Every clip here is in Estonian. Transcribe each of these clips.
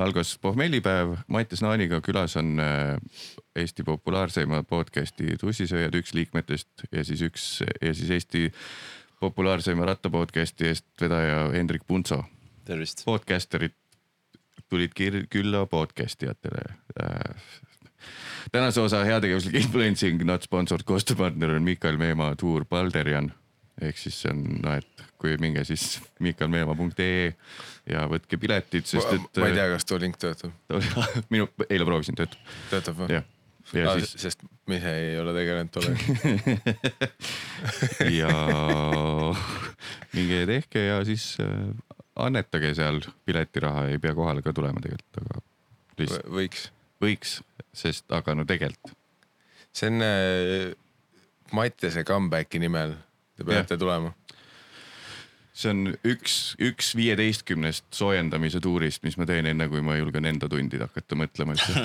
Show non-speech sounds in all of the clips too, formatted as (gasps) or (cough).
algas pohmellipäev, Mattias Naaniga külas on äh, Eesti populaarseima podcast'i Tussisööjad, üks liikmetest ja siis üks ja siis Eesti populaarseima rattapodcast'i eestvedaja Hendrik Puntso. tervist. Podcasterid tulid kir- külla podcast ijatele äh, tänase osa heategevuslik influencing not sponsored koostööpartner on Mikael Meemaa tuur Balderian ehk siis see on noh, et kui minge siis (laughs) mikaelmeemaa.ee ja võtke piletid, sest et. ma ei tea, kas too link töötab. (laughs) minu, eile proovisin, töötab. töötab või? ja ah, siis. sest ma ise ei ole tegelenud tollega (laughs) ja minge tehke ja siis äh, annetage seal piletiraha, ei pea kohale ka tulema tegelikult, aga lihtsalt. võiks. võiks, sest aga no tegelikult. see on äh, Mattiase comeback'i nimel, te peate ja. tulema. See on üks, üks viieteistkümnest soojendamise tuurist, mis ma teen enne, kui ma julgen enda tundide hakata mõtlema üldse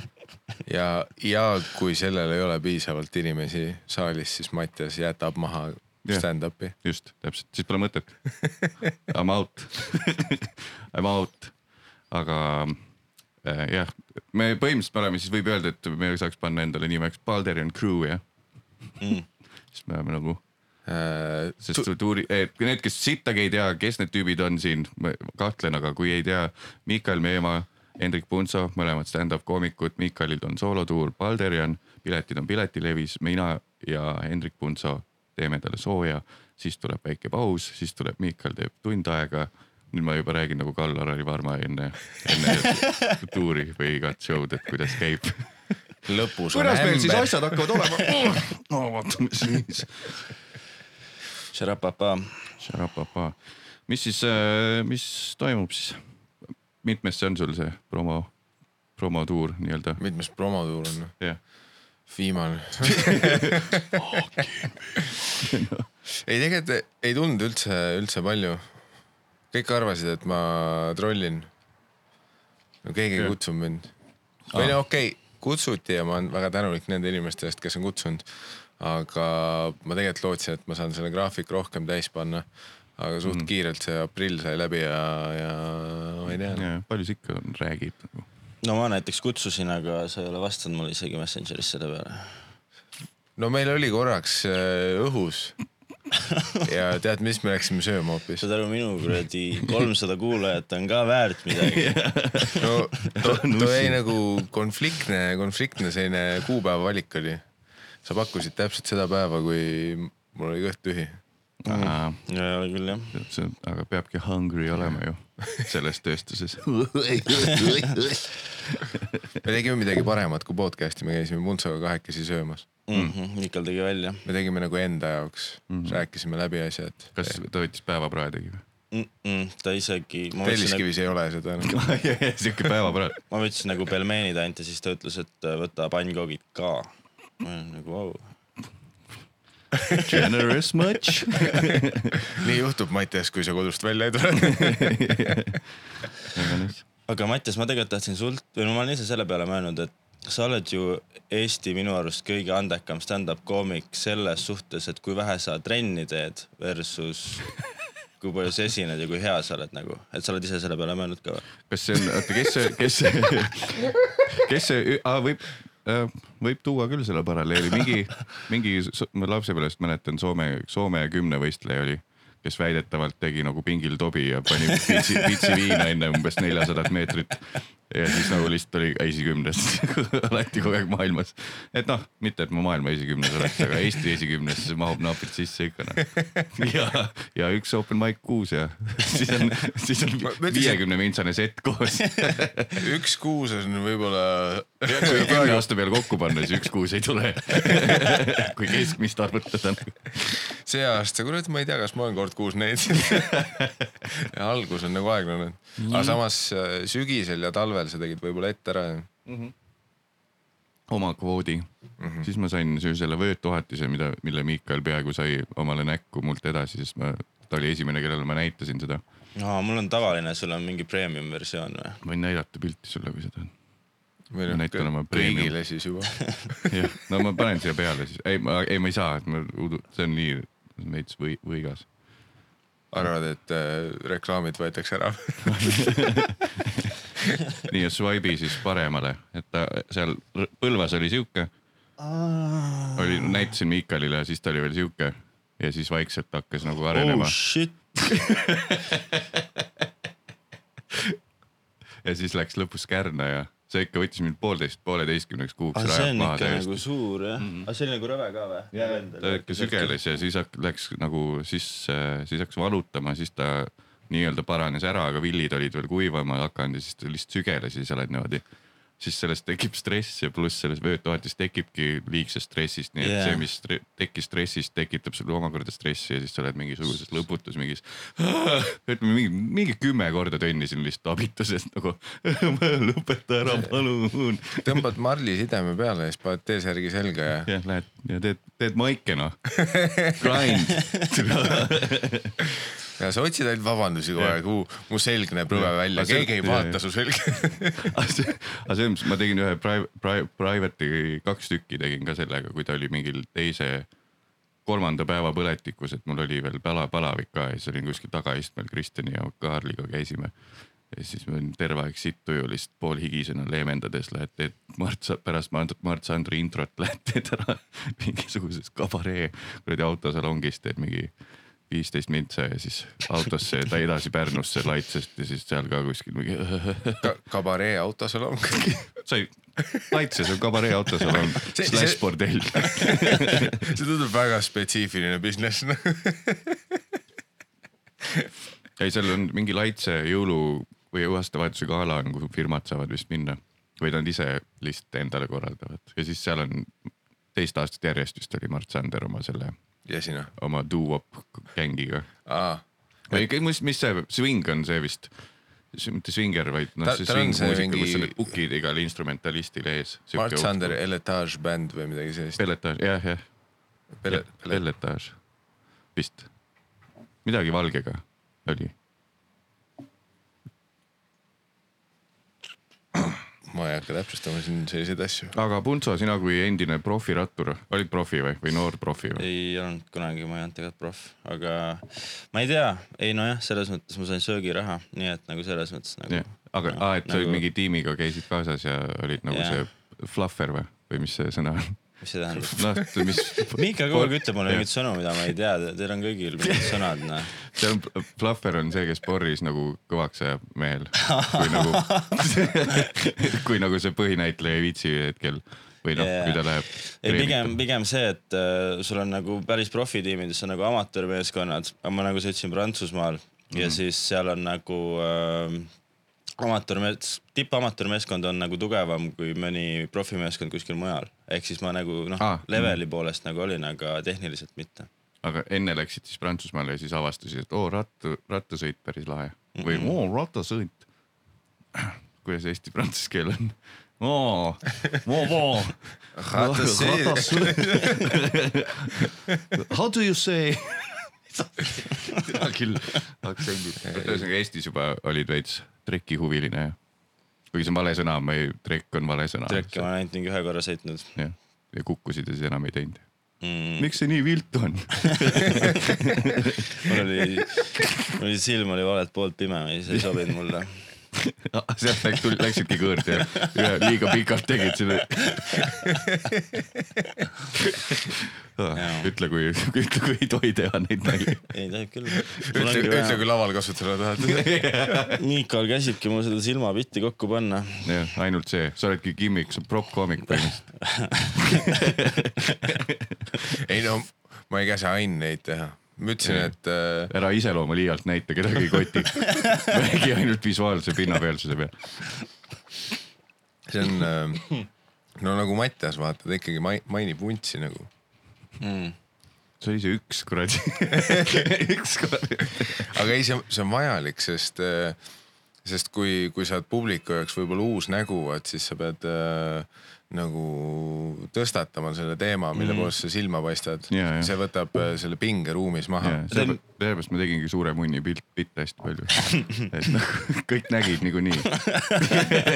(laughs) ja, ja kui sellel ei ole piisavalt inimesi saalis, siis Mattias jätab maha stand-up'i. just, täpselt, siis pole mõtet. I m out. (laughs) I m out, aga äh, jah, me põhimõtteliselt me oleme, siis võib öelda, et me saaks panna endale nimeks Balderian Crew jah. Mm.. siis me oleme nagu sest tu tuuri, need, kes sittagi ei tea, kes need tüübid on siin, ma kahtlen, aga kui ei tea, Miikael Meemaa, Hendrik Punso, mõlemad stand-up koomikud, Miikalil on soolotuur Balderian, piletid on Piletilevis, mina ja Hendrik Punso teeme talle sooja, siis tuleb väike paus, siis tuleb Miikal teeb tund aega. nüüd ma juba räägin nagu Kallar-Harri Varma enne, enne (laughs) tuuri või igat show'd, et kuidas käib lõpus on ämber. kuidas meil siis asjad hakkavad olema? (laughs) no vaatame siis Šarapapa. Šarapapa, mis siis, äh, mis toimub siis? mitmes see on sul see promo, promotuur nii-öelda? mitmes promotuur on? jah yeah. viimane (laughs) ei tegelikult ei tulnud üldse, üldse palju. kõik arvasid, et ma trollin. no keegi ei kutsunud mind. või no okei okay,, kutsuti ja ma olen väga tänulik nende inimeste eest, kes on kutsunud aga ma tegelikult lootsin, et ma saan selle graafiku rohkem täis panna. aga suht mm. kiirelt see aprill sai läbi ja, ja ma ei tea. palju see ikka räägib nagu? no ma näiteks kutsusin, aga sa ei ole vastanud mulle isegi Messengeris selle peale. no meil oli korraks äh, õhus ja tead, mis me läksime sööma hoopis? saad aru, minu kuradi kolmsada kuulajat on ka väärt midagi no too to jäi nagu konfliktne, konfliktne selline kuupäeva valik oli sa pakkusid täpselt seda päeva, kui mul oli kõht tühi ja ei ole küll jah. aga peabki hungry olema ju selles tööstuses (laughs) me tegime midagi paremat kui podcast'i, me käisime Muntsoga kahekesi söömas mm. -hmm. Mikal tegi välja. me tegime nagu enda jaoks mm, -hmm. rääkisime läbi asjad. kas ta võttis päevaprae tegi või? Mm -mm, ta isegi. Telliskivis nagu... ei ole seda enam (laughs) siuke päevaprae. ma võtsin nagu pelmeenid ainult ja siis ta ütles, et võta pannkoogid ka ma olen nagu vau wow. Generous much (laughs) nii juhtub, Mattias, kui sa kodust välja ei tule (laughs) aga Mattias, ma tegelikult tahtsin sult või no ma olen ise selle peale mõelnud, et sa oled ju Eesti minu arust kõige andekam stand-up koomik selles suhtes, et kui vähe sa trenni teed versus kui palju sa esined ja kui hea sa oled nagu, et sa oled ise selle peale mõelnud ka või? kas see on, oota, kes see, kes see, (laughs) kes see, võib Äh, võib tuua küll selle paralleeli, mingi, mingi, ma lapsepõlvest mäletan Soome, Soome kümnevõistleja oli, kes väidetavalt tegi nagu pingil tobi ja pani (laughs) pitsi, pitsi viina enne umbes neljasadat meetrit ja siis nagu lihtsalt oli esikümnes (laughs) alati kogu aeg maailmas. et noh, mitte et ma maailma esikümnes oleks, aga Eesti esikümnesse mahub napilt sisse ikka noh. ja, ja üks open mic kuus ja (laughs) siis on, siis on viiekümne mintsane sett koos (laughs) üks kuus on võib-olla. kui kümne aasta peale kokku panna, siis üks kuus ei tule kui keskmist arvutada. see aasta, kurat, ma ei tea, kas ma olen kord kuus näinud algus on nagu aeglane, aga samas äh, sügisel ja talvel talvel sa tegid võib-olla ette ära mm. -hmm. oma kvoodi mm, -hmm. siis ma sain selle vöötohatise, mida, mille Miikal peaaegu sai omale näkku mult edasi, sest ma, ta oli esimene, kellele ma näitasin seda. aa, mul on tavaline, sul on mingi premium versioon või? võin näidata pilti sulle, kui sa tahad või noh, kõigile siis juba (laughs) jah, no ma panen siia peale siis, ei, ma, ei, ma ei saa, et ma, see on nii veits või, võigas. arvad, et äh, reklaamid võetakse ära (laughs) (laughs) nii ja swipe'i siis paremale, et ta seal põlvas oli sihuke, oli, näitasin Miikalile ja siis ta oli veel sihuke. Ja siis vaikselt hakkas nagu arenema. oh shit, (laughs) ja siis läks lõpus kärna ja see ikka võttis mind poolteist, pooleteistkümneks kuuks see on ikka nagu. suur jah, aga see oli nagu rõve ka või? ta ikka sügeles ja siis hak- läks nagu siis, siis hakkas valutama, siis ta nii-öelda paranes ära, aga villid olid veel kuivama hakanud ja siis ta lihtsalt sügeles ja siis oled niimoodi. siis sellest tekib stress ja pluss sellest vöötoatis tekibki liigsest stressist, nii et yeah. see, mis stre tekkis stressist, tekitab sulle omakorda stressi ja siis sa oled mingisuguses lõputus mingis. ütleme mingi, mingi kümme korda tönnisin lihtsalt abituses nagu (laughs) lõpeta ära, palun. tõmbad marli sideme peale ja siis paned T-särgi selga ja jah, lähed ja teed, teed maike noh. (laughs) Grind. (laughs) ja sa otsid ainult vabandusi kogu aeg, mu selg näeb rõve välja, keegi ei vaata su selga. (laughs) aga selles mõttes ma tegin ühe pri-, pri-, private'i kaks tükki tegin ka sellega, kui ta oli mingil teise, kolmanda päeva põletikus, et mul oli veel pala, palavik ka ja siis olin kuskil tagaistmel Kristjani ja Kaarliga käisime. ja siis ma olin terve aeg sitt tuju lihtsalt poolhigisena leevendades lähed teed Mart, pärast Mart Sandri introt lähed teed ära (laughs) mingisuguses kabaree kuradi autosalongis teed mingi viisteist mintsa ja siis autosse ta edasi Pärnusse Laitsest ja siis seal ka kuskil mingi (laughs) kabaree autosalong. sai, Laitses on kabaree autosalong slaš bordell. (laughs) see tundub väga spetsiifiline business. (laughs) ei, seal on mingi Laitse jõulu või aastavahetuse gala on, kuhu firmad saavad vist minna või nad ise lihtsalt endale korraldavad ja siis seal on teist aastat järjest vist oli Mart Sander oma selle, ja sina? oma doo-wop gängiga. või mis, mis see swing on see vist, mitte swinger, vaid noh see swing muusika, kus mingi- on need book'id igal instrumentalistil ees. Mart Sander, Eletage bänd või midagi sellist. pelletaaž, jah, jah, pelletaaž vist, midagi valgega oli ma ei hakka täpsustama siin selliseid asju. aga Puntso, sina kui endine profirattur, olid profi või, või noor profi või? ei olnud kunagi, ma ei olnud tegelikult proff, aga ma ei tea, ei nojah, selles mõttes ma sain söögiraha, nii et nagu selles mõttes nagu. aga noh, aa, et sa olid nagu- mingi tiimiga käisid kaasas ja olid nagu Jah. see fluffer või, või mis see sõna on? Mis see tähendab? (laughs) noh, mis. Miika kogu aeg ütleb mulle mingeid sõnu, mida ma ei tea, teil on kõigil mingid sõnad, noh. see on, fluffer on see, kes porris nagu kõvaks ajab mehel, kui nagu, (laughs) kui nagu see põhinäitleja ei viitsi hetkel või noh Jaa. kui ta läheb. ei, pigem, pigem see, et äh, sul on nagu päris profitiimides on nagu amatöörmeeskonnad, aga ma nagu sõitsin Prantsusmaal mm -hmm. ja siis seal on nagu äh, amatöörmees, tippamatöörmeeskond on nagu tugevam kui mõni profimeeskond kuskil mujal. ehk siis ma nagu noh Ah, leveli poolest nagu olin, aga tehniliselt mitte. aga enne läksid siis Prantsusmaale ja siis avastasid, et oo rattu, rattasõit päris lahe või Mhm. oo rattasõit. (clears throat) kuidas eesti-prantsuse keel on? oo, oo, oo. How do you say? Seda küll, aktsendid. ühesõnaga Eestis juba olid veits trekihuviline kuigi see on vale sõna, ma ei, trekk on vale sõna. trekki ma olen ainult mingi ühe korra sõitnud jah, ja kukkusid ja siis enam ei teinud. mm.. miks see nii viltu on? (laughs) mul oli, mul oli silm oli valelt poolt pime, see ei sobinud mulle. (laughs) sealt läks, läksidki kõõrd ja liiga pikalt tegid selle. (laughs) ütle, kui, ütle, kui ei tohi teha neid nalju. ei tohib küll. ütle, ütle, kui laval kasutada tahad. (laughs) Miikal käsibki mul seda silmapitti kokku panna. jah, ainult see, sa oledki gimmick, sa oled prop-koomik põhimõtteliselt. ei no, ma ei käsi Ain neid teha. Ma ütlesin, et äh, ära iseloomu liialt näita, kedagi ei koti. räägi ainult visuaalse pinnapealsuse peal. see on äh, no nagu Mattias, vaata, ta ikkagi mai- mainib vuntsi nagu. Mm. see oli see üks kuradi, (laughs) üks kuradi. aga ei, see, see on vajalik, sest, sest kui, kui sa oled publiku jaoks võib-olla uus nägu, et siis sa pead äh, nagu tõstatama selle teema, mille mm. poolest sa silma paistad Jaa, jah. see võtab äh, selle pinge ruumis maha. sellepärast ma tegingi suure munni pilt, bitte hästi palju. (laughs) et noh, kõik nägid niikuinii.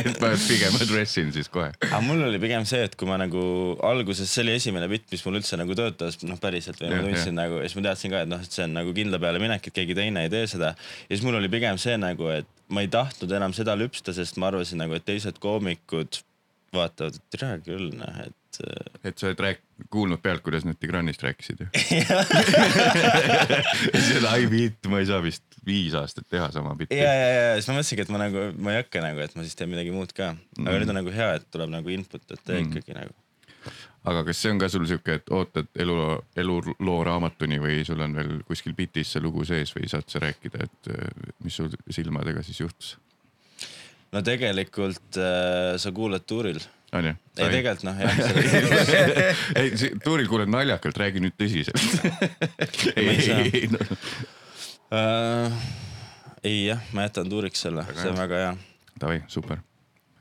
et ma pigem address in siis kohe. aga mul oli pigem see, et kui ma nagu alguses, see oli esimene bitt, mis mul üldse nagu töötas, noh päriselt või ma Jah, tundsin nagu ja siis ma teadsin ka, et noh, et see on nagu kindla peale minek, et keegi teine ei tee seda. ja siis mul oli pigem see nagu, et ma ei tahtnud enam seda lüpsta, sest ma arvasin nagu, et teised koomikud vaatavad, et tere küll noh, et äh, et sa oled rääk-, kuulnud pealt, kuidas nad Tigranist rääkisid ju. seda ei viitu, ma ei saa vist viis aastat teha sama bitti ja, ja, ja siis ma mõtlesingi, et ma nagu, ma ei hakka nagu, et ma siis teen midagi muud ka. aga Mm. nüüd on nagu hea, et tuleb nagu input, et tee Mm. ikkagi nagu. aga kas see on ka sul siuke, et ootad elu, eluloo raamatuni või sul on veel kuskil bitis see lugu sees või saad sa rääkida, et eh, mis sul silmadega siis juhtus? No tegelikult äh, sa kuulad tuuril. on ju? ei, tegelikult noh jah, (laughs) ei, tuuril kuuled naljakalt, räägi nüüd tõsiselt. (laughs) ei, ei no äh, ei jah, ma jätan tuuriks selle, see on väga hea. davai, super,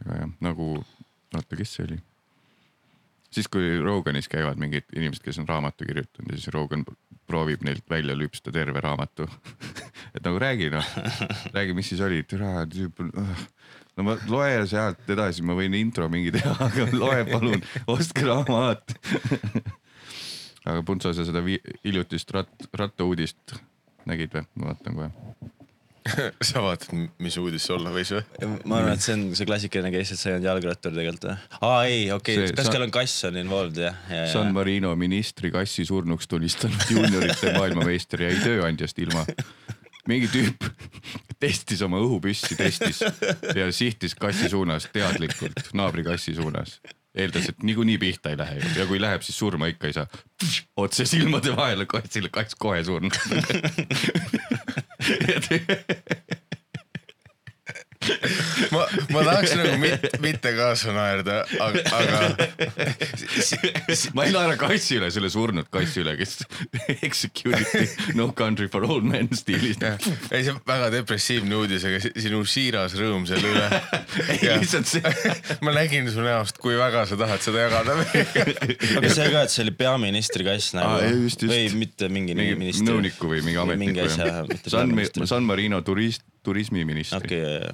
väga hea, nagu oota, kes see oli? siis, kui Roganis käivad mingid inimesed, kes on raamatu kirjutanud ja siis Rogan proovib neilt välja lüpsta terve raamatu. (laughs) et nagu räägi noh, räägi, mis siis oli, türa tüüp on uh. No ma loe sealt edasi, ma võin intro mingi teha, (laughs) aga loe palun, ostke raamat. (laughs) aga Puntso, sa seda hiljutist rat-, rattauudist nägid või? ma vaatan kohe. (laughs) sa vaatad, mis uudis see olla võis või? ma arvan, et see on see klassikaline case, et sa ei olnud jalgrattur tegelikult või? aa ei, okei See- okay., kas sa- kellel on kass on involved jah, ja, San ja, Marino ministri kassi surnuks tunnistanud juuniorite maailmameister jäi tööandjast ilma. mingi tüüp testis oma õhupüssi, testis ja sihtis kassi suunas teadlikult, naabri kassi suunas. eeldas, et niikuinii pihta ei lähe ja kui läheb, siis surma ikka ei saa. otse silmade vahele kassile, kass kohe surnud. (laughs) ma, ma tahaks nagu mitte, mitte kaasa naerda, aga, aga ma ei naera kassi üle, selle surnud kassi üle, kes execute'iti No country for old men stiilis. ei see on väga depressiivne uudis, aga si- sinu siiras rõõm selle üle. lihtsalt see ma nägin su näost, kui väga sa tahad seda jagada aga see ka, et see oli peaministri kass nagu just. või mitte mingi, mingi ministri. nõuniku või mingi ametniku mingi asja, San. San Marino turist, turismiministri okei, ja, ja.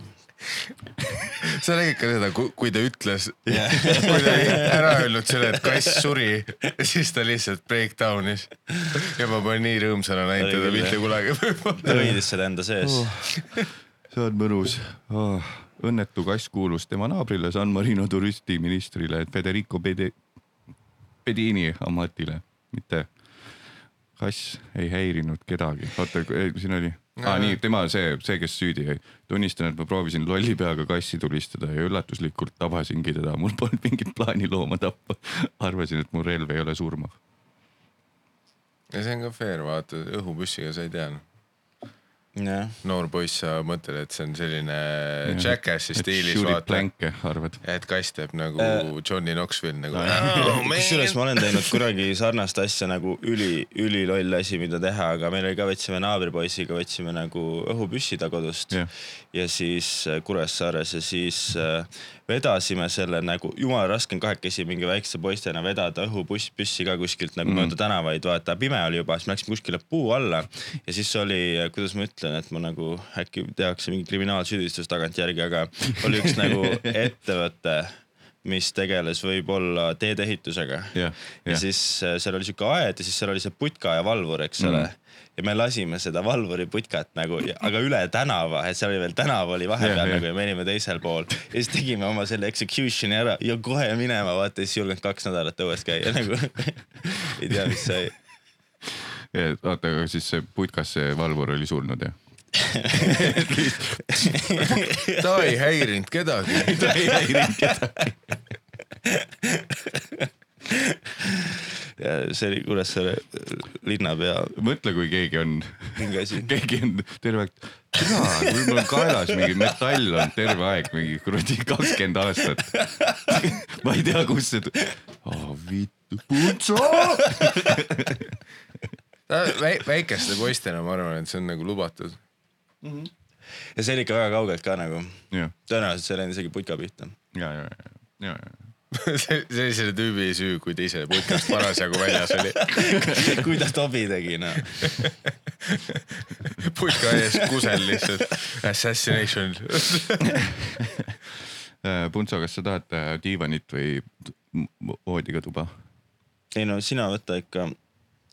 Sa nägid ka seda, kui ta ütles, (laughs) kui ta oli ära öelnud selle, et kass suri, siis ta lihtsalt breakdown'is. ja ma pole nii rõõmsana näinud teda mitte kunagi ta hoidis seda enda sees Oh. see on mõnus oh.. õnnetu kass kuulus tema naabrile San Marino turistiministrile Federico Pede-, Pedini Amatile, mitte kass ei häirinud kedagi, oota, siin oli ah,, nii tema see, see, kes süüdi jäi. tunnistan, et ma proovisin lolli peaga kassi tulistada ja üllatuslikult tabasingi teda, mul polnud mingit plaani looma tappa. arvasin, et mu relv ei ole surmav. ja see on ka fair, vaata õhupüssiga sa ei tea noh. jah, noor poiss, sa mõtled, et see on selline Jackassi stiilis vaata. arvad? et kass teeb nagu Äh. Johnny Knoxville nagu No, kusjuures ma olen teinud kunagi sarnast asja nagu üli, üliloll asi, mida teha, aga meil oli ka, võtsime naabripoisiga, võtsime nagu õhupüssi ta kodust Jah. ja siis äh, Kuressaares ja siis äh, vedasime selle nagu, jumala raske on kahekesi mingi väikse poistena vedada õhubuss, püssi ka kuskilt nagu Mm. mm. mööda tänavaid, vaata pime oli juba, siis me läksime kuskile puu alla ja siis oli, kuidas ma ütlen, et ma nagu äkki tehakse mingi kriminaalsüüdistus tagantjärgi, aga oli üks nagu (laughs) ettevõte mis tegeles võib-olla teedeehitusega jah, ja jah, siis äh, seal oli siuke aed ja siis seal oli see putka ja valvur, eks ole Mhm. ja me lasime seda valvuri putkat nagu, aga üle tänava, et seal oli veel tänav oli vahepeal jah. nagu ja me olime teisel pool. ja siis tegime oma selle execution'i ära ja kohe minema, vaata siis julgenud kaks nädalat õues käia nagu (laughs) ei tea, mis sai. oota, aga siis see putkas see valvur oli surnud jah? (laughs) ta ei häirinud kedagi. ta ei häirinud kedagi. ja see oli Kuressaare linnapea mõtle, kui keegi on, mingi asi. keegi on terve aeg, jaa, kui mul on kaelas mingi metall on terve aeg mingi kuradi kakskümmend aastat. ma ei tea, kust see oh,, vittu, putso. väikeste poistena ma arvan, et see on nagu lubatud. Ja see oli ikka väga kaugelt ka nagu, ja, tõenäoliselt see ei läinud isegi putka pihta. ja, ja, ja, ja, (laughs) see see oli selle tüübi süü, kui ta ise putkast parasjagu väljas oli. (laughs) kui ta tobi tegi noh. (laughs) putka ees kusel lihtsalt. Assassination. ja. Puntso, kas sa tahad äh, diivanit või voodiga tuba? ei no sina võta ikka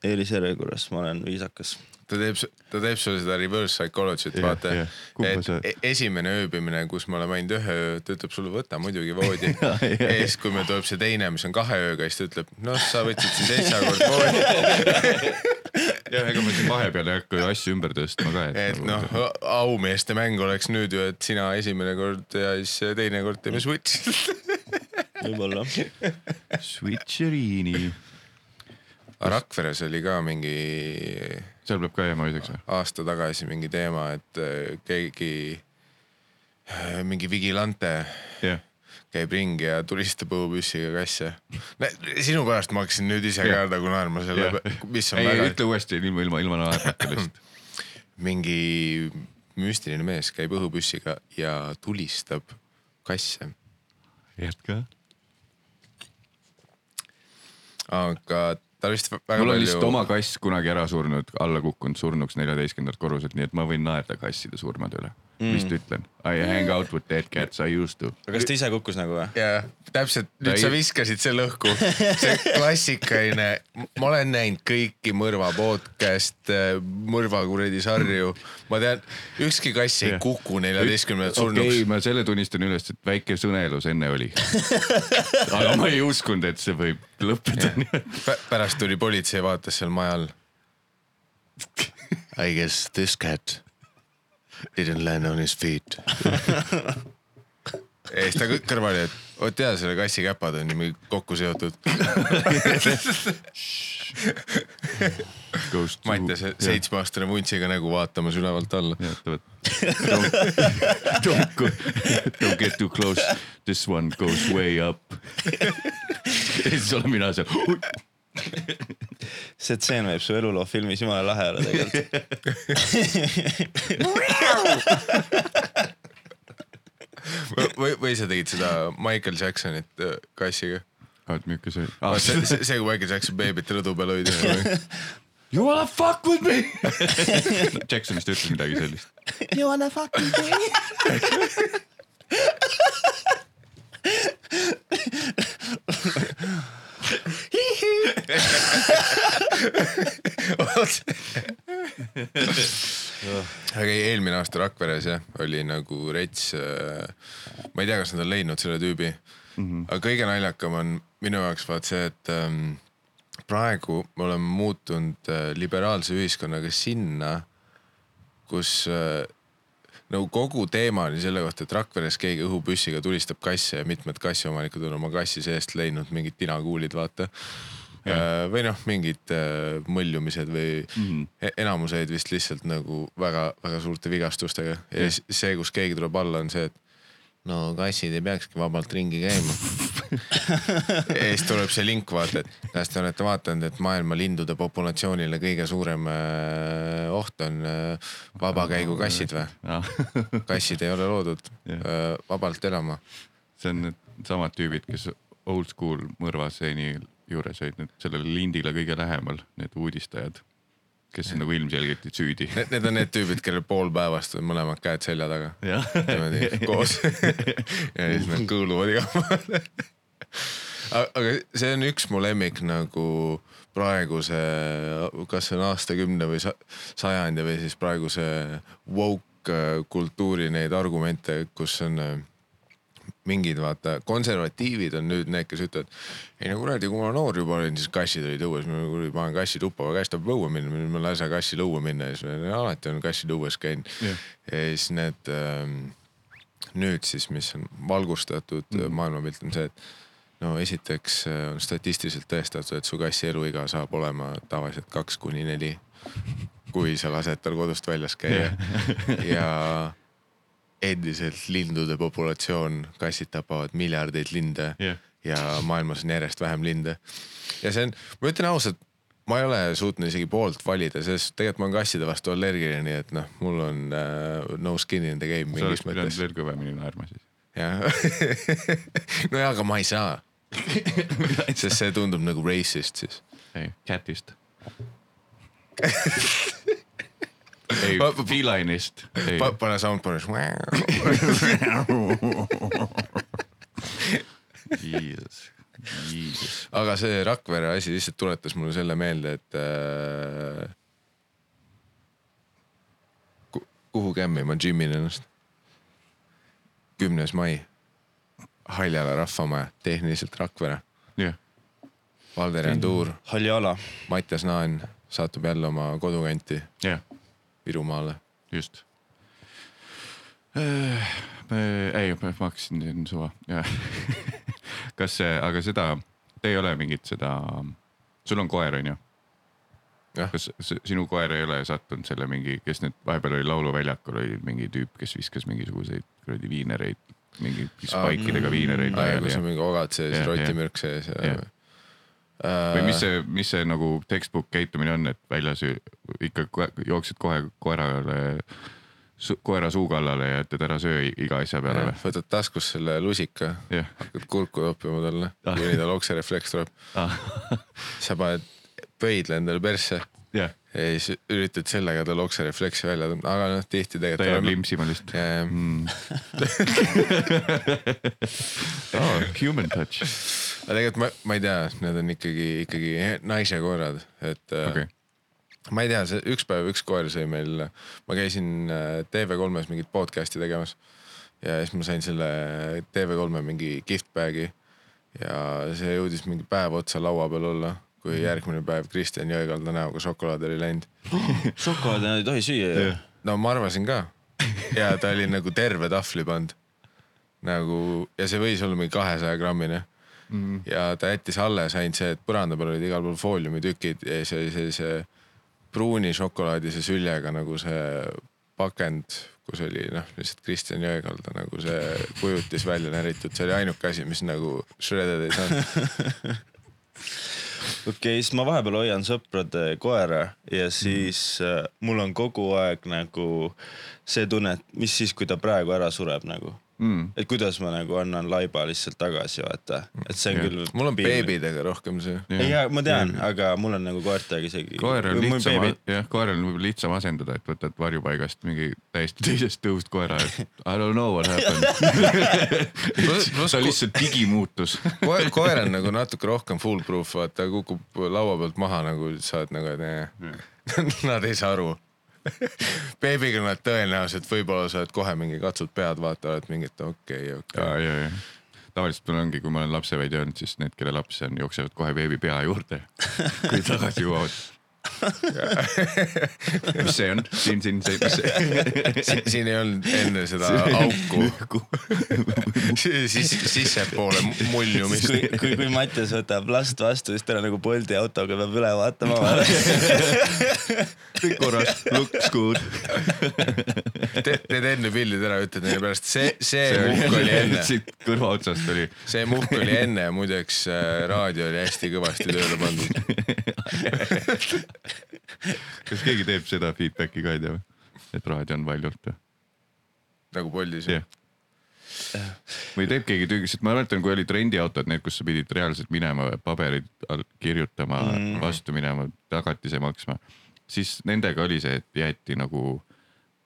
eelisjärjekorras, ma olen viisakas. Ta teeb, ta teeb sulle seda reverse psychology't, Jah, vaata. Kumba et sa- e- esimene ööbimine, kus me oleme ainult ühe öö, ta ütleb sulle, võta muidugi voodi. (laughs) Ja, ja, siis, kui meil tuleb see teine, mis on kahe ööga, siis ta ütleb, noh, sa võtsid siin seitse korda voodi. (laughs) jah, ega ma siin vahepeal ei hakka ju asju ümber tõstma ka, et noh, aumeeste mäng oleks nüüd ju, et sina esimene kord ja siis teine kord teeme switch. võib-olla. (laughs) Switcherini, Rakveres oli ka mingi seal peab ka jääma ööseks või? aasta tagasi mingi teema, et äh, keegi, mingi vigilante jah, käib ringi ja tulistab õhupüssiga kasse. sinu pärast ma hakkasin nüüd ise ka Jah. nagu naerma selle peale, mis on ei, väga ütle uuesti ilma, ilma, ilma naermata lihtsalt. (laughs) mingi müstiline mees käib õhupüssiga ja tulistab kasse, jätka. aga ta vist väga mul on palju lihtsalt oma kass kunagi ära surnud, alla kukkunud surnuks neljateistkümnendalt korruselt, nii et ma võin naerda kasside surmade üle mm.. mis ta ütlen? I hang out with dead cats, I used to. aga kas ta ise kukkus nagu või? ja täpselt, Ta nüüd ei- sa viskasid selle õhku, see klassikaline, ma olen näinud kõiki mõrva podcast, mõrva kuradi sarju, ma tean, ükski kass ei kuku neljateistkümnendalt okei surnuks okay,, ma selle tunnistan üles, et väike sõnelus enne oli. aga ma ei uskunud, et see võib lõppeda niimoodi. pärast tuli politsei, vaatas seal maja all. I guess this cat didn't land on his feet. ja siis ta kõ- kõrval oli, et vot jaa, selle kassi käpad on niimoodi kokku seotud. Mattias seitsmeaastane vuntsiga nägu vaatamas ülevalt alla. Don't, don't, go, don't get too close, this one goes way up. (laughs) ja siis olen mina seal. (laughs) see tseen võib su eluloo filmis jumala lahe olla tegelikult. (laughs) või, või sa tegid seda Michael Jacksonit äh, kassiga? oot, milline see see, oli? see, see, kui Michael Jackson beebit rõdu peal hoidis. (laughs) You wanna fuck with me Jackson vist ütles midagi sellist. You wanna fuck with me? Aga ei, eelmine aasta Rakveres jah, oli nagu rets äh,. ma ei tea, kas nad on leidnud selle tüübi mm. -hmm. aga kõige naljakam on minu jaoks vaat see, et ähm, praegu me oleme muutunud äh, liberaalse ühiskonnaga sinna, kus äh, nagu kogu teema oli selle kohta, et Rakveres keegi õhupüssiga tulistab kasse ja mitmed kassiomanikud on oma kassi seest leidnud mingid tinakuulid, vaata. või noh, mingid äh, mõljumised või mm. enamuseid vist lihtsalt nagu väga-väga suurte vigastustega ja siis see, kus keegi tuleb alla, on see, et no kassid ei peakski vabalt ringi käima. ja siis tuleb see link vaata, et kas te olete vaadanud, et maailma lindude populatsioonile kõige suurem äh, oht on äh, vabakäigukassid või? (laughs) kassid ei ole loodud äh, vabalt elama. see on need samad tüübid, kes old school mõrvaseeni juures olid nüüd sellele lindile kõige lähemal, need uudistajad, kes on nagu ilmselgelt süüdi. Need, on need tüübid, kellel pool päevast on mõlemad käed selja taga. niimoodi (laughs) koos ja siis nad kõõluvad igal pool. aga see on üks mu lemmik nagu praeguse, kas see on aastakümne või sa- sajandi või siis praeguse woke äh, kultuuri neid argumente, kus on äh, mingid vaata konservatiivid on nüüd need, kes ütlevad. ei no kuradi, kui ma noor juba olin, siis kassid olid õues, ma kuradi panen kassi tuppa, aga kass tahab õue minna, ma ei lase kassil õue minna ja siis ma alati olen kassid õues käinud Jah. ja siis need ähm, nüüd siis, mis on valgustatud mm -hmm. maailmapilt on see, et no esiteks äh, on statistiliselt tõestatud, et su kassi eluiga saab olema tavaliselt kaks kuni neli. kui sa lased tal kodust väljas käia ja endiselt lindude populatsioon, kassid tapavad miljardeid linde Jah. ja maailmas on järjest vähem linde. ja see on, ma ütlen ausalt, ma ei ole suutnud isegi poolt valida, sest tegelikult ma olen kasside vastu allergiline, nii et noh, mul on äh, no skin in the game sa oleks mingis pidanud mõttes. veel kõvemini naerma siis. jah, (laughs) no jaa, aga ma ei saa. (laughs) sest see tundub nagu racist siis. ei, cat'ist. Ei. Pa- ei, Pa, pane soundboard'is. Jesus, Jesus. aga see Rakvere asi lihtsalt tuletas mulle selle meelde, et äh, ku- kuhu kämmi ma džimin ennast. kümnes mai, Haljala rahvamaja, tehniliselt Rakvere, jah, Valder Janduur, halli ala. Mattias Naan saatub jälle oma kodukanti. Jah, Virumaale. just. ei, ma hakkasin siin suva, (laughs) kas see, aga seda, te ei ole mingit seda, sul on koer, onju? Jah. kas sinu koer ei ole sattunud selle mingi, kes nüüd vahepeal oli lauluväljakul oli mingi tüüp, kes viskas mingisuguseid kuradi viinereid, mingi spaikidega viinereid aa ja laiali kus ja on mingi ogad sees rotimürk sees ja, Jah. Või mis see, mis see nagu textbook käitumine on, et väljas ikka jooksed kohe koerale, koera suu kallale ja ütled ära söö iga asja peale äh, või? võtad taskust selle lusika, jah, hakkad kurku joppima talle, Ah. kuni tal okserefleks tuleb. (laughs) sa paned pöidla endale persse jah, ja siis üritad sellega tal okserefleksi välja tõmmata, aga noh, tihti ta jääb tegelikult. limpsima lihtsalt jah, mm. (laughs) (laughs) oh, human touch, aga tegelikult ma, ma ei tea, need on ikkagi, ikkagi naise koerad, et okei okay. ma ei tea, see üks päev üks koer sai meil, ma käisin äh, TV3-s mingit podcast'i tegemas ja siis ma sain selle TV3-e mingi gift bag'i ja see jõudis mingi päev otsa laua peal olla, kui järgmine päev Kristjan Jõekalda näoga šokolaad oli läinud. (gasps) šokolaadi nad ei tohi süüa ju. no ma arvasin ka ja ta oli nagu terve tahvli pannud nagu ja see võis olla mingi kahesaja grammine mm.. ja ta jättis alles ainult see, et põranda peal olid igal pool fooliumitükid ja siis oli sellise pruuni šokolaadise süljega nagu see pakend, kus oli noh, lihtsalt Kristjan Jõekalda nagu see kujutis välja näritud, see oli ainuke asi, mis nagu shredded ei saanud. (laughs) okei okay,, siis ma vahepeal hoian sõprade koera ja siis äh, mul on kogu aeg nagu see tunne, et mis siis, kui ta praegu ära sureb nagu. Mm. et kuidas ma nagu annan laiba lihtsalt tagasi, vaata, et see on Jah. küll. mul on. beebidega rohkem see. ei, ma tean, aga mul on nagu koertega isegi. koer on lihtsam, jah, koerel on võib-olla lihtsam asendada, et võtad varjupaigast mingi täiesti (laughs) teisest tõust koera, et I don't know what happened. (laughs) ta lihtsalt digimuutus. koer, koer on nagu natuke rohkem foolproof, vaata kukub laua pealt maha nagu sa oled nagu, et nee. (laughs) nad ei saa aru. (laughs) beebiga nad tõenäoliselt võib-olla sa oled kohe mingi katsud pead, vaatavad mingit okei, ja, okei. ja, ja tavaliselt mul ongi, kui ma olen lapseväi öelnud, siis need, kelle laps on, jooksevad kohe beebi pea juurde, (laughs) kui tagasi jõuavad. (laughs) mis see on? siin, siin, see, mis see? siin ei olnud enne seda auku, siis sissepoole muljumist. kui, kui, kui Mattias võtab last vastu, siis tal on nagu Bolti autoga peab üle vaatama. kõik korras, looks good. teed enne pildid ära, ütled neile pärast, see, see muhk oli enne, siit kõrva otsast oli. see muhk oli enne muideks äh, raadio oli hästi kõvasti tööle pandud. (laughs) (laughs) kas keegi teeb seda feedback'i ka ei tea või? et raadio on valjult või? nagu Boltis jah. või teeb keegi tüügi, sest ma mäletan, kui olid rendiautod, need, kus sa pidid reaalselt minema paberid kirjutama mm., vastu minema, tagatise maksma, siis nendega oli see, et jäeti nagu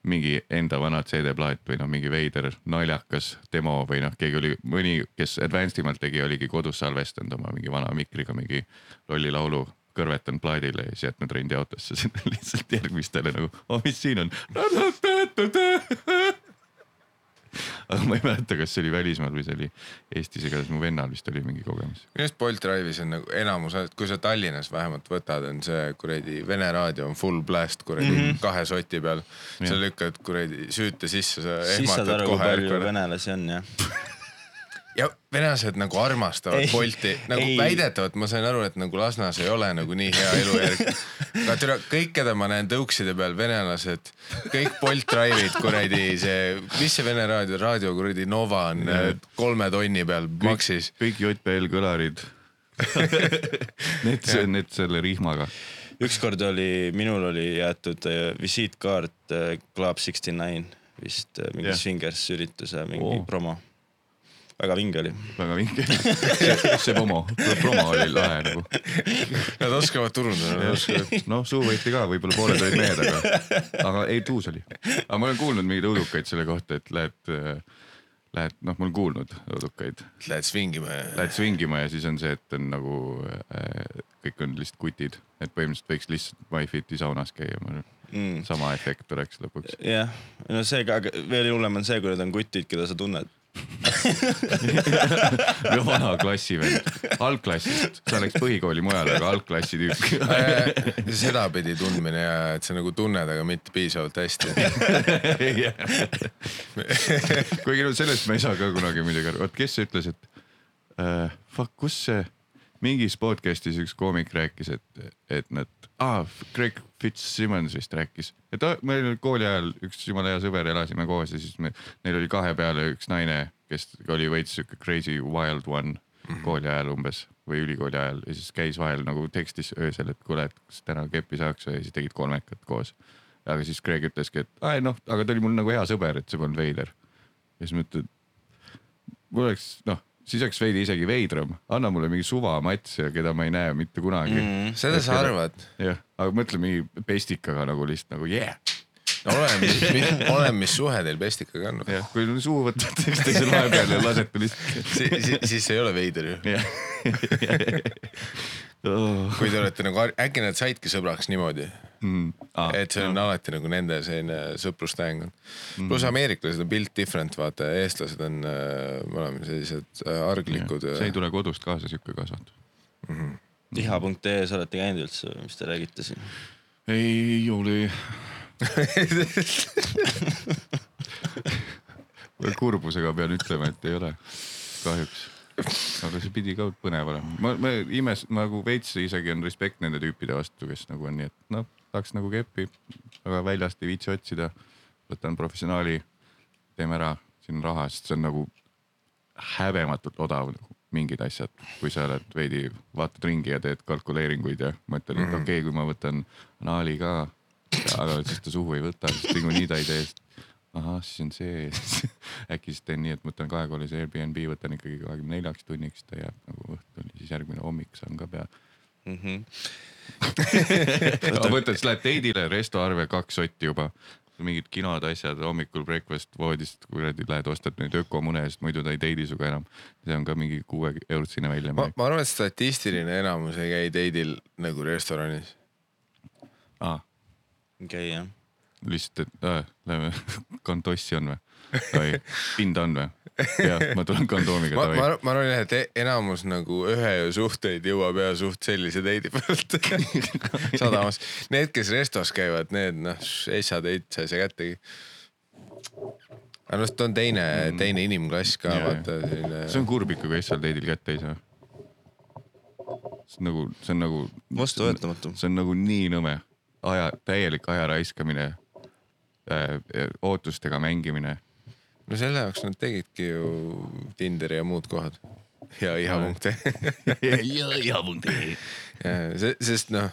mingi enda vana CD-plaat või noh, mingi veider naljakas demo või noh, keegi oli mõni, kes advanced imalt tegi, oligi kodus salvestanud oma mingi vana mikriga mingi lolli laulu kõrvetanud plaadile ja siis jätnud rendiautosse (laughs) sinna lihtsalt järgmistele nagu, oh mis siin on. (laughs) aga ma ei mäleta, kas see oli välismaal või see oli Eestis, igatahes mu vennal vist oli mingi kogemus. minu arust Bolt Drive'is on nagu enamus, kui sa Tallinnas vähemalt võtad, on see kuradi Vene raadio on full blast kuradi mm -hmm. kahe soti peal. sa lükkad kuradi süüte sisse, sa siis saad ehmatad aru, kui kohe palju venelasi on jah. (laughs) ja venelased nagu armastavad Ei, Bolti, nagu ei. väidetavalt ma sain aru, et nagu Lasnas ei ole nagu nii hea elujärg. aga türa kõik, keda ma näen tõukside peal, venelased, kõik Bolt Drive'id kuradi see, mis see Vene raadio, raadio kuradi Nova on Jah. kolme tonni peal maksis. kõik JBL kõlarid. (laughs) Need, need selle rihmaga. ükskord oli, minul oli jäetud äh, visiitkaart äh, Club Sixty Nine vist mingi Jah. yeah. Swingers ürituse mingi oh. promo. Väga vinge oli. väga vinge. see, see promo, promo oli lahe nagu. Nad oskavad turundada, noh, suu võeti ka, võib-olla pooled olid mehed, aga, (laughs) aga ei tuus oli. aga ma olen kuulnud mingeid õudukaid selle kohta, et lähed, lähed, noh, ma olen kuulnud õudukaid, Lähed svingima ja lähed swingima ja siis on see, et on nagu äh, kõik on lihtsalt kutid, et põhimõtteliselt võiks lihtsalt MyFiti saunas käia, ma arvan, mm.. sama efekt oleks lõpuks. jah, no see ka, aga veel hullem on see, kui need on kutid, keda sa tunned. (laughs) või vana klassivend, algklassist, sa läks põhikooli mujale, aga algklassi tüüp. Äh, sedapidi tundmine ja et sa nagu tunned, aga mitte piisavalt hästi. (laughs) kuigi no sellest ma ei saa ka kunagi muidugi aru, vot kes ütles, et uh, fuck, kus see mingis podcast'is üks koomik rääkis, et, et nad ah,, Greg Fitzsimmons vist rääkis, et ah, meil oli kooli ajal üks jumala hea sõber, elasime koos ja siis me, neil oli kahe peale üks naine, kes oli veits sihuke crazy wild one kooli ajal umbes või ülikooli ajal ja siis käis vahel nagu tekstis öösel, et kuule, et kas täna keppi saaks ja siis tegid kolmekat koos. aga siis Greg ütleski, et ai noh, aga ta oli mul nagu hea sõber, et see polnud veider. ja siis ma ütlen, mul oleks noh, siis oleks veidi isegi veidram, anna mulle mingi suva mats, keda ma ei näe mitte kunagi mm.. Seda sa arvad? jah, aga mõtle mingi pestikaga nagu lihtsalt nagu yeah. no oleneb, mis, oleneb, mis suhe teil Pestikaga on. jah, kui suu võtate üksteisel vahepeal ja lasete lihtsalt. siis, siis see ei ole veider ju. (laughs) jah. Kui te olete nagu, äkki nad saidki sõbraks niimoodi, Mm. Ah, et see on alati nagu nende selline sõprustehing on. pluss ameeriklased on built different, vaata, eestlased on, me oleme sellised äh, arglikud. see ei tule kodust kaasa, sihuke kasvatus. iha.ee-s olete käinud üldse, mis te räägite siin? ei ole. (laughs) kurbusega pean ütlema, et ei ole, kahjuks. Aga see pidi ka põnev olema, ma, ma imes-, nagu veits isegi on respekt nende tüüpide vastu, kes nagu on nii, et noh, tahaks nagu keppi, aga väljast ei viitsi otsida. võtan professionaali, teeme ära, siin on raha, sest see on nagu häbematult odav nagu mingid asjad, kui sa oled veidi, vaatad ringi ja teed kalkuleeringuid ja mõtled, et okei okay,, kui ma võtan anaali ka, aga siis ta suhu ei võta, sest niikuinii ta ei tee. ahah, siis on see, (laughs) äkki siis teen nii, et võtan kahekohalise Airbnb, võtan ikkagi kahekümne neljaks tunniks, ta jääb nagu õhtuni, siis järgmine hommik saan ka pea. Mm -hmm. võtad, siis lähed teidile, restoarve kaks sotti juba, mingid kinod, asjad, hommikul breakfast voodist kuradi lähed ostad neid ökomune, sest muidu ta ei teidi sinuga enam. see on ka mingi kuue eurtsine ma väljaminek, ma arvan, et statistiline enamus ei käi teidil nagu restoranis. ah,. okei jah. lihtsalt, et äh, lähme, (laughs) kantossi on või? oi, pinda on või? jah, ma tulen kondoomiga, ma, ma ma arvan jah, et e- enamus nagu ühe suhteid jõuab ja suht sellise teidi pealt (laughs) sadamas. Need, kes restos käivad, need noh, Eissa teid sa ei saa kättegi. aga noh, ta on teine, teine inimklass ka Jaa, vaata selline. see on kurb ikka, kui Essal teidil kätte ei saa. see on nagu, see on nagu. Vastuvõetamatu. see on nagu nii nõme, aja, täielik aja raiskamine äh,. ootustega mängimine. no selle jaoks nad tegidki ju Tinderi ja muud kohad ja iha.ee (laughs) Ja, sest noh,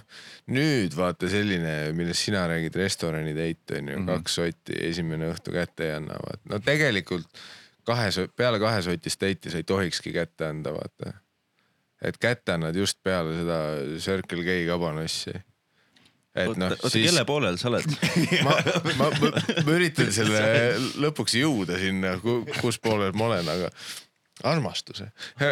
nüüd vaata selline, millest sina räägid, restorani date on ju mm, -hmm. kaks sotti, esimene õhtu kätte ei anna, vaata. no tegelikult kahe, peale kahesotist date'i sa ei tohikski kätte anda, vaata. et kätte annad just peale seda Circle K kabanossi. Et noh, oota, siis kelle poolel sa oled? (laughs) ma, ma, ma, ma üritan selle lõpuks jõuda sinna, kus poolel ma olen, aga armastuse. (laughs)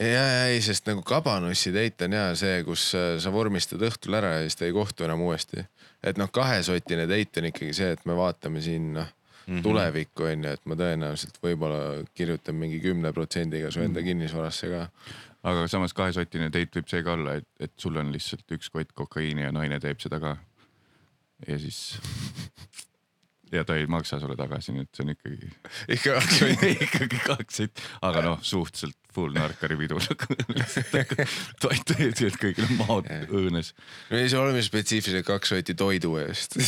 ja, ja ei, sest nagu kabanossi date on ja see, kus äh, sa vormistad õhtul ära ja siis te ei kohtu enam uuesti. et noh, kahesotine date on ikkagi see, et me vaatame siin noh mm -hmm. tulevikku on ju, et ma tõenäoliselt võib-olla kirjutan mingi kümne protsendiga su enda kinnisvarasse ka. Aga samas kahesotine date võib see ka olla, et, et sul on lihtsalt üks kott kokaiini ja naine teeb seda ka. ja siis. Ja ta ei maksa sulle tagasi, nii et see on ikkagi, (laughs) ikka kaks sotti. (laughs) ikkagi kaks sitt, aga noh, suhteliselt full narkaripidu nagu lihtsalt (laughs) toit, et kõigil on maod õõnes. ei, see oleme spetsiifiliselt kaks sotti toidu eest.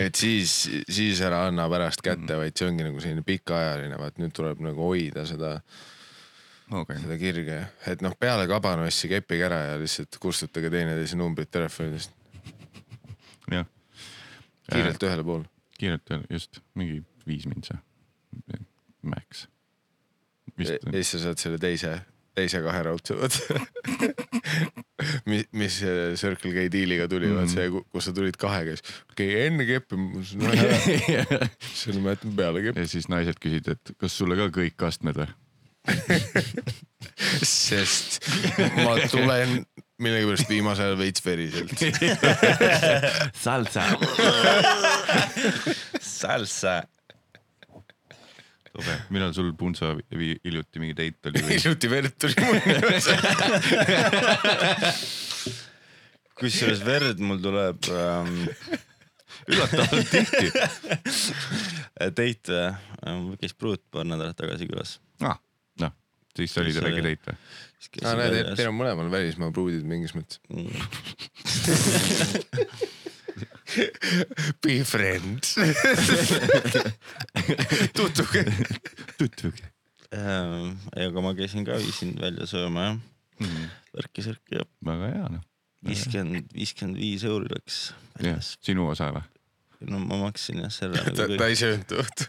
et siis, siis ära anna pärast kätte, vaid see ongi nagu selline pikaajaline, vaat nüüd tuleb nagu hoida seda, okei, seda kirge, et noh, peale kabanossi keppige ära ja lihtsalt kustutage teineteise numbrid telefonidest. Kiirelt ühele poole. kiirelt veel, just mingi viis mintsa, max. ja siis sa saad selle teise teise kahe raudse, vaata. mis, mis äh, Circle K diiliga tuli mm., vaat see, kus sa tulid kahega, siis okei okay, enne keppi, (laughs) siis ma jätan peale keppi, ja siis naised küsisid, et kas sulle ka kõik astmed või? (laughs) sest ma tulen millegipärast viimasel ajal veits veriselt. (laughs) salsa. salsa. millal sul Punso vi- hiljuti mingi date oli või? (laughs) hiljuti verd tuli mul (laughs) kusjuures verd mul tuleb ähm, üllatavalt tihti. date ähm,, käis pruut paar nädalat tagasi külas. ah, siis oli teil väike date või? aa, näed, teil on mõlemal välismaa pruudid mingis mõttes. (laughs) Be friends. (laughs) tutvuge. tutvuge. ähm,. aga ma käisin ka, viisin välja sööma jah, Mhm. värki-särki ja väga hea noh. viiskümmend, viiskümmend viis euri läks jah, väljas. sinu osa või? No ma maksin jah selle ta, nagu ta ei söönud õhtu.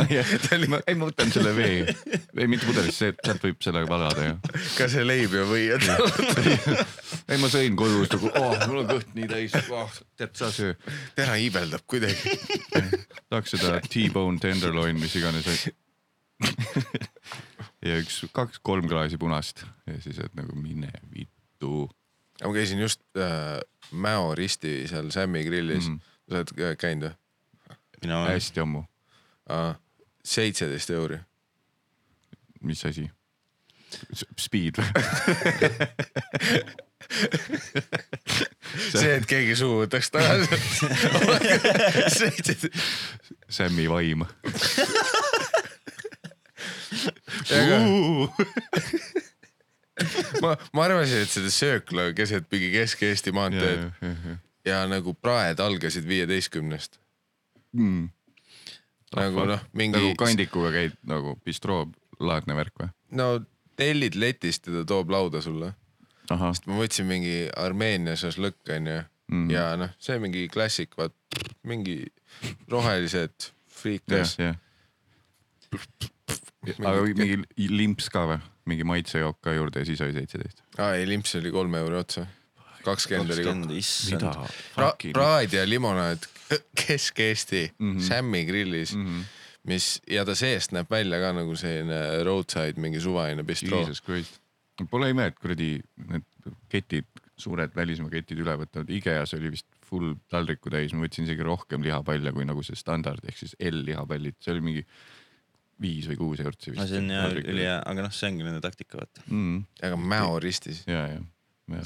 (laughs) ei, ma võtan selle vee, ei mitte pudelist, see, sealt võib sellega valada ju. ka see leib ja võiad. ei, ma sõin kodus nagu, oh, mul on kõht nii täis oh,, tead sa söö. täna iibeldab kuidagi. tahaks seda T-bone tenderloin, mis iganes. ja üks, kaks-kolm klaasi punast ja siis, et nagu mine vittu. ma käisin just äh, Mäo risti seal Sammi grillis mm. -hmm. Sa oled kä- käinud või? mina hästi ammu, seitseteist euri. mis asi? Speed või? see, et keegi suu võtaks tagasi. Sammi vaim. ma, ma arvasin, et seda söökla keset mingi Kesk-Eesti maanteed ja, nagu praed algasid viieteistkümnest. Mm. nagu noh, mingi nagu kandikuga käid nagu bistroo-laadne värk või? no tellid letist ja ta toob lauda sulle. ahah, ma võtsin mingi Armeenia šašlõkk onju mm -hmm. ja noh, see mingi klassik, vaat mingi rohelised friikas. jah. aga mingi limps ka või? mingi maitsejook ka juurde ja siis oli seitseteist. aa ei, limps oli kolme euri otsa. Kakskümmend oli kokku. issand. Pra, praad ja limonaad (laughs) Kesk-Eesti mm. -hmm. Sammi grillis mm, -hmm. mis ja ta seest näeb välja ka nagu selline roadside mingi suvaline Christ. Pole ime, et kuradi need ketid, suured välismaa ketid üle võtavad, IKEA-s oli vist full taldriku täis, ma võtsin isegi rohkem lihapalle kui nagu see standard ehk siis L-lihapallid, see oli mingi viis või kuus eurtsi no vist. see on hea, ülihea, aga noh, see ongi nende taktika, vaata. mm,. aga Mäo ristis ja, ja.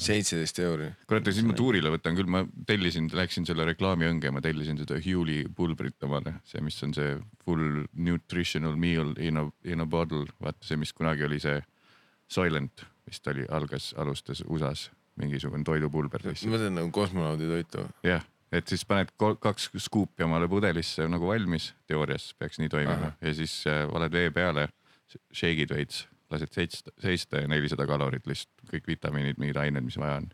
Seitseteist euri. kurat, siis ma tuurile võtan küll, ma tellisin, läksin selle reklaamiõnge, ma tellisin seda Hewley pulbrit omale, see, mis on see full nutritional meal in a, in a bottle, vaata see, mis kunagi oli see Soylent vist oli, algas, alustas USA-s mingisugune toidupulber ma mõtlen nagu kosmonaudi toitu. jah, et siis paned kaks skuupi omale pudelisse nagu valmis, teoorias peaks nii toimima Ahah. ja siis äh, valed vee peale, shake'id veits, lased seista ja nelisada kalorit lihtsalt kõik vitamiinid, mingid ained, mis vaja on.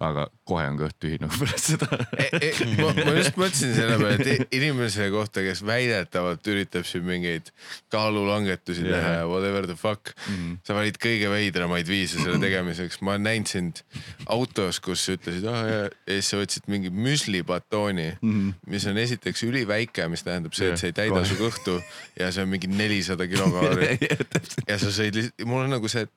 Aga kohe on kõht tühi nagu (laughs) pärast seda. E, e, ma, ma just mõtlesin selle peale, et inimese kohta, kes väidetavalt üritab siin mingeid kaalulangetusi Jaa. teha ja whatever the fuck mm. -hmm. sa valid kõige veidramaid viise selle tegemiseks. ma olen näinud sind autos, kus sa ütlesid ah,, ja ja siis sa võtsid mingi müslibatooni mm, -hmm. mis on esiteks üliväike, mis tähendab see, et see ei täida su kõhtu ja see on mingi nelisada kilokalorit (laughs) ja sa sõid lihtsalt, mul on nagu see, et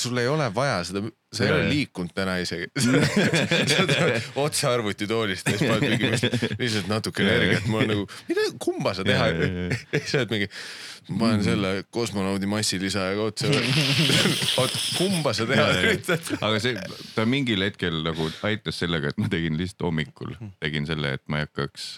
sul ei ole vaja seda, sa ei ole liikunud täna isegi. (laughs) otse arvutitoolist ja siis paned mingi lihtsalt- natuke energiat, mul on nagu, mida, kumba sa teha jaa., (laughs) sa oled mingi, ma panen selle kosmonaudi massilisajaga otsa. (laughs) oot, kumba sa teha üritad? aga see, ta mingil hetkel nagu aitas sellega, et ma tegin lihtsalt hommikul, tegin selle, et ma ei hakkaks,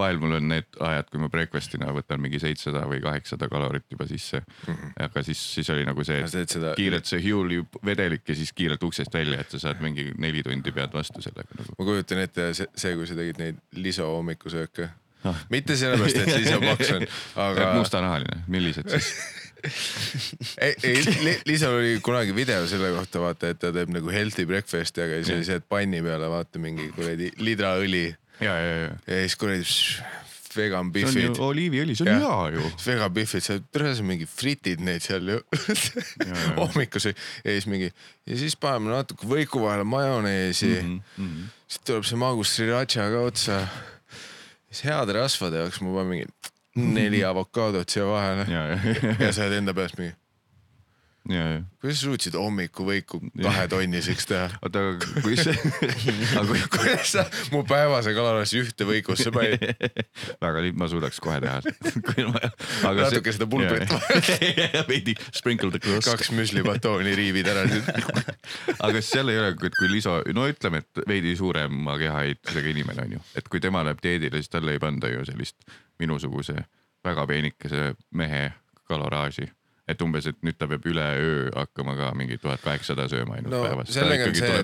vahel mul on need ajad, kui ma breakfast'ina võtan mingi seitsesada või kaheksasada kalorit juba sisse mm. -hmm. aga siis, siis oli nagu see, teed seda, kiirelt see Hewley vedelik ja siis kiirelt uksest välja, et sa saad mingi neli tundi pead vastu sellega nagu. ma kujutan ette see, see, kui sa tegid neid liso hommikusööke Ah.. mitte sellepärast, et liso paks on, aga mustanahaline, millised siis? (laughs) ei, ei Li- Liisal oli kunagi video selle kohta, vaata, et ta teeb nagu healthy breakfast'i, aga siis oli see, et panni peale vaata mingi kuradi lidraõli ja, ja, ja, ja siis kuradi vegan see on ju Biffid, oliiviõli, see on hea ju. vegan Biffid, sa sa mingi fritid neid seal ju jaa. (laughs) hommikusöök ja siis mingi ja siis paneme natuke võiku vahele majoneesi mm, -hmm. siis tuleb see magus sriracha ka otsa. siis heade rasvade jaoks ma panen mingi neli (laughs) avokaadot siia vahele ja, ja, ja sa oled enda peast mingi, ja, ja. Kuidas suutsid hommikuvõiku kahetonniseks teha? oota, aga kui see, aga kui, kuidas sa mu päevase kalorassi ühte võikusse panid? (laughs) väga liht-, ma suudaks kohe teha. (laughs) aga Natuke seda pulbrit (laughs) veidi sprinkle the crust. kaks müslibatooni riivid ära. aga kas seal ei ole, et kui liso, no ütleme, et veidi suurema kehaehitusega inimene on ju, et kui tema läheb dieedile, siis talle ei panda ju sellist minusuguse väga peenikese mehe kaloraaži. Et umbes, et nüüd ta peab üleöö hakkama ka mingi tuhat kaheksasada sööma ainult No päevas. see,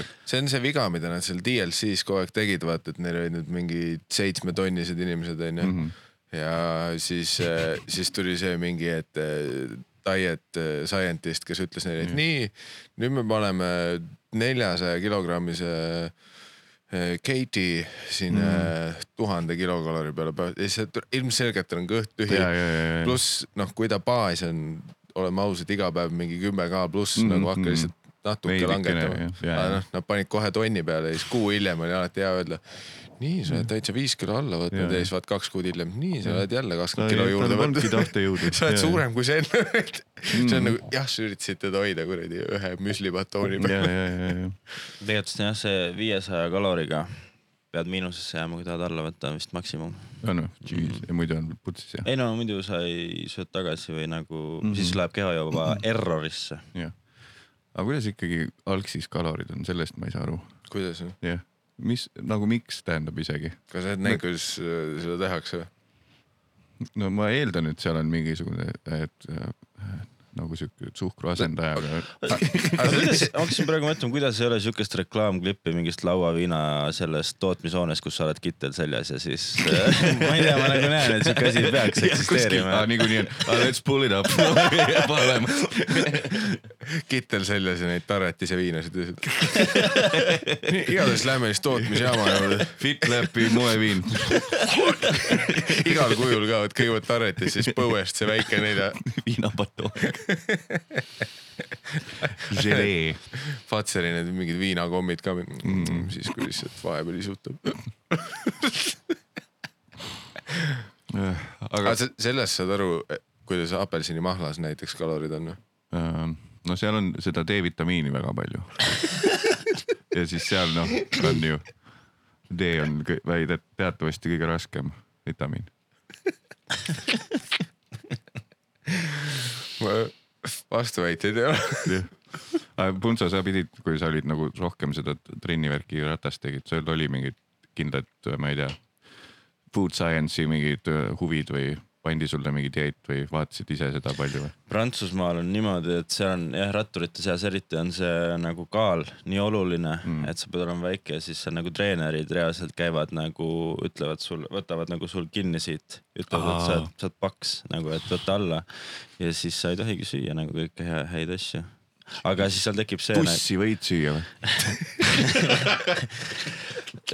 ju. see on see viga, mida nad seal DLC-s kogu aeg tegid, vaata, et neil olid nüüd mingi seitsmetonnised inimesed onju mm. -hmm. ja siis, siis tuli see mingi, et eh, diet scientist, kes ütles neile, et nii, nüüd me paneme neljasaja kilogrammise eh, Katie siin Mhm. mm. tuhande kilokalori peale siis ta- ilmselgelt on kõht tühi pluss noh, kui ta baas on, oleme ausad, iga päev mingi kümme K pluss mm nagu hakka mhm. lihtsalt natuke Veidikene, langetama aga noh, nad panid kohe tonni peale ja siis kuu hiljem oli alati hea öelda. nii, sa oled täitsa viis kilo alla võtnud Mhm. Ja siis vaat kaks kuud hiljem, nii, sa oled jälle kakskümmend kilo juurde võtnud. (laughs) sa oled suurem kui see enne. see Mhm. on nagu jah, sa üritasid teda hoida kuradi ühe müslibatooni peal. ja, ja, ja. tegelikult jah, see viiesaja kaloriga pead miinusesse jääma, kui tahad alla võtta, vist maksimum. on või, jeez, ja muidu on putsis jah. ei no muidu sa ei sööd tagasi või nagu mm, Mhm. -hmm. siis läheb keha juba errorisse. jah. aga kuidas ikkagi algsis kalorid on, sellest ma ei saa aru. kuidas, jah, mis nagu miks tähendab isegi. kas sa oled näinud, kuidas äh, seda tehakse või? no ma eeldan, et seal on mingisugune, et äh, nagu siuke suhkru asendaja. aga kuidas, hakkasin praegu mõtlema, kuidas ei ole siukest reklaamklippi mingist lauaviina sellest tootmishoonest, kus sa oled kittel seljas ja siis äh, (laughs) ma ei tea, ma nagu näen, et siuke asi peaks eksisteerima. niikuinii on, let's pull it up. Pole olemas. kittel seljas ja neid tarretise viinasid. (laughs) igatahes lähme siis tootmisjaama juurde. FitLapi moeviin. (laughs) igal kujul ka, et kõigepealt tarretis, siis põuest see väike nelja viinapatoon. (laughs) želee. Fatseri need mingid viinakommid ka mm,, siis kui lihtsalt vahepeal isutab. aga aga se- sellest saad aru, kuidas apelsinimahlas näiteks kalorid on või? äh, no seal on seda D-vitamiini väga palju. (laughs) ja siis seal noh, on ju, D on väidet- teatavasti kõige raskem vitamiin. Vastuväiteid ei ole. Punso, sa pidid, kui sa olid nagu rohkem seda trennivärki ratast tegid, sul oli mingid kindlad, ma ei tea, food science'i mingid öö, huvid või pandi sulle mingi dieet või vaatasid ise seda palju või? Prantsusmaal on niimoodi, et seal on jah, ratturite seas eriti on see nagu kaal nii oluline Mm. et sa pead olema väike ja siis seal nagu treenerid reaalselt käivad nagu ütlevad sul, võtavad nagu sul kinni siit, ütlevad, et sa oled, sa oled paks nagu, et võta alla. ja siis sa ei tohigi süüa nagu kõiki hea, häid asju. aga siis seal tekib see, bussi võid süüa või?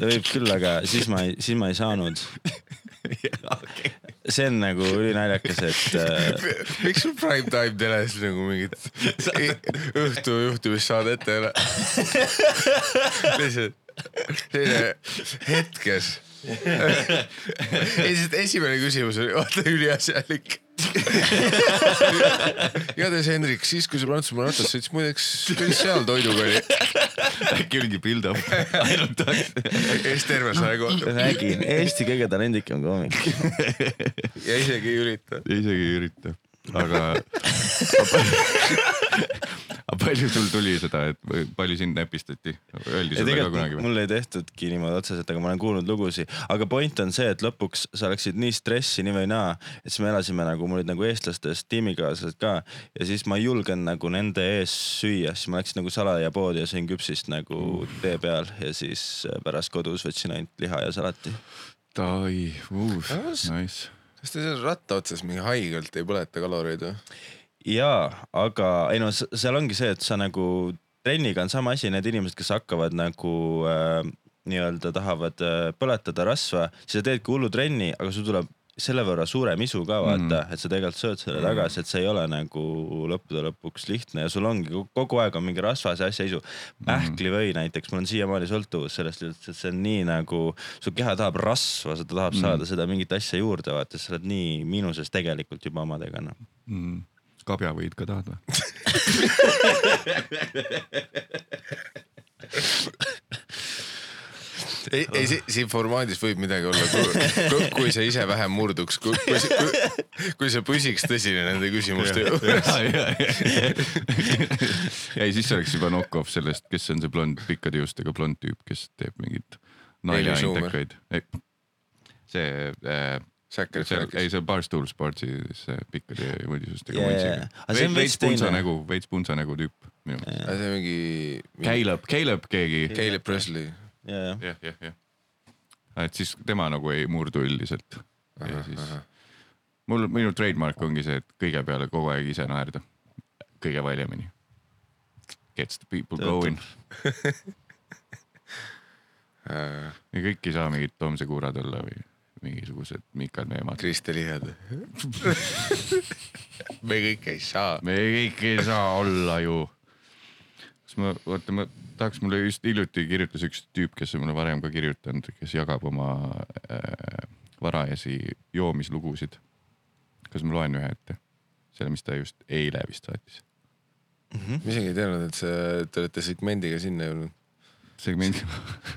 (laughs) võib küll, aga siis ma ei, siis ma ei saanud. (laughs) see on nagu ülinaljakas, et äh, miks sul prime time teles nagu mingit õhtu juhtimissaadet ei ole? lihtsalt selline hetkes. lihtsalt esimene küsimus oli, vaata üliasjalik. igatahes Hendrik, siis kui sa Prantsusmaa ratas sõitsid, muideks, kuidas seal toiduga oli? Äkki oligi build up, ainult tahaks. siis terve saja kohta räägin, Eesti kõige talendikam koomik. ja isegi ei ürita. isegi ei ürita, aga. (laughs) palju sul tuli seda, et palju sind näpistati, öeldi sulle ka kunagi või? mul ei tehtudki niimoodi otseselt, aga ma olen kuulnud lugusid, aga point on see, et lõpuks sa läksid nii stressi nii või naa, et siis me elasime nagu, mul olid nagu eestlastest tiimikaaslased ka ja siis ma ei julgenud nagu nende ees süüa, siis ma läksin nagu salaja poodi ja sõin küpsist nagu tee peal ja siis äh, pärast kodus võtsin ainult liha ja salati. ai, Aga kas- nice. Kas te seal ratta otsas mingi haigelt ei põleta kaloreid või? jaa, aga ei no seal ongi see, et sa nagu trenniga on sama asi, need inimesed, kes hakkavad nagu äh, nii-öelda tahavad äh, põletada rasva, siis sa teedki hullu trenni, aga sul tuleb selle võrra suurem isu ka vaata mm., et sa tegelikult sööd selle tagasi, et see ei ole nagu lõppude lõpuks lihtne ja sul ongi kogu- aeg on mingi rasvase asja isu. pähklivõi näiteks, mul on siiamaani sõltuvus sellest, et see on nii nagu, su keha tahab rasva, sa tahab saada seda mingit asja juurde vaata, sa oled nii miinuses tegelikult juba omadega noh. mm.. kabjavõid ka tahad või? (laughs) ei, ei si- siin formaadis võib midagi olla, kui sa ise vähem murduks, kui, kui, kui, kui sa püsiks tõsine nende küsimuste juures. ei, siis oleks juba knock-off sellest, kes on see blond, pikkade juustega blond tüüp, kes teeb mingit naljaindekaid. see äh, Säkker see, ei see on Barstool Sportsi see pikkade mõdisustega Jaa, yeah, see on veits punsa nägu, veits punsa nägu tüüp minu meelest. see on mingi, mingi Caleb, Caleb keegi. Caleb Presley. ja, jah. jah, jah, jah. et siis tema nagu ei murdu üldiselt. ja siis mul, minu trademark ongi see, et kõige peale kogu aeg ise naerda. kõige valjemini. Gets the people going. (laughs) ja kõik ei saa mingid Tom Segurad olla või mingisugused Mikal Meemad. Kristel Ihad. (laughs) me kõik ei saa. me kõik ei saa olla ju. Kas ma, oota, ma tahaks, mulle just hiljuti kirjutas üks tüüp, kes on mulle varem ka kirjutanud, kes jagab oma äh, varajasi joomislugusid. kas ma loen ühe ette? selle, mis ta just eile vist saatis. ma isegi ei teadnud, et see, te olete segmendiga sinna jõudnud segment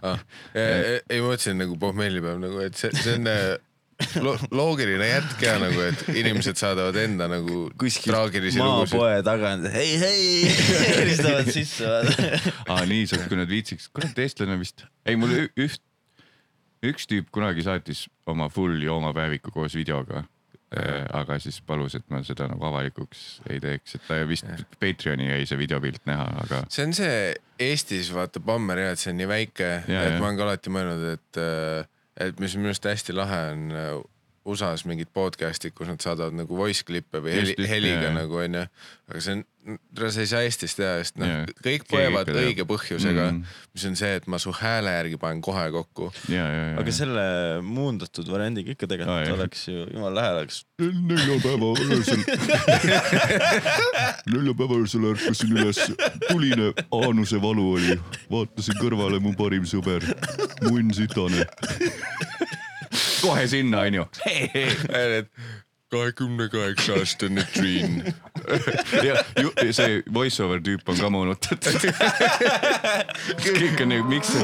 ah,. ei, ei ma mõtlesin nagu pohmellipäev nagu, et see, see on (laughs) lo, loogiline jätk ja nagu, et inimesed saadavad enda nagu traagilisi lugusid. maapoe tagant, hei, hei, (laughs) helistavad sisse vaata. aa, nii saab, kui nad viitsiks, kurat, eestlane vist. ei, mulle ü- üht, üks tüüp kunagi saatis oma full joomapäeviku koos videoga. aga siis palus, et ma seda nagu avalikuks ei teeks, et ta vist Patreoni jäi see videopilt näha, aga see on see Eestis vaata bammer ja et see on nii väike, et ja. ma olen ka alati mõelnud, et, et mis minu arust hästi lahe on äh, USA-s mingid podcast'id, kus nad saadavad nagu voice klippe või heli, heliga ja. nagu onju. aga see on, sa ei saa Eestis teha, sest noh Ja,, kõik keegi põevad ikka teab. õige põhjusega Mm. mm., mis on see, et ma su hääle järgi panen kohe kokku. ja, ja, ja. aga selle muundatud variandiga ikka tegelikult jah. oleks ju jumala lahe oleks. neljapäeva öösel, (laughs) neljapäeva öösel ärkasin üles, tuline aanusevalu oli, vaatasin kõrvale mu parim sõber, munn sitane. Kohe sinna onju. kahekümne kaheksa aastane Triin. ja ju, see voice over tüüp on ka moonutatud. kõik on nagu, miks see,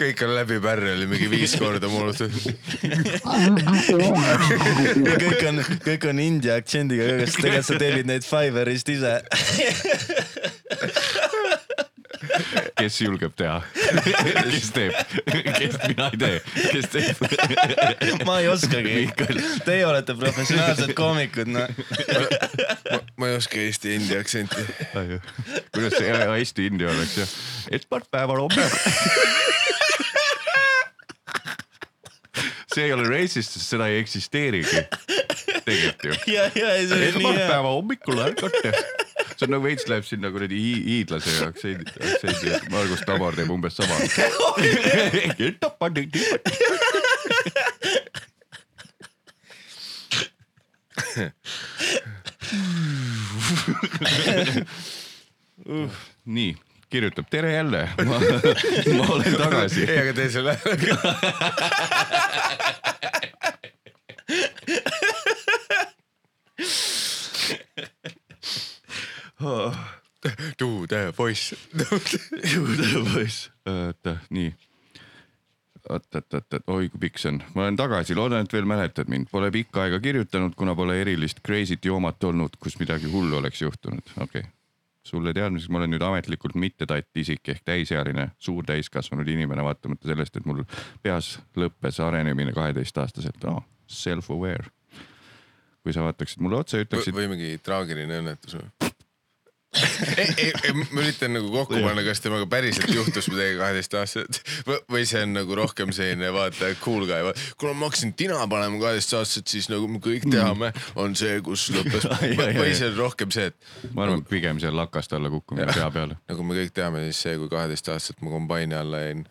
kõik on läbi pärreli mingi viis korda moonutatud. ja kõik on, kõik on India aktsendiga ka, kas tegelikult sa tellid neid Fiverrist ise? Kes julgeb teha, kes teeb, kes mina ei tee, kes teeb. ma ei oskagi. Teie olete professionaalsed koomikud, noh. ma ei oska eesti hindi aktsenti. kuidas see Eesti India oleks jah, esmaspäeval homme. see ei ole racist, sest seda ei eksisteerigi. tegelikult ju. esmaspäeva hommikul ärkate. (laughs) see on nagu veits läheb sinna kuradi hi- hiidlase aktsendi, aktsendi, Margus Tamar teeb umbes sama. (laughs) nii, kirjutab tere jälle, ma, olen tagasi. ei, aga tee selle. (laughs) (laughs) Do the voice. oota, nii. oot, oot, oot, oot, oi kui pikk see on, ma olen tagasi, loodan, et veel mäletad mind, pole pikka aega kirjutanud, kuna pole erilist crazy't joomat olnud, kus midagi hullu oleks juhtunud, okei okay.. sulle teadmiseks, ma olen nüüd ametlikult mittetatt isik ehk täisealine, suur täiskasvanud inimene, vaatamata sellest, et mul peas lõppes arenemine kaheteistaastaselt oh,, self-aware. kui sa vaataksid mulle otsa ja ütleksid, või mingi traagiline õnnetus või? (laughs) ei, ei, ei, ma üritan nagu kokku panna, kas temaga päriselt juhtus midagi kaheteistaastaselt või, see on nagu rohkem selline vaata cool guy, kuna ma hakkasin tina panema kaheteistaastaselt, siis nagu me kõik teame, on see, kus lõppes. (laughs) Või see on rohkem see, et ma arvan, pigem see lakast alla kukkumine pea peale. nagu me kõik teame, siis see, kui kaheteistaastaselt ma kombaini alla jäin.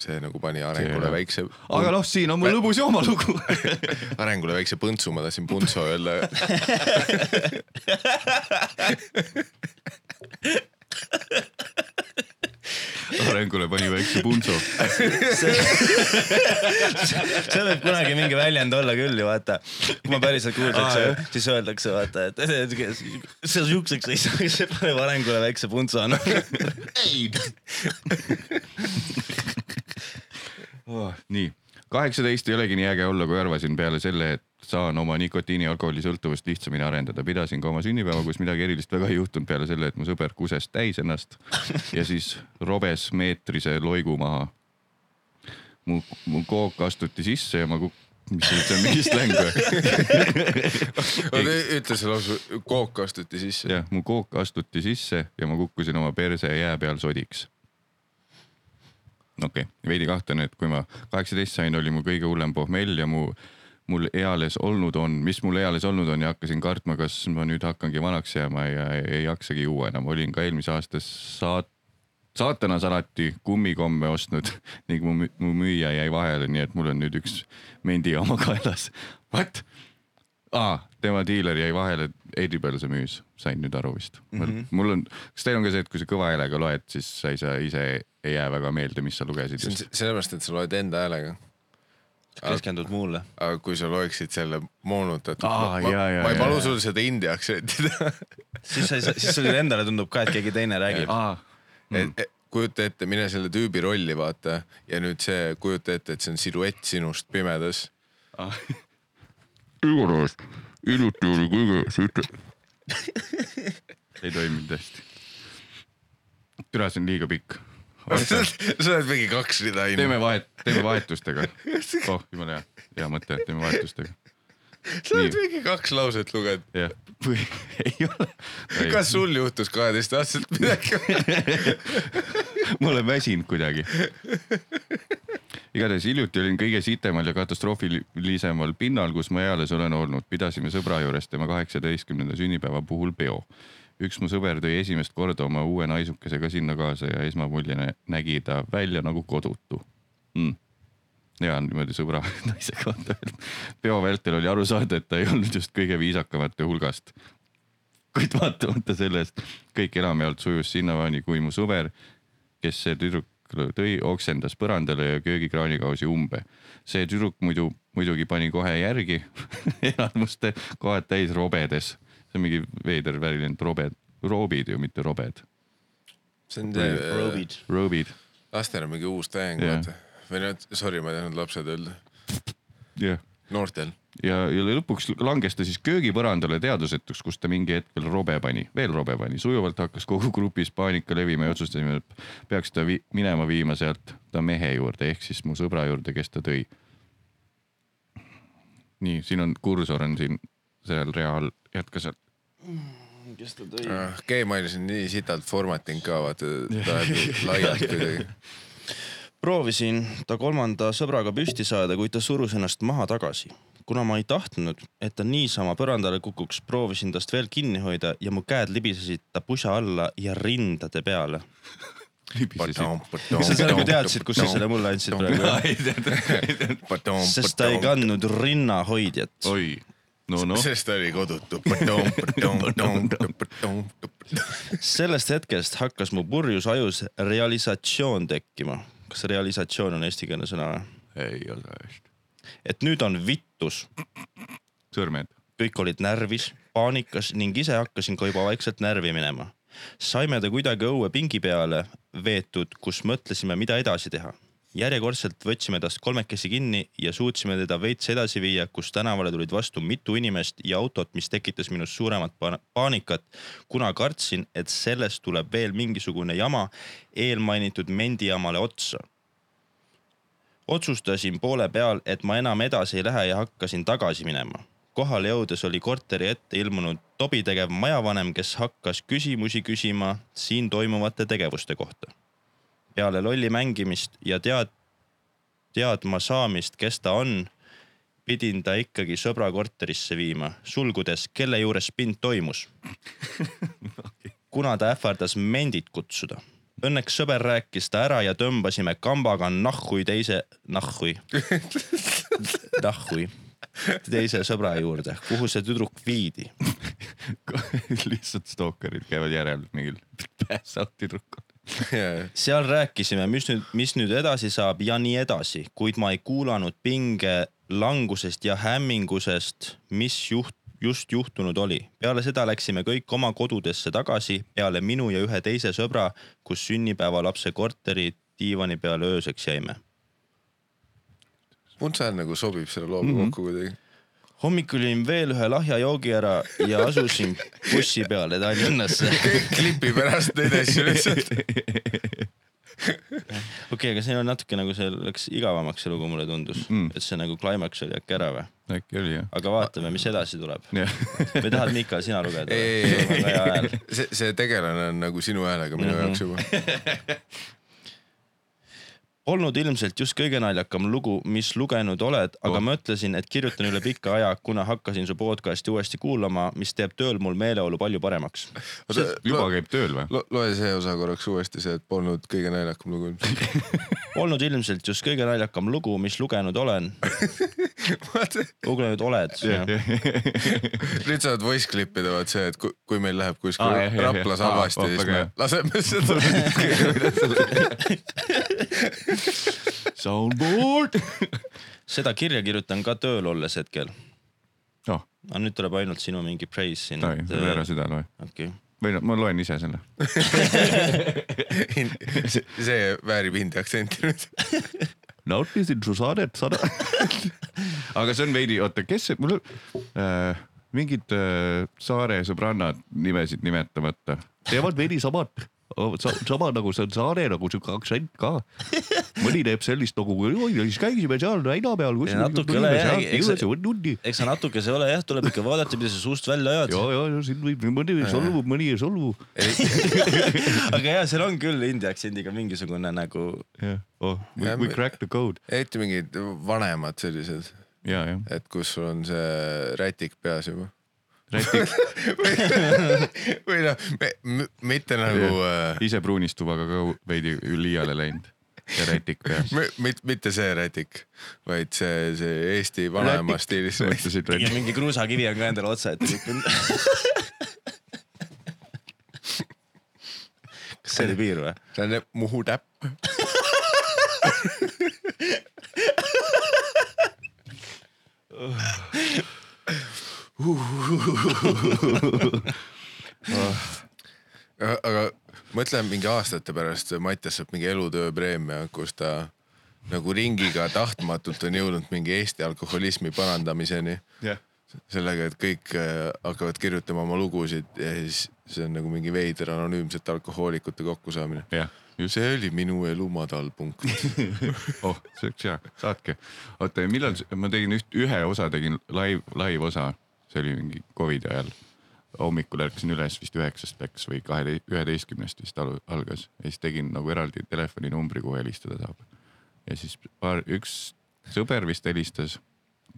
See nagu pani arengule jah. väikse, aga noh, siin on mul lõbus joomalugu. (laughs) arengule väikse põntsu, ma tahtsin puntso öelda. (laughs) arengule pani väikse puntso. see võib kunagi mingi väljend olla küll ju vaata. kui ma päriselt kuuldakse, siis öeldakse vaata, et see siukseks ei saa, see paneb arengule väikse puntsa noh. oh,. nii, kaheksateist ei olegi nii äge olla, kui arvasin peale selle, et saan oma nikotiini ja alkoholi sõltuvust lihtsamini arendada. pidasin ka oma sünnipäeva, kus midagi erilist väga ei juhtunud peale selle, et mu sõber kuses täis ennast (laughs) ja siis robes meetrise loigu maha. mu, mu kook astuti sisse ja ma kuk-, mis see üldse on, mingi släng või? (laughs) ütle see lause, kook astuti sisse. jah, mu kook astuti sisse ja ma kukkusin oma perse jää peal sodiks. okei okay., veidi kahtlen, et kui ma kaheksateist sain, oli mu kõige hullem pohmell ja mu, mul eales olnud on, mis mul eales olnud on ja hakkasin kartma, kas ma nüüd hakkangi vanaks jääma ja ei, jaksagi juua enam. olin ka eelmise aasta saat-, saatanasalati kummikomme ostnud (laughs) ning mu, mu müüja jäi vahele, nii et mul on nüüd üks mendi oma kaelas. What? aa, tema diiler jäi vahele, Eidipõlse müüs, sain nüüd aru vist mm. -hmm. mul on, kas teil on ka see, et kui sa kõva häälega loed, siis sa ei saa ise, ei jää väga meelde, mis sa lugesid see just. se- sellepärast, et sa loed enda häälega. Keskendud muule. aga kui sa loeksid selle moonutatud, Aa, ma, jaa, ma ei palu sul seda india aktsenti teha (laughs) siis sa ei saa, siis sulle endale tundub ka, et keegi teine räägib. aa, et, et kujuta ette, mine selle tüübi rolli vaata ja nüüd see, kujuta ette, et see on siluett sinust pimedas. igatahes hiljuti oli kõige, sa ütled. ei toiminud hästi. türa, see on liiga pikk. Sa oled mingi kaks rida teeme inimene. vahet, teeme vahetustega. (laughs) oh, jumala hea, hea mõte, teeme vahetustega. sa oled mingi kaks lauset lugenud. jah, või (laughs) ei ole. kas sul juhtus kaheteistaastaselt midagi? ma olen väsinud kuidagi. igatahes hiljuti olin kõige sitemal ja katastroofilisemal pinnal, kus ma eales olen olnud. pidasime sõbra juures tema kaheksateistkümnenda sünnipäeva puhul peo. Üks mu sõber tõi esimest korda oma uue naisukese ka sinna kaasa ja esmamulje nä- nägi ta välja nagu kodutu mm.. ja niimoodi sõbra (laughs) naise kohta veel. peo vältel oli aru saada, et ta ei olnud just kõige viisakamate hulgast kuid vaatamata sellest kõik enamjaolt sujus sinnamaani, kui mu sõber, kes see tüdruk tõi, oksendas põrandale ja köögikraanikausi umbe. see tüdruk muidu muidugi pani kohe järgi (laughs) enamuste kohad täis robedes. See on mingi veider väljend, robed, roobid ju, mitte robed, see on see, Robid. roobid. lastel on mingi uus täheng Jah. vaata. või noh, sorry, ma ei tahtnud lapsed öelda. jah, noortel. ja, ja lõpuks langes ta siis köögipõrandale teadvusetuks, kus ta mingi hetk veel robe pani, veel robe pani, sujuvalt hakkas kogu grupis paanika levima ja otsustasime, et peaks ta vi minema viima sealt ta mehe juurde ehk siis mu sõbra juurde, kes ta tõi. nii, siin on kursor on siin seal rea all, jätka sealt. kes ta tõi? Gmailis on nii sitalt formating ka vaata, (laughs) ta läheb laialt kuidagi. proovisin ta kolmanda sõbraga püsti saada, kuid ta surus ennast maha tagasi. kuna ma ei tahtnud, et ta niisama põrandale kukuks, proovisin tast veel kinni hoida ja mu käed libisesid ta pusa alla ja rindade peale. (laughs) kas sa sellega teadsid, kus sa selle mulle andsid praegu? (laughs) sest ta ei kandnud rinnahoidjat. oi, no noh, (laughs) sest ta oli kodutu. (laughs) sellest hetkest hakkas mu purjus ajus realisatsioon tekkima. kas realisatsioon on eestikeelne sõna või? ei ole hästi. et nüüd on vittus sõrmed, kõik olid närvis, paanikas ning ise hakkasin ka juba vaikselt närvi minema. saime ta kuidagi õue pingi peale veetud, kus mõtlesime, mida edasi teha. Järjekordselt võtsime tast kolmekesi kinni ja suutsime teda veits edasi viia, kus tänavale tulid vastu mitu inimest ja autot, mis tekitas minus suuremat pa- paanikat, kuna kartsin, et sellest tuleb veel mingisugune jama eelmainitud mendijamale otsa otsustasin poole peal, et ma enam edasi ei lähe ja hakkasin tagasi minema. kohale jõudes oli korteri ette ilmunud tobi tegev majavanem, kes hakkas küsimusi küsima siin toimuvate tegevuste kohta. Peale lolli mängimist ja tead, teadma saamist, kes ta on, pidin ta ikkagi sõbra korterisse viima, sulgudes, kelle juures pind toimus. (laughs) kuna ta ähvardas mendit kutsuda. Õnneks sõber rääkis ta ära ja tõmbasime kambaga nahhui teise, nahhui, (laughs) nahhui teise sõbra juurde, kuhu see tüdruk viidi. (laughs) lihtsalt stookerid käivad järel mingil pass out tüdrukul. Seal rääkisime, mis nüüd, mis nüüd edasi saab ja nii edasi, kuid ma ei kuulanud pinge langusest ja hämmingusest, mis juht, just juhtunud oli. peale seda läksime kõik oma kodudesse tagasi peale minu ja ühe teise sõbra, kus sünnipäevalapse korteri diivani peal ööseks jäime. Punts hääl nagu sobib selle looga mm. -hmm. kokku kuidagi. Hommikul jõin veel ühe lahja joogi ära ja asusin bussi peale Tallinnasse. (laughs) klipi pärast neid asju lihtsalt. (laughs) okei aga see on natuke nagu see läks igavamaks see lugu, mulle tundus Mm. mm., et see nagu climax oli äkki ära või? äkki oli jah. aga vaatame, mis edasi tuleb. (laughs) või tahad, Miikal, sina lugeda? see, see tegelane on nagu sinu häälega minu Mhm. jaoks juba. Polnud ilmselt just kõige naljakam lugu, mis lugenud oled, aga Oh. mõtlesin, et kirjutan üle pika aja, kuna hakkasin su podcast'i uuesti kuulama, mis teeb tööl mul meeleolu palju paremaks. juba käib tööl või? lo,. loe see osa korraks uuesti, see, et polnud kõige naljakam lugu (laughs) polnud ilmselt just kõige naljakam lugu, mis lugenud olen. (laughs) lugenud oled. (laughs) nüüd saad voice clip'ida vaat see, et kui, kui meil läheb kuskil ah, jah. Raplas Aa, halvasti, siis me laseme seda. (laughs) Soundboard. (laughs) seda kirja kirjutan ka tööl olles hetkel. noh, aga nüüd tuleb ainult sinu mingi praise siin. ära seda loe. okei, või no ma loen ise selle. (laughs) see, see väärib hindi aktsenti nüüd. nautisin su saadet sada. aga see on veidi, oota, kes see, mul äh, mingid äh, saare sõbrannad nimesid nimetamata, teevad veidi samad. Sama nagu see on saare nagu siuke aktsent ka. mõni teeb sellist nagu, siis käisime seal väina peal. Ja natuke üle jah, eks see- sa natukese ole jah, tuleb ikka vaadata, mida sa suust välja ajad. ja, ja, ja siin võib mõni solvub, mõni ei solvu. (laughs) aga ja seal on küll india aktsendiga mingisugune nagu, jah, oh, we, cracked the code. eriti mingid vanemad sellised, et kus sul on see rätik peas juba. Rätik (laughs) või noh, mitte nagu äh,, ise pruunistuvaga ka veidi liiale läinud ja rätik peas. mitte, mitte see rätik, vaid see, see Eesti vanaema stiilis ja mingi kruusakivi on ka endale otsa ette lükkunud. kas see oli piir või? see on Muhu täpp. (laughs) aga mõtle mingi aastate pärast Mattias saab mingi elutööpreemia, kus ta nagu ringiga tahtmatult on jõudnud mingi Eesti alkoholismi parandamiseni jah, sellega, et kõik hakkavad kirjutama oma lugusid ja siis see on nagu mingi veider anonüümsete alkohoolikute kokkusaamine. just. see oli minu elu madalpunkt. oh, see oleks hea, saatke. oota, millal ma tegin üht, ühe osa tegin live, live osa, see oli mingi Covidi ajal. hommikul ärkasin üles vist üheksast läks või kahe, üheteistkümnest vist algas ja siis tegin nagu eraldi telefoninumbri, kuhu helistada saab. ja siis paar, üks sõber vist helistas,